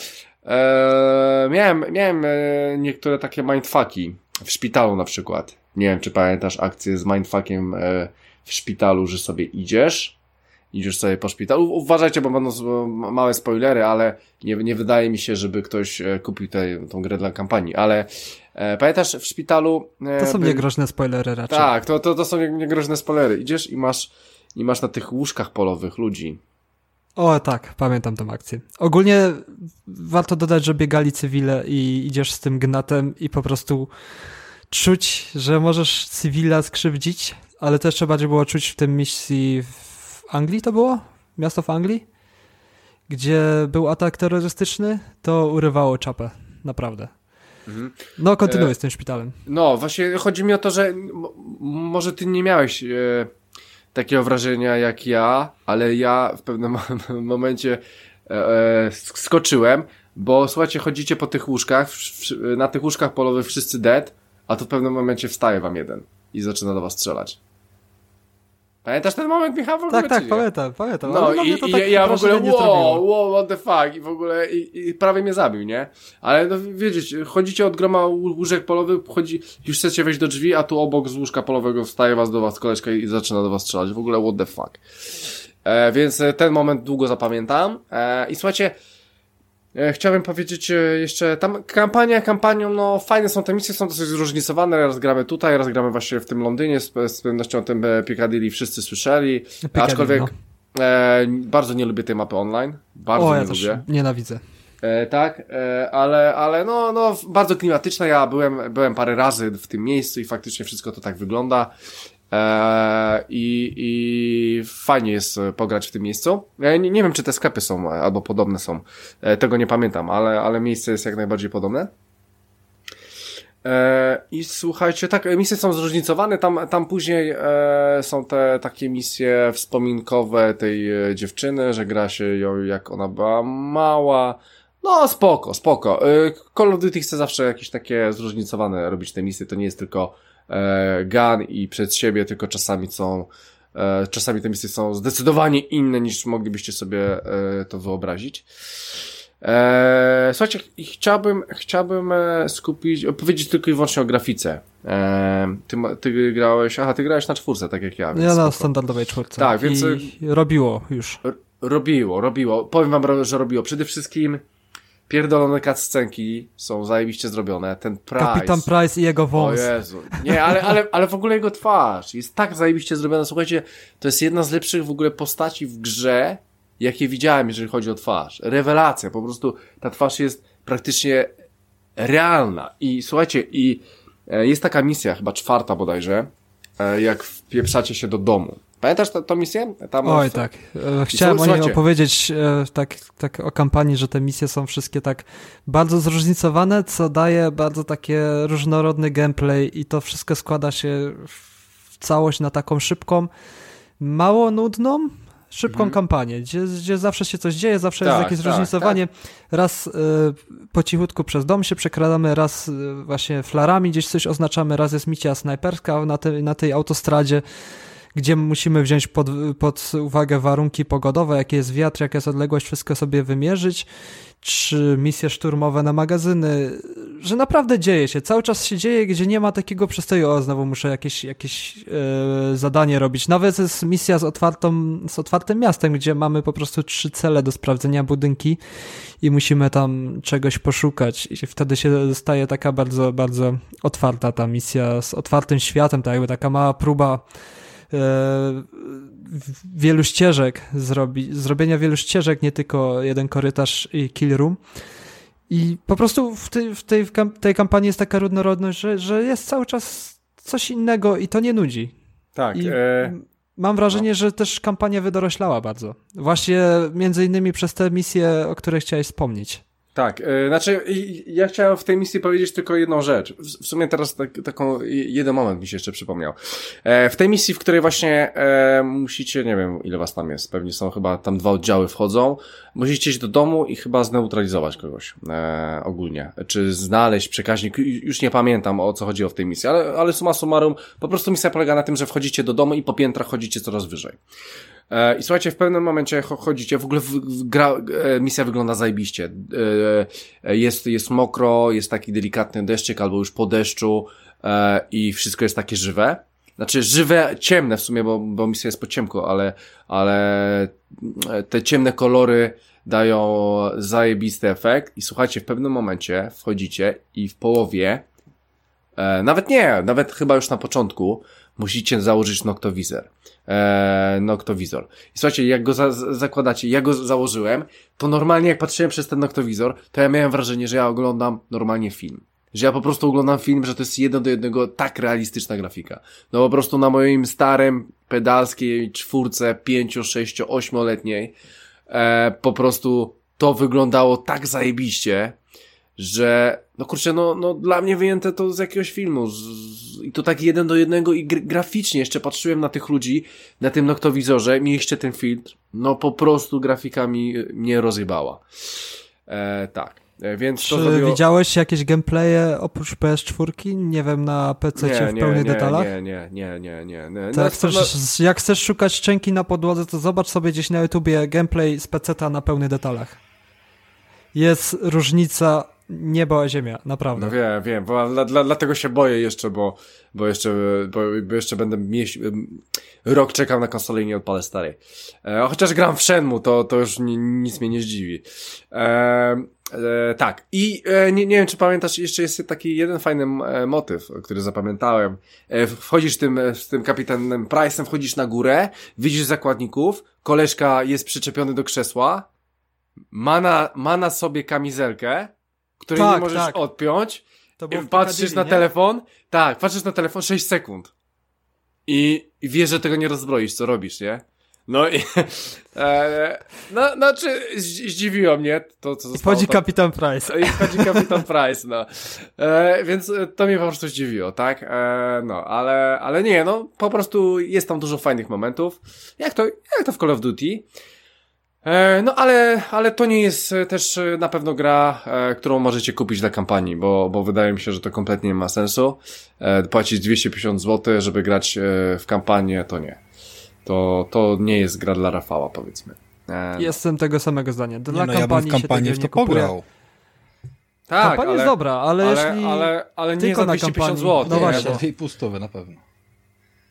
Eee, miałem, miałem e, niektóre takie mindfucki w szpitalu na przykład. Nie wiem, czy pamiętasz akcję z mindfuckiem e, w szpitalu, że sobie idziesz, idziesz sobie po szpitalu. Uważajcie, bo będą małe spoilery, ale nie, nie wydaje mi się, żeby ktoś e, kupił tę tą grę dla kampanii, ale E, pamiętasz w szpitalu... E, to są by... niegroźne spoilery raczej. Tak, to, to, to są niegroźne spoilery. Idziesz i masz, i masz na tych łóżkach polowych ludzi. O tak, pamiętam tę akcję. Ogólnie warto dodać, że biegali cywile i idziesz z tym gnatem i po prostu czuć, że możesz cywila skrzywdzić ale to jeszcze bardziej było czuć w tym misji w Anglii to było? Miasto w Anglii? Gdzie był atak terrorystyczny, to urywało czapę. Naprawdę. Mhm. No, kontynuuj e, z tym szpitalem. No, właśnie chodzi mi o to, że może ty nie miałeś e, takiego wrażenia jak ja, ale ja w pewnym momencie e, e, skoczyłem, bo słuchajcie, chodzicie po tych łóżkach, na tych łóżkach polowych wszyscy dead, a tu w pewnym momencie wstaje wam jeden i zaczyna do was strzelać. Pamiętasz ten moment, Michał, w ogóle? Tak, tak, pamiętam, pamiętam. No i, i tak ja w ogóle, wow, wow, what the fuck, i w ogóle, i, i, prawie mnie zabił, nie? Ale no wiecie, chodzicie od groma łóżek polowych, chodzi, już chcecie wejść do drzwi, a tu obok z łóżka polowego wstaje was do was koleżka i zaczyna do was strzelać. W ogóle what the fuck. E, więc e, ten moment długo zapamiętam. E, I słuchajcie, chciałbym powiedzieć e, jeszcze, tam kampania kampanią, no fajne są te misje, są dosyć zróżnicowane, raz gramy tutaj, raz gramy właśnie w tym Londynie, z, z pewnością o tym e, Piccadilly wszyscy słyszeli, Piccadilly, aczkolwiek no. e, bardzo nie lubię tej mapy online, bardzo o, nie ja lubię. nienawidzę. E, tak, e, ale, ale no, no, bardzo klimatyczne, ja byłem, byłem parę razy w tym miejscu i faktycznie wszystko to tak wygląda. Eee, i, I fajnie jest e, pograć w tym miejscu. Ja nie, nie wiem, czy te sklepy są e, albo podobne są. E, tego nie pamiętam, ale, ale miejsce jest jak najbardziej podobne. I słuchajcie, tak, misje są zróżnicowane, tam, tam później e, są te takie misje wspominkowe tej dziewczyny, że gra się ją jak ona była mała. No spoko, spoko. Call of Duty chce zawsze jakieś takie zróżnicowane robić te misje, to nie jest tylko e, gun i przed siebie, tylko czasami są e, czasami te misje są zdecydowanie inne niż moglibyście sobie e, to wyobrazić. E, słuchajcie, chciałbym, chciałbym e, skupić, powiedzieć tylko i wyłącznie o grafice. E, ty, ty grałeś, aha, ty grałeś na czwórce, tak jak ja. Więc ja na standardowej czwórce. Tak, więc... I robiło już. Robiło, robiło. Powiem wam, że robiło. Przede wszystkim pierdolone cutscenki są zajebiście zrobione. Ten Price. Kapitan Price i jego wąs. O Jezu. Nie, ale, ale, ale w ogóle jego twarz jest tak zajebiście zrobiona. Słuchajcie, to jest jedna z lepszych w ogóle postaci w grze, jakie widziałem, jeżeli chodzi o twarz. Rewelacja. Po prostu ta twarz jest praktycznie realna. I słuchajcie, i e, jest taka misja, chyba czwarta bodajże, e, jak wpieprzacie się do domu. Pamiętasz tę misję? Tam Oj, w... tak. E, chciałem o niej opowiedzieć e, tak, tak o kampanii, że te misje są wszystkie tak bardzo zróżnicowane, co daje bardzo takie różnorodny gameplay i to wszystko składa się w całość na taką szybką, mało nudną, szybką mhm. kampanię, gdzie, gdzie zawsze się coś dzieje, zawsze tak, jest jakieś tak, zróżnicowanie. Tak. Raz y, po cichutku przez dom się przekradamy, raz y, właśnie flarami gdzieś coś oznaczamy, raz jest misja snajperska na, te, na tej autostradzie gdzie musimy wziąć pod, pod uwagę warunki pogodowe, jaki jest wiatr, jaka jest odległość, wszystko sobie wymierzyć, czy misje szturmowe na magazyny, że naprawdę dzieje się, cały czas się dzieje, gdzie nie ma takiego przystoju, o znowu muszę jakieś, jakieś yy, zadanie robić. Nawet jest misja z, otwartą, z otwartym miastem, gdzie mamy po prostu trzy cele do sprawdzenia budynki i musimy tam czegoś poszukać. I wtedy się staje taka bardzo, bardzo otwarta ta misja z otwartym światem, tak jakby taka mała próba wielu ścieżek zrobi, zrobienia wielu ścieżek, nie tylko jeden korytarz i kill room. I po prostu w tej, w tej, tej kampanii jest taka różnorodność, że, że jest cały czas coś innego i to nie nudzi. Tak. E... Mam wrażenie, no. że też kampania wydoroślała bardzo. Właśnie między innymi przez te misje, o których chciałeś wspomnieć. Tak, yy, znaczy ja chciałem w tej misji powiedzieć tylko jedną rzecz. W, sumie teraz tak, taką jeden moment mi się jeszcze przypomniał. E, w tej misji, w której właśnie e, musicie, nie wiem ile was tam jest, pewnie są chyba tam dwa oddziały wchodzą, musicie iść do domu i chyba zneutralizować kogoś e, ogólnie. Czy znaleźć przekaźnik, już nie pamiętam o co chodziło w tej misji, ale, ale suma summarum, po prostu misja polega na tym, że wchodzicie do domu i po piętrach chodzicie coraz wyżej. E, I słuchajcie, w pewnym momencie chodzicie, w ogóle gra, e, misja wygląda zajebiście. E, jest, jest mokro, jest taki delikatny deszczyk albo już po deszczu i wszystko jest takie żywe. Znaczy żywe, ciemne w sumie, bo, bo misja jest po ciemku, ale, ale te ciemne kolory dają zajebisty efekt i słuchajcie, w pewnym momencie wchodzicie i w połowie, nawet nie, nawet chyba już na początku, musicie założyć noktowizor. E, noktowizor. I słuchajcie, jak go za zakładacie, ja go założyłem, to normalnie jak patrzyłem przez ten noktowizor, to ja miałem wrażenie, że ja oglądam normalnie film. że ja po prostu oglądam film, że to jest jeden do jednego tak realistyczna grafika. No po prostu na moim starym pedalskiej czwórce, pięcio, sześcio, ośmioletniej e, po prostu to wyglądało tak zajebiście, że no kurczę, no, no dla mnie wyjęte to z jakiegoś filmu z, z, i to tak jeden do jednego i graficznie jeszcze patrzyłem na tych ludzi na tym noktowizorze, mieliście ten filtr, no po prostu grafikami mnie rozjebała. E, tak. E, więc Czy zrobiło... widziałeś jakieś gameplaye oprócz PS4? Nie wiem, na PC nie, w nie, pełnych nie, detalach? Nie, nie, nie, nie, nie. nie. To jak, chcesz, jak chcesz szukać szczęki na podłodze, to zobacz sobie gdzieś na YouTubie gameplay z PC na pełnych detalach. Jest różnica niebo a ziemia, naprawdę. No wiem, wiem, bo dla, dla, dlatego się boję jeszcze, bo, bo jeszcze, bo, bo jeszcze będę mieś, rok czekał na konsolę i nie odpalę starej. E, chociaż gram w Shenmue, to, to już ni, nic mnie nie zdziwi. E, e, tak, i e, nie, nie wiem, czy pamiętasz, jeszcze jest taki jeden fajny e, motyw, który zapamiętałem. E, wchodzisz tym, z tym kapitanem Price'em, wchodzisz na górę, widzisz zakładników, koleżka jest przyczepiony do krzesła, ma na, ma na sobie kamizelkę, której tak, nie możesz tak. odpiąć. I patrzysz na nie? telefon. Tak, patrzysz na telefon 6 sekund. I, I wiesz, że tego nie rozbroisz, co robisz, nie? No i. E, no, znaczy, zdziwiło mnie to, co zostało. I wchodzi kapitan Price. I wchodzi kapitan Price, no. E, więc to mnie po prostu zdziwiło, tak? E, no, ale, ale nie, no, po prostu jest tam dużo fajnych momentów. Jak to, jak to w Call of Duty. E, no ale, ale to nie jest e, też e, na pewno gra, którą możecie kupić dla kampanii, bo, bo wydaje mi się, że to kompletnie nie ma sensu. Płacić 250 zł, żeby grać w kampanię, to nie. To, to nie jest gra dla Rafała, powiedzmy. Jestem tego samego zdania. Dla nie, no, kampanii ja bym w kampanię w to pograł. Tak, Kampania ale, jest dobra, ale, ale jeśli ale, ale nie za 250 zł. No właśnie. Dwie pustowe na pewno.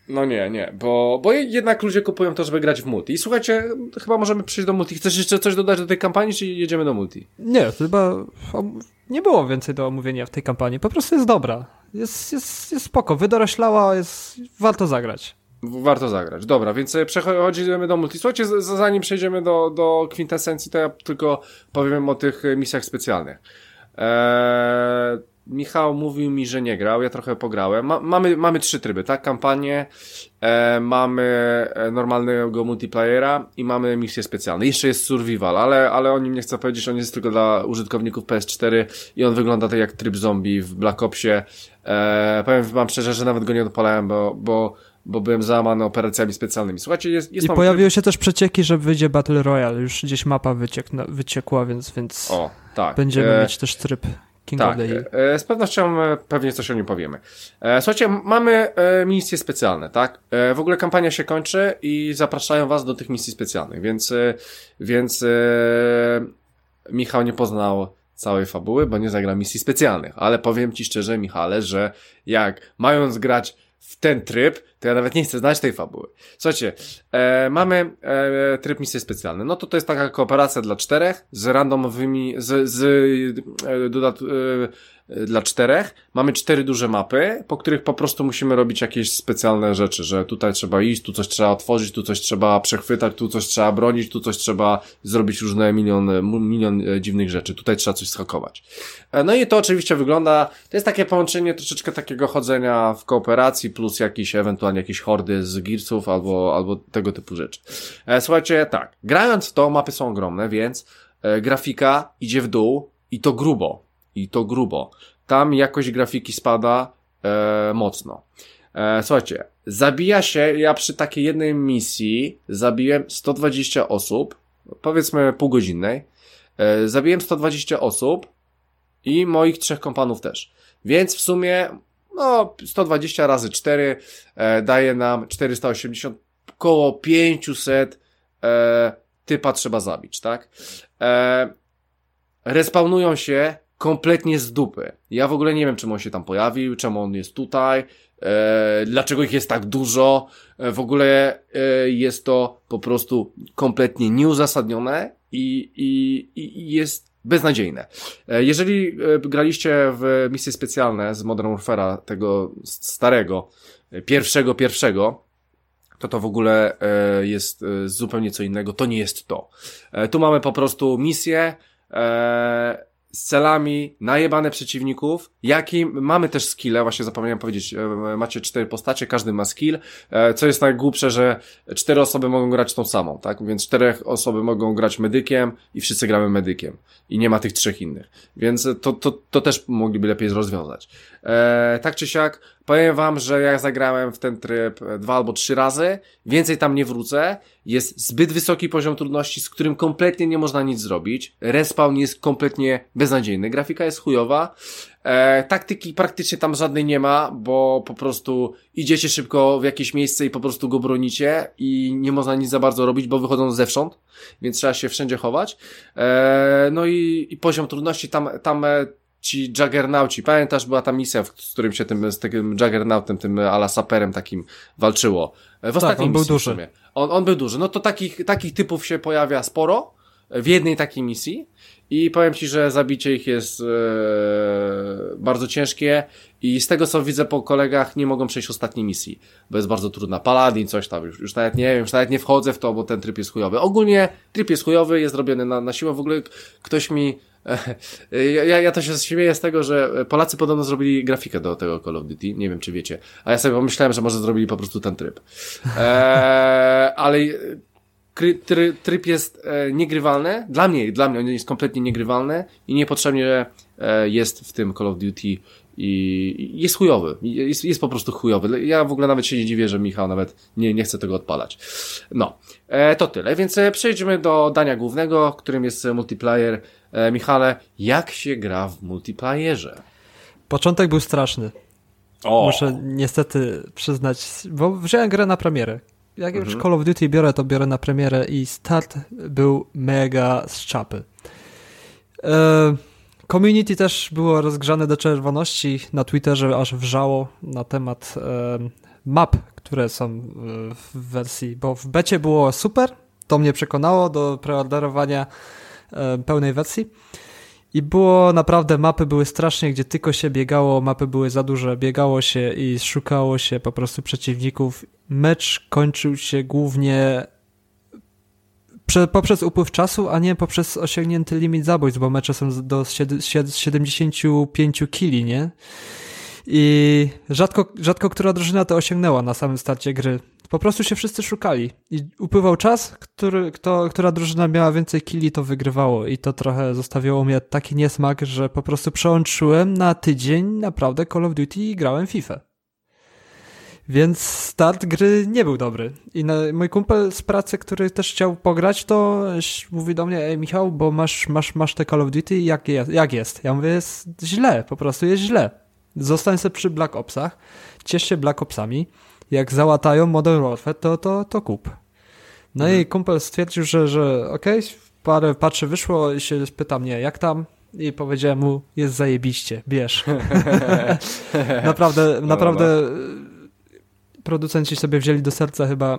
No nie, nie, bo, bo jednak ludzie kupują to, żeby grać w multi. I słuchajcie, chyba możemy przejść do multi. Chcesz jeszcze coś dodać do tej kampanii, czy jedziemy do multi? Nie, chyba nie było więcej do omówienia w tej kampanii. Po prostu jest dobra. Jest, jest, jest spoko, wydoroślała, jest, warto zagrać. Warto zagrać. Dobra, więc przechodzimy do multi. Słuchajcie, zanim przejdziemy do, do kwintesencji, to ja tylko powiem o tych misjach specjalnych. Eee, Michał mówił mi, że nie grał, ja trochę pograłem. Ma, mamy, mamy trzy tryby, tak? Kampanię, e, mamy e, normalnego multiplayera i mamy misje specjalne. Jeszcze jest survival, ale, ale o nim nie chcę powiedzieć, on jest tylko dla użytkowników PS4 i on wygląda tak jak tryb zombie w Black Opsie. E, powiem wam szczerze, że nawet go nie odpalałem, bo, bo bo byłem załamany operacjami specjalnymi. Słuchajcie, jest, jest I pojawiły się też przecieki, że wyjdzie Battle Royale. Już gdzieś mapa wyciek, wyciekła, więc, więc o, tak. będziemy e... mieć też tryb King tak, e, z pewnością e, pewnie coś o nim powiemy. E, słuchajcie, mamy misje specjalne, tak? W ogóle kampania się kończy i zapraszają was do tych misji specjalnych, więc, więc Michał nie poznał całej fabuły, bo nie zagra misji specjalnych, ale powiem ci szczerze, Michale, że jak mając grać w ten tryb, to ja nawet nie chcę znać tej fabuły. Słuchajcie, e, mamy e, tryb misje specjalne. No to to jest taka kooperacja dla czterech z randomowymi, z, z e, dodat, e, dla czterech. Mamy cztery duże mapy, po których po prostu musimy robić jakieś specjalne rzeczy, że tutaj trzeba iść, tu coś trzeba otworzyć, tu coś trzeba przechwytać, tu coś trzeba bronić, tu coś trzeba zrobić różne milion, milion e, dziwnych rzeczy, tutaj trzeba coś schakować. E, no i to oczywiście wygląda, to jest takie połączenie troszeczkę takiego chodzenia w kooperacji, plus jakieś ewentualnie jakieś hordy z Gearsów albo, albo tego typu rzeczy. E, słuchajcie, tak, grając w to, mapy są ogromne, więc grafika idzie w dół i to grubo i to grubo. Tam jakość grafiki spada e, mocno. E, słuchajcie, zabija się, ja przy takiej jednej misji zabiłem 120 osób, powiedzmy półgodzinnej, e, zabiłem 120 osób i moich trzech kompanów też. Więc w sumie, no, 120 razy 4 e, daje nam 480, około 500 e, typa trzeba zabić, tak? E, respawnują się kompletnie z dupy. Ja w ogóle nie wiem, czemu on się tam pojawił, czemu on jest tutaj, e, dlaczego ich jest tak dużo. E, w ogóle e, jest to po prostu kompletnie nieuzasadnione i, i, i jest beznadziejne. E, jeżeli e, graliście w misje specjalne z Modern Warfare'a, tego starego, e, pierwszego, pierwszego, to to w ogóle jest zupełnie co innego. To nie jest to. Tu mamy po prostu misję, z celami, najebane przeciwników, jaki mamy też skille, właśnie zapomniałem powiedzieć, e, macie cztery postacie, każdy ma skill, e, co jest najgłupsze, że cztery osoby mogą grać tą samą, tak? Więc czterech osoby mogą grać medykiem i wszyscy gramy medykiem i nie ma tych trzech innych, więc to, to, to też mogliby lepiej rozwiązać. E, tak czy siak, powiem wam, że ja zagrałem w ten tryb dwa albo trzy razy, więcej tam nie wrócę, jest zbyt wysoki poziom trudności, z którym kompletnie nie można nic zrobić, respawn jest kompletnie beznadziejny, grafika jest chujowa, e, taktyki praktycznie tam żadnej nie ma, bo po prostu idziecie szybko w jakieś miejsce i po prostu go bronicie i nie można nic za bardzo robić, bo wychodzą zewsząd, więc trzeba się wszędzie chować, e, no i, i poziom trudności tam, tam e, ci Juggernauci. Pamiętasz, była ta misja, z którym się tym, z tym Juggernautem, tym ala saperem takim walczyło. E, w ostatnim tak, on był duży. On, on był duży. No to takich, takich typów się pojawia sporo w jednej takiej misji i powiem Ci, że zabicie ich jest e, bardzo ciężkie i z tego co widzę po kolegach nie mogą przejść ostatniej misji, bo jest bardzo trudna. Paladin, coś tam, już, już nawet nie wiem, już nawet nie wchodzę w to, bo ten tryb jest chujowy. Ogólnie tryb jest chujowy, jest robiony na, na siłę. W ogóle ktoś mi ja, ja to się śmieję z tego, że Polacy podobno zrobili grafikę do tego Call of Duty. Nie wiem, czy wiecie. A ja sobie pomyślałem, że może zrobili po prostu ten tryb. Eee, ale tryb jest e, niegrywalny. Dla mnie, dla mnie on jest kompletnie niegrywalny i niepotrzebnie e, jest w tym Call of Duty i jest chujowy. Jest, jest po prostu chujowy. Ja w ogóle nawet się nie dziwię, że Michał nawet nie, nie chce tego odpalać. No, e, to tyle. Więc przejdźmy do dania głównego, którym jest multiplayer. Michale, jak się gra w multiplayerze? Początek był straszny. O. Muszę niestety przyznać, bo wziąłem grę na premierę jak mhm. już Call of Duty biorę, to biorę na premierę i start był mega z czapy. E, community też było rozgrzane do czerwoności. Na Twitterze aż wrzało na temat e, map, które są w wersji, bo w becie było super, to mnie przekonało do preorderowania e, pełnej wersji. I było naprawdę, mapy były strasznie, gdzie tylko się biegało, mapy były za duże, biegało się i szukało się po prostu przeciwników. Mecz kończył się głównie poprzez upływ czasu, a nie poprzez osiągnięty limit zabójstw, bo mecze są do 75 kili, nie? I rzadko, rzadko która drużyna to osiągnęła na samym starcie gry. Po prostu się wszyscy szukali i upływał czas, który, kto, która drużyna miała więcej killi, to wygrywało i to trochę zostawiało mnie taki niesmak, że po prostu przełączyłem na tydzień naprawdę Call of Duty i grałem FIFA. Więc start gry nie był dobry. I na, mój kumpel z pracy, który też chciał pograć, to mówi do mnie, ej Michał, bo masz, masz, masz te Call of Duty, jak? Jak jest? Ja mówię, jest źle, po prostu jest źle. Zostań sobie przy Black Opsach, ciesz się Black Opsami, jak załatają Modern Warfare, to, to, to kup. No mhm. i kumpel stwierdził, że, że okej, okay, parę patrzy wyszło i się pyta mnie, jak tam? I powiedziałem mu, jest zajebiście, bierz. naprawdę, no, naprawdę no. producenci sobie wzięli do serca chyba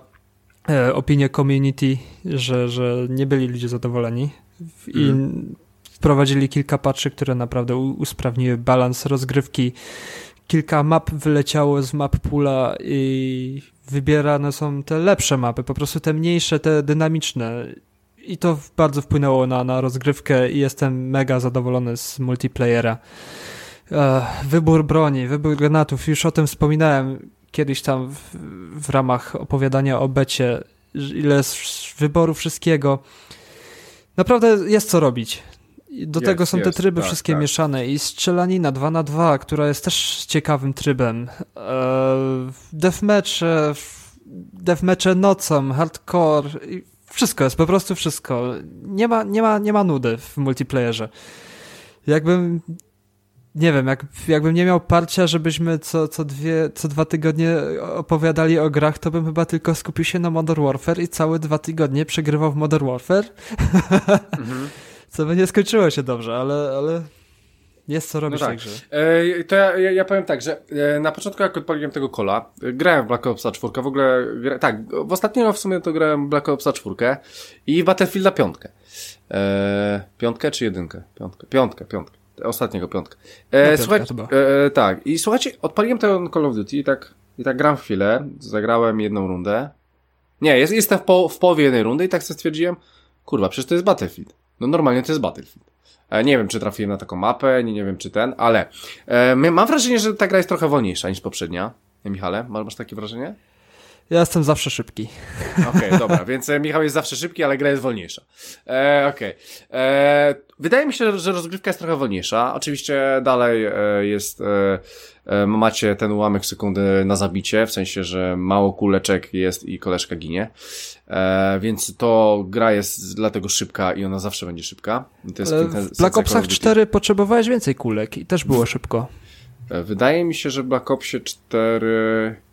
e, opinię community, że, że nie byli ludzie zadowoleni i mm. wprowadzili kilka patrzy, które naprawdę usprawniły balans rozgrywki, kilka map wyleciało z map pula i wybierane są te lepsze mapy, po prostu te mniejsze, te dynamiczne. I to bardzo wpłynęło na, na rozgrywkę i jestem mega zadowolony z multiplayera. Wybór broni, wybór granatów, już o tym wspominałem kiedyś tam w, w ramach opowiadania o becie, ile wyboru wszystkiego. Naprawdę jest co robić. Do jest, tego są jest, te tryby tak, wszystkie tak. mieszane i strzelanina 2 na 2 która jest też ciekawym trybem. Eee, deathmatche, deathmatche nocą, hardcore, wszystko jest, po prostu wszystko. Nie ma, nie ma, nie ma nudy w multiplayerze. Jakbym nie wiem, jak, jakbym nie miał parcia, żebyśmy co, co, dwie, co dwa tygodnie opowiadali o grach, to bym chyba tylko skupił się na Modern Warfare i całe dwa tygodnie przegrywał w Modern Warfare. Mhm. Co by nie skończyło się dobrze, ale, ale jest co robić no tak. E, to ja, ja, ja, powiem tak, że e, na początku jak odpaliłem tego kola, e, grałem w Black Opsa 4, w ogóle, gra, tak, w ostatnim w sumie to grałem Black Opsa 4 i Battlefielda 5. E, piątkę czy jedynkę? Piątkę, piątkę, piątkę. Ostatniego piątkę. E, no, słuchaj, e, tak, i słuchajcie, odpaliłem ten Call of Duty i tak, i tak gram chwilę, zagrałem jedną rundę. Nie, jest, jestem w, po, w połowie jednej rundy i tak sobie stwierdziłem, kurwa, przecież to jest Battlefield. No normalnie to jest Battlefield. E, nie wiem, czy trafiłem na taką mapę, nie, nie wiem, czy ten, ale e, mam wrażenie, że ta gra jest trochę wolniejsza niż poprzednia. Michale, masz takie wrażenie? Ja jestem zawsze szybki. Okej, okay, dobra, więc e, Michał jest zawsze szybki, ale gra jest wolniejsza. E, Okej. Okay. E, wydaje mi się, że rozgrywka jest trochę wolniejsza. Oczywiście dalej e, jest, e, e, macie ten ułamek sekundy na zabicie, w sensie, że mało kuleczek jest i koleżka ginie. E, więc to gra jest dlatego szybka i ona zawsze będzie szybka. To jest w Black Opsach 4 potrzebowałeś więcej kulek i też było szybko. Wydaje mi się, że Black Opsie 4 E,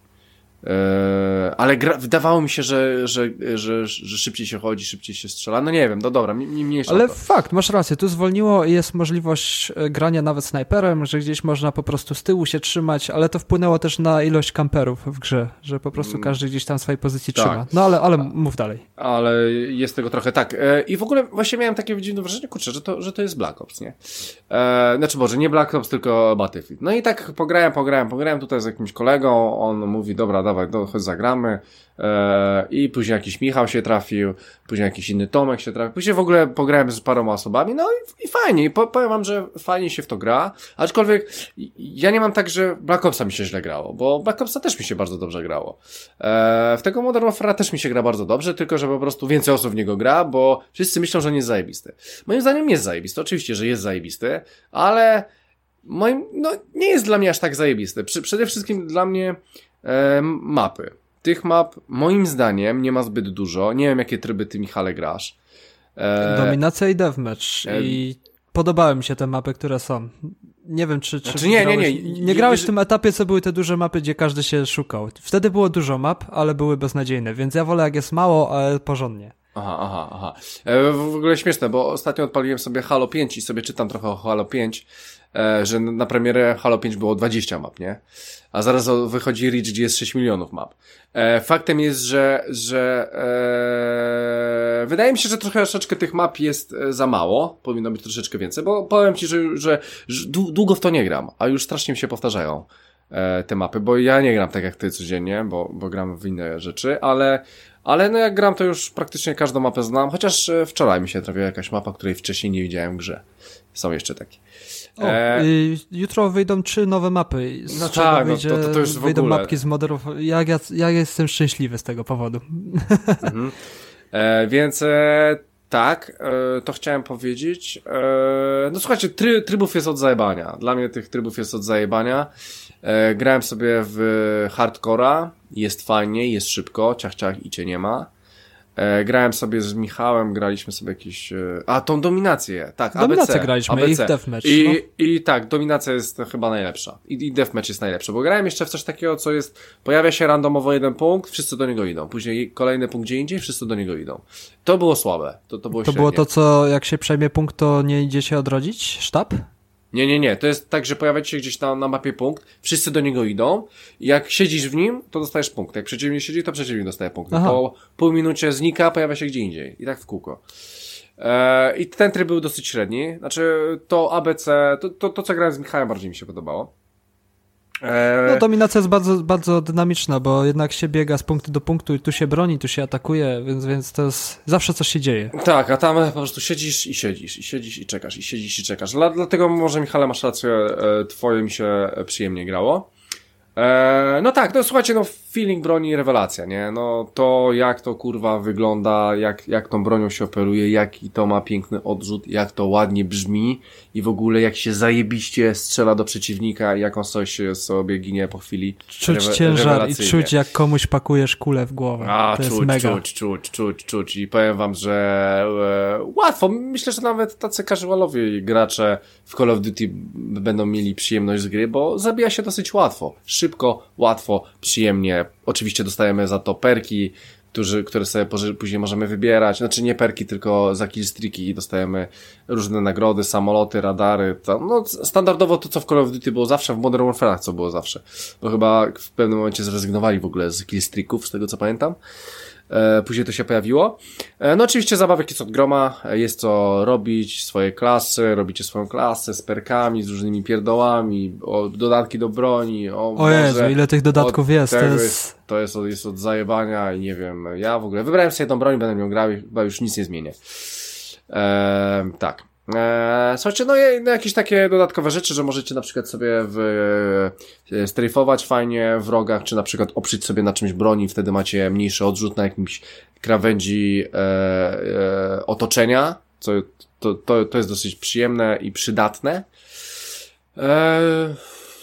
ale gra, wydawało mi się, że, że, że, że szybciej się chodzi, szybciej się strzela. No nie wiem, no dobra, mniejsza Ale to. fakt, masz rację, tu zwolniło i jest możliwość e, grania nawet snajperem, że gdzieś można po prostu z tyłu się trzymać, ale to wpłynęło też na ilość kamperów w grze, że po prostu mm. każdy gdzieś tam swojej pozycji tak. trzyma. No ale, ale mów dalej. Ale jest tego trochę tak. E, I w ogóle właśnie miałem takie dziwne wrażenie, kurczę, że to, że to jest Black Ops, nie? E, znaczy może nie Black Ops, tylko Battlefield. No i tak pograłem, pograłem, pograłem tutaj z jakimś kolegą, on mówi, dobra, dawaj, do, chodź zagramy. E, I później jakiś Michał się trafił, później jakiś inny Tomek się trafił. Później w ogóle pograłem z paroma osobami, no i, i fajnie. I powiem wam, że fajnie się w to gra. Aczkolwiek ja nie mam tak, że Black Opsa mi się źle grało, bo Black Opsa też mi się bardzo dobrze grało. E, w tego Modern Warfare też mi się gra bardzo dobrze, tylko że po prostu więcej osób w niego gra, bo wszyscy myślą, że nie jest zajebisty. Moim zdaniem jest zajebisty, oczywiście, że jest zajebisty, ale moim, no nie jest dla mnie aż tak zajebisty. Przy, przede wszystkim dla mnie e, mapy. Tych map moim zdaniem nie ma zbyt dużo. Nie wiem jakie tryby ty Michale grasz. E, Dominacja i deathmatch e... i podobały mi się te mapy, które są. Nie wiem, czy, czy znaczy, nie, grałeś, nie, nie, nie grałeś w tym etapie, co były te duże mapy, gdzie każdy się szukał. Wtedy było dużo map, ale były beznadziejne, więc ja wolę jak jest mało, ale porządnie. Aha, aha, aha. E, w ogóle śmieszne, bo ostatnio odpaliłem sobie Halo 5 i sobie czytam trochę o Halo 5 E, że na premierę Halo 5 było 20 map, nie? A zaraz wychodzi Reach, gdzie jest 6 milionów map. E, faktem jest, że, że e, wydaje mi się, że trochę troszeczkę tych map jest za mało. Powinno być troszeczkę więcej, bo powiem Ci, że, że, że długo w to nie gram, a już strasznie mi się powtarzają te mapy, bo ja nie gram tak jak Ty codziennie, bo, bo gram w inne rzeczy, ale ale no jak gram, to już praktycznie każdą mapę znam, chociaż e, wczoraj mi się trafiła jakaś mapa, której wcześniej nie widziałem w grze. Są jeszcze takie. O, e... Jutro wyjdą trzy nowe mapy. No tak, wyjdzie, no to, to już wyjdą mapki z modów. Jak ja, ja jestem szczęśliwy z tego powodu. Mhm. E, więc e, tak, e, to chciałem powiedzieć. E, no słuchajcie, try, trybów jest od zajebania. Dla mnie tych trybów jest od zajebania. Grałem sobie w hardcora, jest fajnie, jest szybko, ciach ciach i cię nie ma. E, grałem sobie z Michałem, graliśmy sobie jakieś... E, a, tą dominację, tak, Dominację ABC, graliśmy ABC. i deathmatch. I, no. I tak, dominacja jest chyba najlepsza. I, I deathmatch jest najlepszy, bo grałem jeszcze w coś takiego, co jest... Pojawia się randomowo jeden punkt, wszyscy do niego idą. Później kolejny punkt gdzie indziej, wszyscy do niego idą. To było słabe. To, to było To było to, co jak się przejmie punkt, to nie idzie się odrodzić? Sztab? Nie, nie, nie. To jest tak, że pojawia się gdzieś tam na mapie punkt, wszyscy do niego idą jak siedzisz w nim, to dostajesz punkt. Jak przeciwnik siedzi, to przeciwnik dostaje punkt. Po pół minucie znika, pojawia się gdzie indziej. I tak w kółko. Eee, I ten tryb był dosyć średni. Znaczy, to ABC, to, to, to co grałem z Michałem bardziej mi się podobało. E, no dominacja jest bardzo, bardzo dynamiczna, bo jednak się biega z punktu do punktu i tu się broni, tu się atakuje, więc, więc to jest, zawsze coś się dzieje. Tak, a tam po prostu siedzisz i siedzisz, i siedzisz i czekasz, i siedzisz i czekasz. Dla, dlatego może Michale masz rację, e, twoje mi się przyjemnie grało. E, no tak, no słuchajcie, no feeling broni rewelacja, nie? No to jak to kurwa wygląda, jak, jak tą bronią się operuje, jaki to ma piękny odrzut, jak to ładnie brzmi i w ogóle jak się zajebiście strzela do przeciwnika i jak on coś sobie ginie po chwili. Czuć ciężar i czuć jak komuś pakujesz kulę w głowę. A, to czuć, jest mega. czuć, czuć, czuć, czuć i powiem wam, że e, łatwo. Myślę, że nawet tacy casualowi gracze w Call of Duty będą mieli przyjemność z gry, bo zabija się dosyć łatwo. Szybko, łatwo, przyjemnie. Oczywiście dostajemy za to perki, którzy, które sobie później możemy wybierać. Znaczy nie perki, tylko za killstreaki i dostajemy różne nagrody, samoloty, radary. No, standardowo to, co w Call of Duty było zawsze, w Modern Warfare co było zawsze. Bo chyba w pewnym momencie zrezygnowali w ogóle z killstreaków, z tego co pamiętam. E, później to się pojawiło. E, no oczywiście zabawek jest od groma, e, jest co robić, swoje klasy, robicie swoją klasę z perkami, z różnymi pierdołami, o, dodatki do broni, o, o Jezu, ile tych dodatków jest, to jest... To jest od, jest od zajebania i nie wiem, ja w ogóle wybrałem sobie tą broń, będę ją grał chyba już nic nie zmienię. E, tak. Eee, słuchajcie, no, no jakieś takie dodatkowe rzeczy, że możecie na przykład sobie w, e, strajfować fajnie w rogach, czy na przykład oprzeć sobie na czymś broni, wtedy macie mniejszy odrzut na jakimś krawędzi e, e, otoczenia, co to, to, to jest dosyć przyjemne i przydatne. Eee,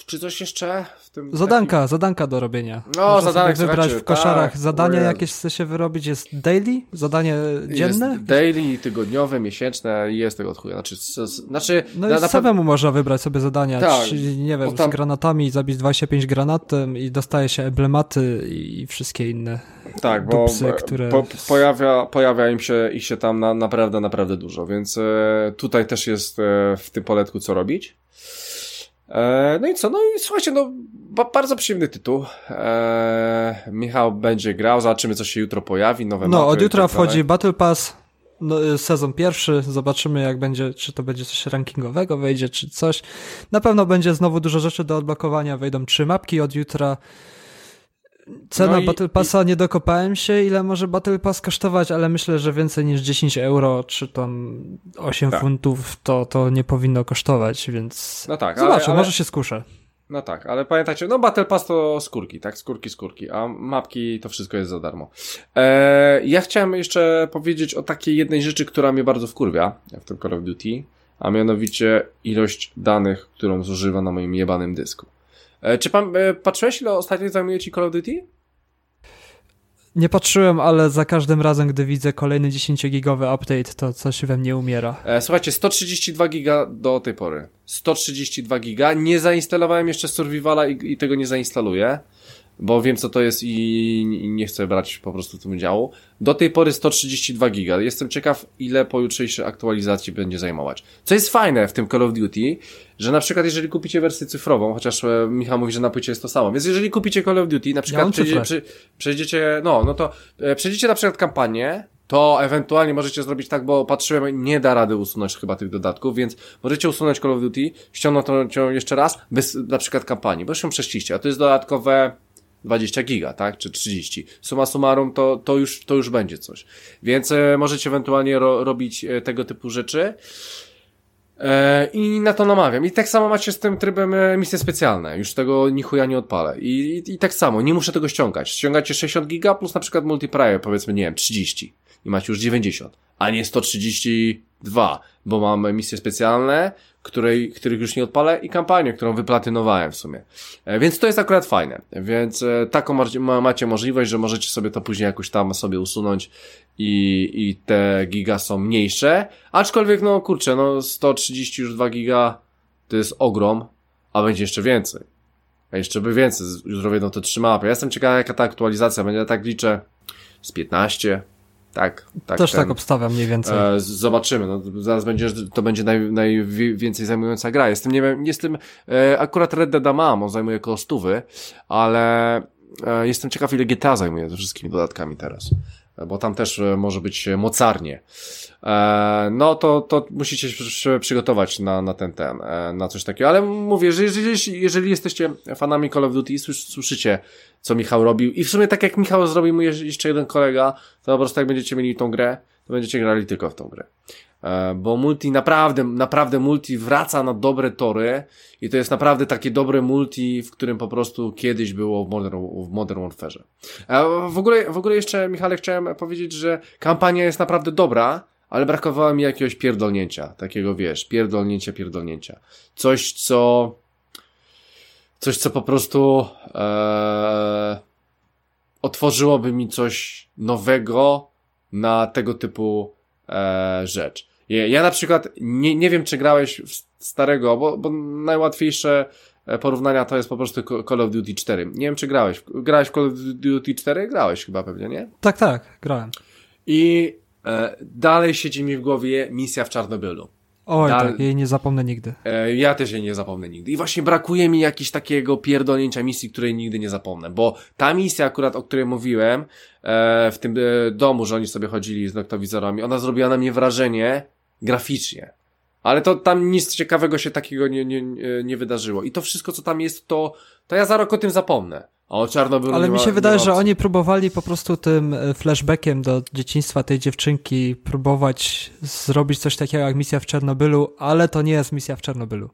czy coś jeszcze? Tym. Zadanka, takim... zadanka do robienia. No, Można zadanek wybrać w koszarach. Tak, Zadania jakieś chce się wyrobić, jest daily? Zadanie dzienne? Jest daily, tygodniowe, miesięczne i jest tego odchuja. Znaczy, znaczy, no na, i na samemu można wybrać sobie zadania. Tak, Czyli, nie wiem, tam... z granatami zabić 25 granatem i dostaje się emblematy i wszystkie inne tak, bo dupsy, które... po, pojawia, pojawia im się, ich się tam na, naprawdę, naprawdę dużo, więc e, tutaj też jest e, w tym poletku co robić. E, no i co? No i słuchajcie, no bardzo przyjemny tytuł. E, Michał będzie grał, zobaczymy co się jutro pojawi, nowe No, od jutra tak wchodzi Battle Pass, no, y, sezon pierwszy, zobaczymy jak będzie, czy to będzie coś rankingowego wejdzie, czy coś. Na pewno będzie znowu dużo rzeczy do odblokowania, wejdą trzy mapki od jutra. Cena no i, Battle Passa i... nie dokopałem się, ile może Battle Pass kosztować, ale myślę, że więcej niż 10 euro, czy tam 8 tak. funtów, to, to nie powinno kosztować, więc no tak, zobaczę, ale, ale... może się skuszę. No tak, ale pamiętajcie, no Battle Pass to skórki, tak? Skórki, skórki, a mapki to wszystko jest za darmo. Eee, ja chciałem jeszcze powiedzieć o takiej jednej rzeczy, która mnie bardzo wkurwia w tym Call of Duty, a mianowicie ilość danych, którą zużywa na moim jebanym dysku. E, czy pan e, patrzyłeś, ile ostatnio zajmuje ci Call of Duty? Nie patrzyłem, ale za każdym razem, gdy widzę kolejny 10-gigowy update, to coś we mnie umiera. E, słuchajcie, 132 giga do tej pory. 132 giga. Nie zainstalowałem jeszcze Survivala i, i tego nie zainstaluję bo wiem co to jest i nie chcę brać po prostu w tym udziału. Do tej pory 132 giga. Jestem ciekaw, ile po jutrzejszej aktualizacji będzie zajmować. Co jest fajne w tym Call of Duty, że na przykład jeżeli kupicie wersję cyfrową, chociaż e, Michał mówi, że na płycie jest to samo, więc jeżeli kupicie Call of Duty, na przykład ja przejdzie, przejdziecie, no, no to e, przejdziecie na przykład kampanię, to ewentualnie możecie zrobić tak, bo patrzyłem, nie da rady usunąć chyba tych dodatków, więc możecie usunąć Call of Duty, ściągnąć ją jeszcze raz, bez na przykład kampanii, bo już ją przeszliście, a to jest dodatkowe 20 giga, tak? Czy 30. Suma summarum to, to, już, to już będzie coś. Więc e, możecie ewentualnie ro, robić e, tego typu rzeczy. E, I na to namawiam. I tak samo macie z tym trybem e, misje specjalne. Już tego ni chuja nie odpalę. I, i, I tak samo, nie muszę tego ściągać. Ściągacie 60 giga plus na przykład multiplayer, powiedzmy, nie wiem, 30. I macie już 90. A nie 132, bo mam misje specjalne, której, których już nie odpalę i kampanię, którą wyplatynowałem w sumie. E, więc to jest akurat fajne. Więc e, taką macie możliwość, że możecie sobie to później jakoś tam sobie usunąć i, i te giga są mniejsze. Aczkolwiek, no kurczę, no 130 już 2 giga to jest ogrom, a będzie jeszcze więcej. A jeszcze by więcej. Już robię no te trzy mapy. Ja jestem ciekawy, jaka ta aktualizacja będzie. Ja tak liczę z 15, tak, tak. Też ten, tak obstawiam mniej więcej. E, zobaczymy. No, zaraz będzie, to będzie naj, najwięcej zajmująca gra. Jestem, nie wiem, jestem, e, akurat Red Dead mam, on zajmuje około stówy, ale e, jestem ciekaw, ile GTA zajmuje ze wszystkimi dodatkami teraz. E, bo tam też e, może być mocarnie. E, no to, to musicie się przygotować na, na ten, ten, na coś takiego. Ale mówię, że jeżeli, jeżeli jesteście fanami Call of Duty i słyszycie, co Michał robił i w sumie tak jak Michał zrobił mu jeszcze jeden kolega, to po prostu jak będziecie mieli tą grę, to będziecie grali tylko w tą grę. E, bo multi naprawdę, naprawdę multi wraca na dobre tory i to jest naprawdę takie dobre multi, w którym po prostu kiedyś było w Modern, w Modern Warfare. E, w ogóle, w ogóle jeszcze, Michale, chciałem powiedzieć, że kampania jest naprawdę dobra, ale brakowało mi jakiegoś pierdolnięcia, takiego wiesz, pierdolnięcia, pierdolnięcia. Coś, co coś, co po prostu e, otworzyłoby mi coś nowego na tego typu e, rzecz. Ja, na przykład nie, nie wiem, czy grałeś w starego, bo, bo najłatwiejsze e, porównania to jest po prostu Call of Duty 4. Nie wiem, czy grałeś. Grałeś w Call of Duty 4? Grałeś chyba pewnie, nie? Tak, tak, grałem. I e, dalej siedzi mi w głowie misja w Czarnobylu. Oj, Dal... tak, jej nie zapomnę nigdy. E, ja też jej nie zapomnę nigdy. I właśnie brakuje mi jakiegoś takiego pierdolnięcia misji, której nigdy nie zapomnę, bo ta misja akurat, o której mówiłem, e, w tym e, domu, że oni sobie chodzili z noktowizorami, ona zrobiła na mnie wrażenie graficznie. Ale to tam nic ciekawego się takiego nie, nie, nie wydarzyło. I to wszystko, co tam jest, to, to ja za rok o tym zapomnę. O Czarnobylu Ale mi się wydaje, że oni próbowali po prostu tym e, flashbackiem do dzieciństwa tej dziewczynki próbować zrobić coś takiego jak misja w Czarnobylu, ale to nie jest misja w Czarnobylu.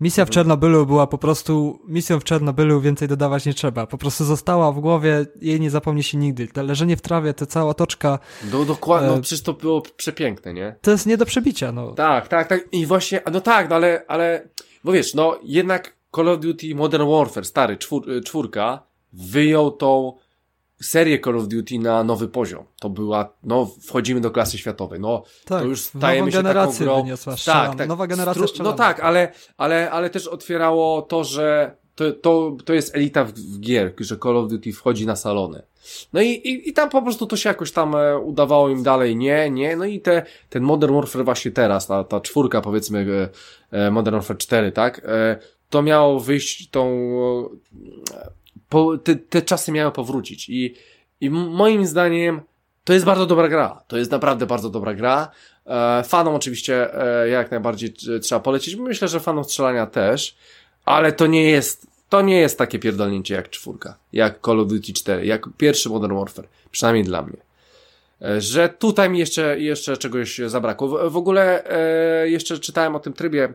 Misja w. Czarnobylu była po prostu misją w Czarnobylu, więcej dodawać nie trzeba. Po prostu została w głowie, jej nie zapomni się nigdy. To leżenie w trawie, ta cała toczka. No dokładnie, e... no przecież to było przepiękne, nie? To jest nie do przebicia, no. Tak, tak, tak. I właśnie, no tak, no ale, ale, bo wiesz, no jednak Call of Duty Modern Warfare, stary, czwór, e, czwórka, wyjął tą serię Call of Duty na nowy poziom. To była, no, wchodzimy do klasy światowej. No, tak, to już stajemy się taką grą. Wyniosła, tak, tak, nowa generacja stru... No tak, ale, ale, ale też otwierało to, że to, to, to jest elita w, w gier, że Call of Duty wchodzi na salony. No i, i, i tam po prostu to się jakoś tam e, udawało im dalej, nie, nie, no i te, ten Modern Warfare właśnie teraz, ta, ta czwórka powiedzmy, e, e Modern Warfare 4, tak, e, to miało wyjść tą, po, te, te czasy miały powrócić i, i moim zdaniem to jest bardzo dobra gra. To jest naprawdę bardzo dobra gra. E, fanom oczywiście e, jak najbardziej trzeba polecić. Myślę, że fanom strzelania też, ale to nie jest, to nie jest takie pierdolnięcie jak czwórka, jak Call of Duty 4, jak pierwszy Modern Warfare. Przynajmniej dla mnie. E, że tutaj mi jeszcze, jeszcze czegoś zabrakło. W, w ogóle e, jeszcze czytałem o tym trybie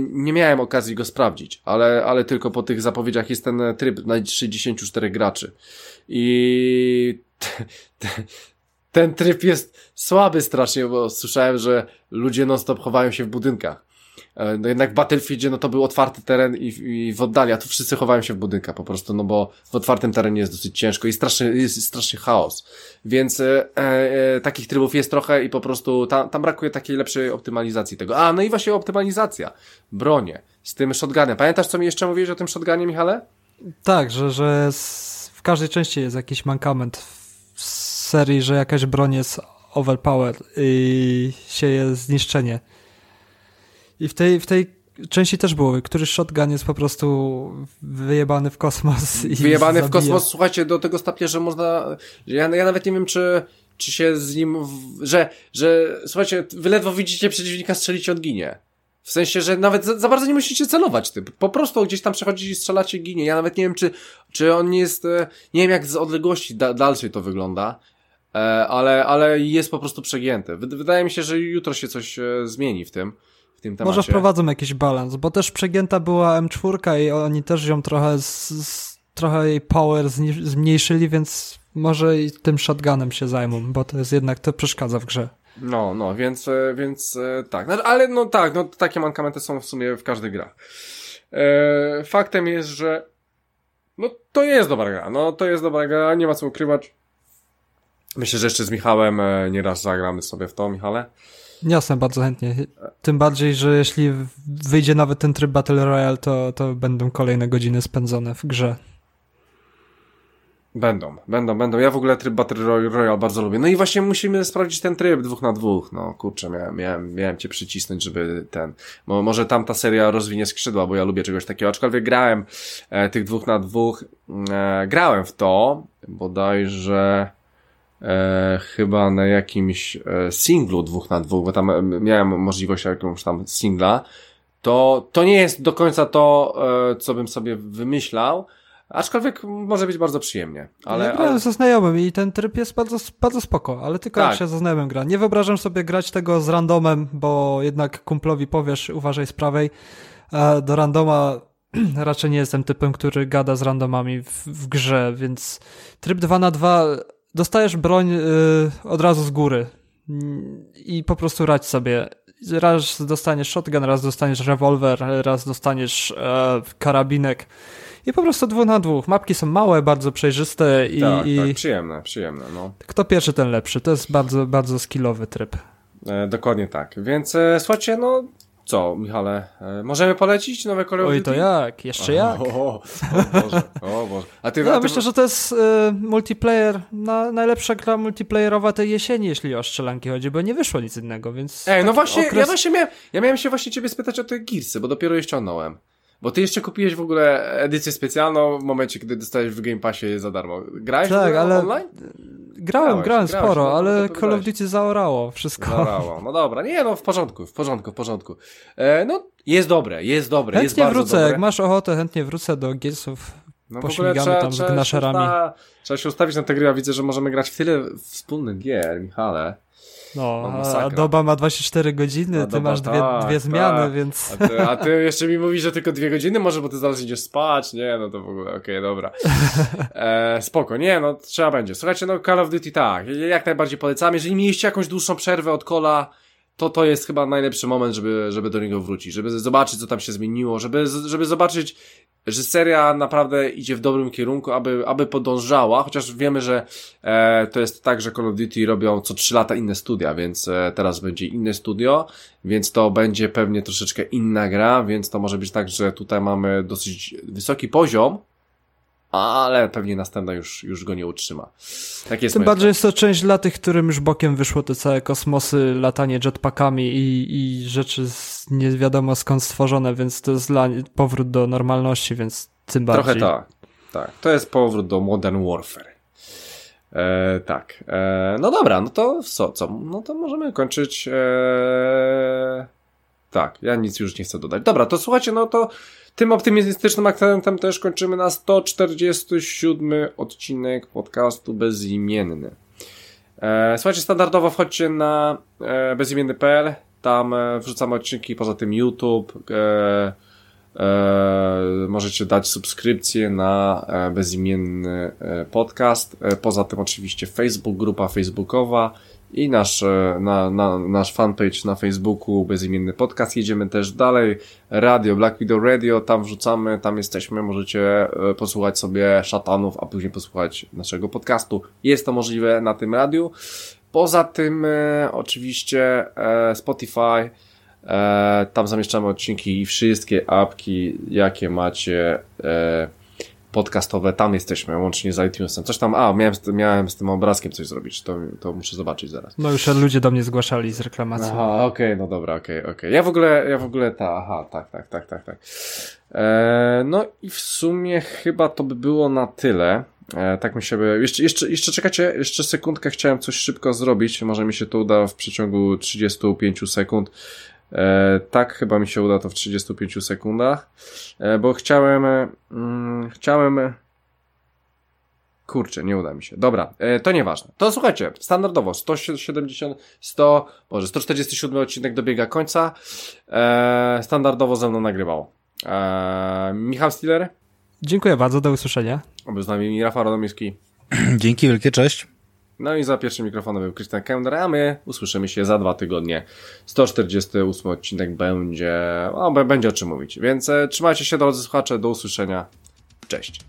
nie miałem okazji go sprawdzić, ale, ale tylko po tych zapowiedziach jest ten tryb na 64 graczy. I ten tryb jest słaby strasznie, bo słyszałem, że ludzie non stop chowają się w budynkach. E, no jednak w Battlefieldzie no to był otwarty teren i, i w oddali, a tu wszyscy chowają się w budynkach po prostu, no bo w otwartym terenie jest dosyć ciężko i strasznie, jest strasznie chaos. Więc e, e, takich trybów jest trochę i po prostu tam, tam brakuje takiej lepszej optymalizacji tego. A, no i właśnie optymalizacja. Bronie. Z tym shotgunem. Pamiętasz, co mi jeszcze mówiłeś o tym shotgunie, Michale? Tak, że, że w każdej części jest jakiś mankament w serii, że jakaś broń jest overpowered i się je zniszczenie. I w tej, w tej części też było. Któryś shotgun jest po prostu wyjebany w kosmos. I wyjebany zabija. w kosmos, słuchajcie, do tego stopnia, że można. Ja, ja nawet nie wiem, czy, czy się z nim. Że, że słuchajcie, wy ledwo widzicie przeciwnika, strzelicie, on ginie. W sensie, że nawet za, za, bardzo nie musicie celować tym. Po prostu gdzieś tam przechodzić i strzelacie, ginie. Ja nawet nie wiem, czy, czy on nie jest. E, nie wiem, jak z odległości da, dalszej to wygląda. E, ale, ale jest po prostu przegięty. Wydaje mi się, że jutro się coś e, zmieni w tym tym temacie. Może wprowadzą jakiś balans, bo też przegięta była M4 i oni też ją trochę z, z, trochę jej power zmniejszyli, więc może i tym shotgunem się zajmą, bo to jest jednak, to przeszkadza w grze. No, no, więc, e, więc e, tak, no, ale no tak, no takie mankamenty są w sumie w każdej grach. E, faktem jest, że no to jest dobra gra, no to jest dobra gra, nie ma co ukrywać. Myślę, że jeszcze z Michałem e, nieraz zagramy sobie w to, Michale. Jasne, bardzo chętnie. Tym bardziej, że jeśli wyjdzie nawet ten tryb Battle Royale, to, to będą kolejne godziny spędzone w grze. Będą, będą, będą. Ja w ogóle tryb Battle Royale bardzo lubię. No i właśnie musimy sprawdzić ten tryb dwóch na dwóch. No kurczę, miałem, miałem, miałem cię przycisnąć, żeby ten. Bo może tam ta seria rozwinie skrzydła, bo ja lubię czegoś takiego. Aczkolwiek grałem e, tych dwóch na dwóch. E, grałem w to, bodajże e, chyba na jakimś e, singlu dwóch na dwóch, bo tam e, miałem możliwość jakąś tam singla, to, to nie jest do końca to, e, co bym sobie wymyślał, Aczkolwiek może być bardzo przyjemnie. Ale, ja grałem ale... ze znajomym i ten tryb jest bardzo, bardzo spoko, ale tylko tak. jak się ze znajomym gra. Nie wyobrażam sobie grać tego z randomem, bo jednak kumplowi powiesz, uważaj z prawej. Do randoma raczej nie jestem typem, który gada z randomami w, w grze, więc tryb 2 na 2 dostajesz broń y, od razu z góry i po prostu radź sobie. Raz dostaniesz shotgun, raz dostaniesz rewolwer, raz dostaniesz e, karabinek i po prostu dwóch na dwóch. Mapki są małe, bardzo przejrzyste i... Tak, i... tak przyjemne, przyjemne, no. Kto pierwszy, ten lepszy. To jest bardzo, bardzo skillowy tryb. E, dokładnie tak. Więc e, słuchajcie, no co, Michale, e, możemy polecić nowe Call of Oj, to jak? Jeszcze jak? O, o, o Boże, o Boże. A ty, no, a ty... myślę, że to jest y, multiplayer, na, najlepsza gra multiplayerowa tej jesieni, jeśli o strzelanki chodzi, bo nie wyszło nic innego, więc... Ej, no właśnie, okres... ja właśnie miałem, ja miałem się właśnie ciebie spytać o te Gearsy, bo dopiero je ściągnąłem. Bo ty jeszcze kupiłeś w ogóle edycję specjalną w momencie, kiedy dostałeś w Game Passie za darmo. Grałeś tak, ale... online? Grałem, grałeś, grałem grałeś, sporo, no, ale Call of Duty zaorało wszystko. Zaorało, no dobra. Nie, no w porządku, w porządku, w porządku. E, no, jest dobre, jest dobre, chętnie jest bardzo wrócę, dobre. jak masz ochotę, chętnie wrócę do Gearsów. no pośmigamy tam z gnaszerami. Trzeba, trzeba się ustawić na tę gry, a widzę, że możemy grać w tyle wspólnych gier, Michale. No, a doba ma 24 godziny, no, ty doba, masz dwie, tak, dwie zmiany, tak. więc... A ty, a ty, jeszcze mi mówisz, że tylko dwie godziny może, bo ty zaraz idziesz spać, nie, no to w ogóle, okej, okay, dobra. E, spoko, nie, no trzeba będzie. Słuchajcie, no Call of Duty tak, jak najbardziej polecam. Jeżeli mieliście jakąś dłuższą przerwę od kola, to to jest chyba najlepszy moment, żeby, żeby do niego wrócić, żeby zobaczyć, co tam się zmieniło, żeby, żeby zobaczyć, że seria naprawdę idzie w dobrym kierunku, aby, aby podążała, chociaż wiemy, że e, to jest tak, że Call of Duty robią co 3 lata inne studia, więc e, teraz będzie inne studio, więc to będzie pewnie troszeczkę inna gra, więc to może być tak, że tutaj mamy dosyć wysoki poziom, ale pewnie następna już, już go nie utrzyma. Tak jest Tym bardziej jest to część dla tych, którym już bokiem wyszło te całe kosmosy, latanie jetpackami i, i rzeczy z, nie wiadomo skąd stworzone, więc to jest dla powrót do normalności, więc tym bardziej. Trochę tak. Tak, to jest powrót do Modern Warfare. E, tak. E, no dobra, no to co, co? No to możemy kończyć. E, tak, ja nic już nie chcę dodać. Dobra, to słuchajcie, no to tym optymistycznym akcentem też kończymy na 147 odcinek podcastu Bezimienny. E, słuchajcie, standardowo wchodźcie na e, bezimienny.pl, tam e, wrzucamy odcinki, poza tym YouTube, możecie dać subskrypcję na bezimienny podcast, poza tym oczywiście Facebook, grupa facebookowa, i nasz, e, na, na, nasz fanpage na Facebooku, bezimienny podcast. Jedziemy też dalej, radio, Black Widow Radio, tam wrzucamy, tam jesteśmy, możecie e, posłuchać sobie szatanów, a później posłuchać naszego podcastu. Jest to możliwe na tym radiu. Poza tym e, oczywiście Spotify, tam zamieszczamy odcinki i wszystkie apki, jakie macie e, podcastowe, tam jesteśmy, łącznie z iTunesem. Coś tam, a, miałem, miałem z tym obrazkiem coś zrobić, to, to muszę zobaczyć zaraz. No już ludzie do mnie zgłaszali z reklamacją. Aha, okej, okay, no dobra, okej, okay, okej. Okay. Ja w ogóle, ja w ogóle ta, aha, tak, tak, tak, tak, tak. Eee, no i w sumie chyba to by było na tyle. E, tak mi się by... Jeszcze, jeszcze, jeszcze czekajcie, jeszcze sekundkę chciałem coś szybko zrobić. Może mi się to uda w przeciągu 35 sekund. E, tak, chyba mi się uda to w 35 sekundach, e, bo chciałem, mm, chciałem, kurczę, nie uda mi się. Dobra, e, to nieważne. To słuchajcie, standardowo 170, 100, może 147 odcinek dobiega końca. E, standardowo ze mną nagrywał. E, Michał Stiller. Dziękuję bardzo, do usłyszenia. Był z nami Rafał Radomyski. Dzięki wielkie, cześć. No i za pierwszym mikrofonem był Christian Kender, a my usłyszymy się za dwa tygodnie. 148 odcinek będzie, o, będzie o czym mówić. Więc e, trzymajcie się drodzy słuchacze, do usłyszenia. Cześć.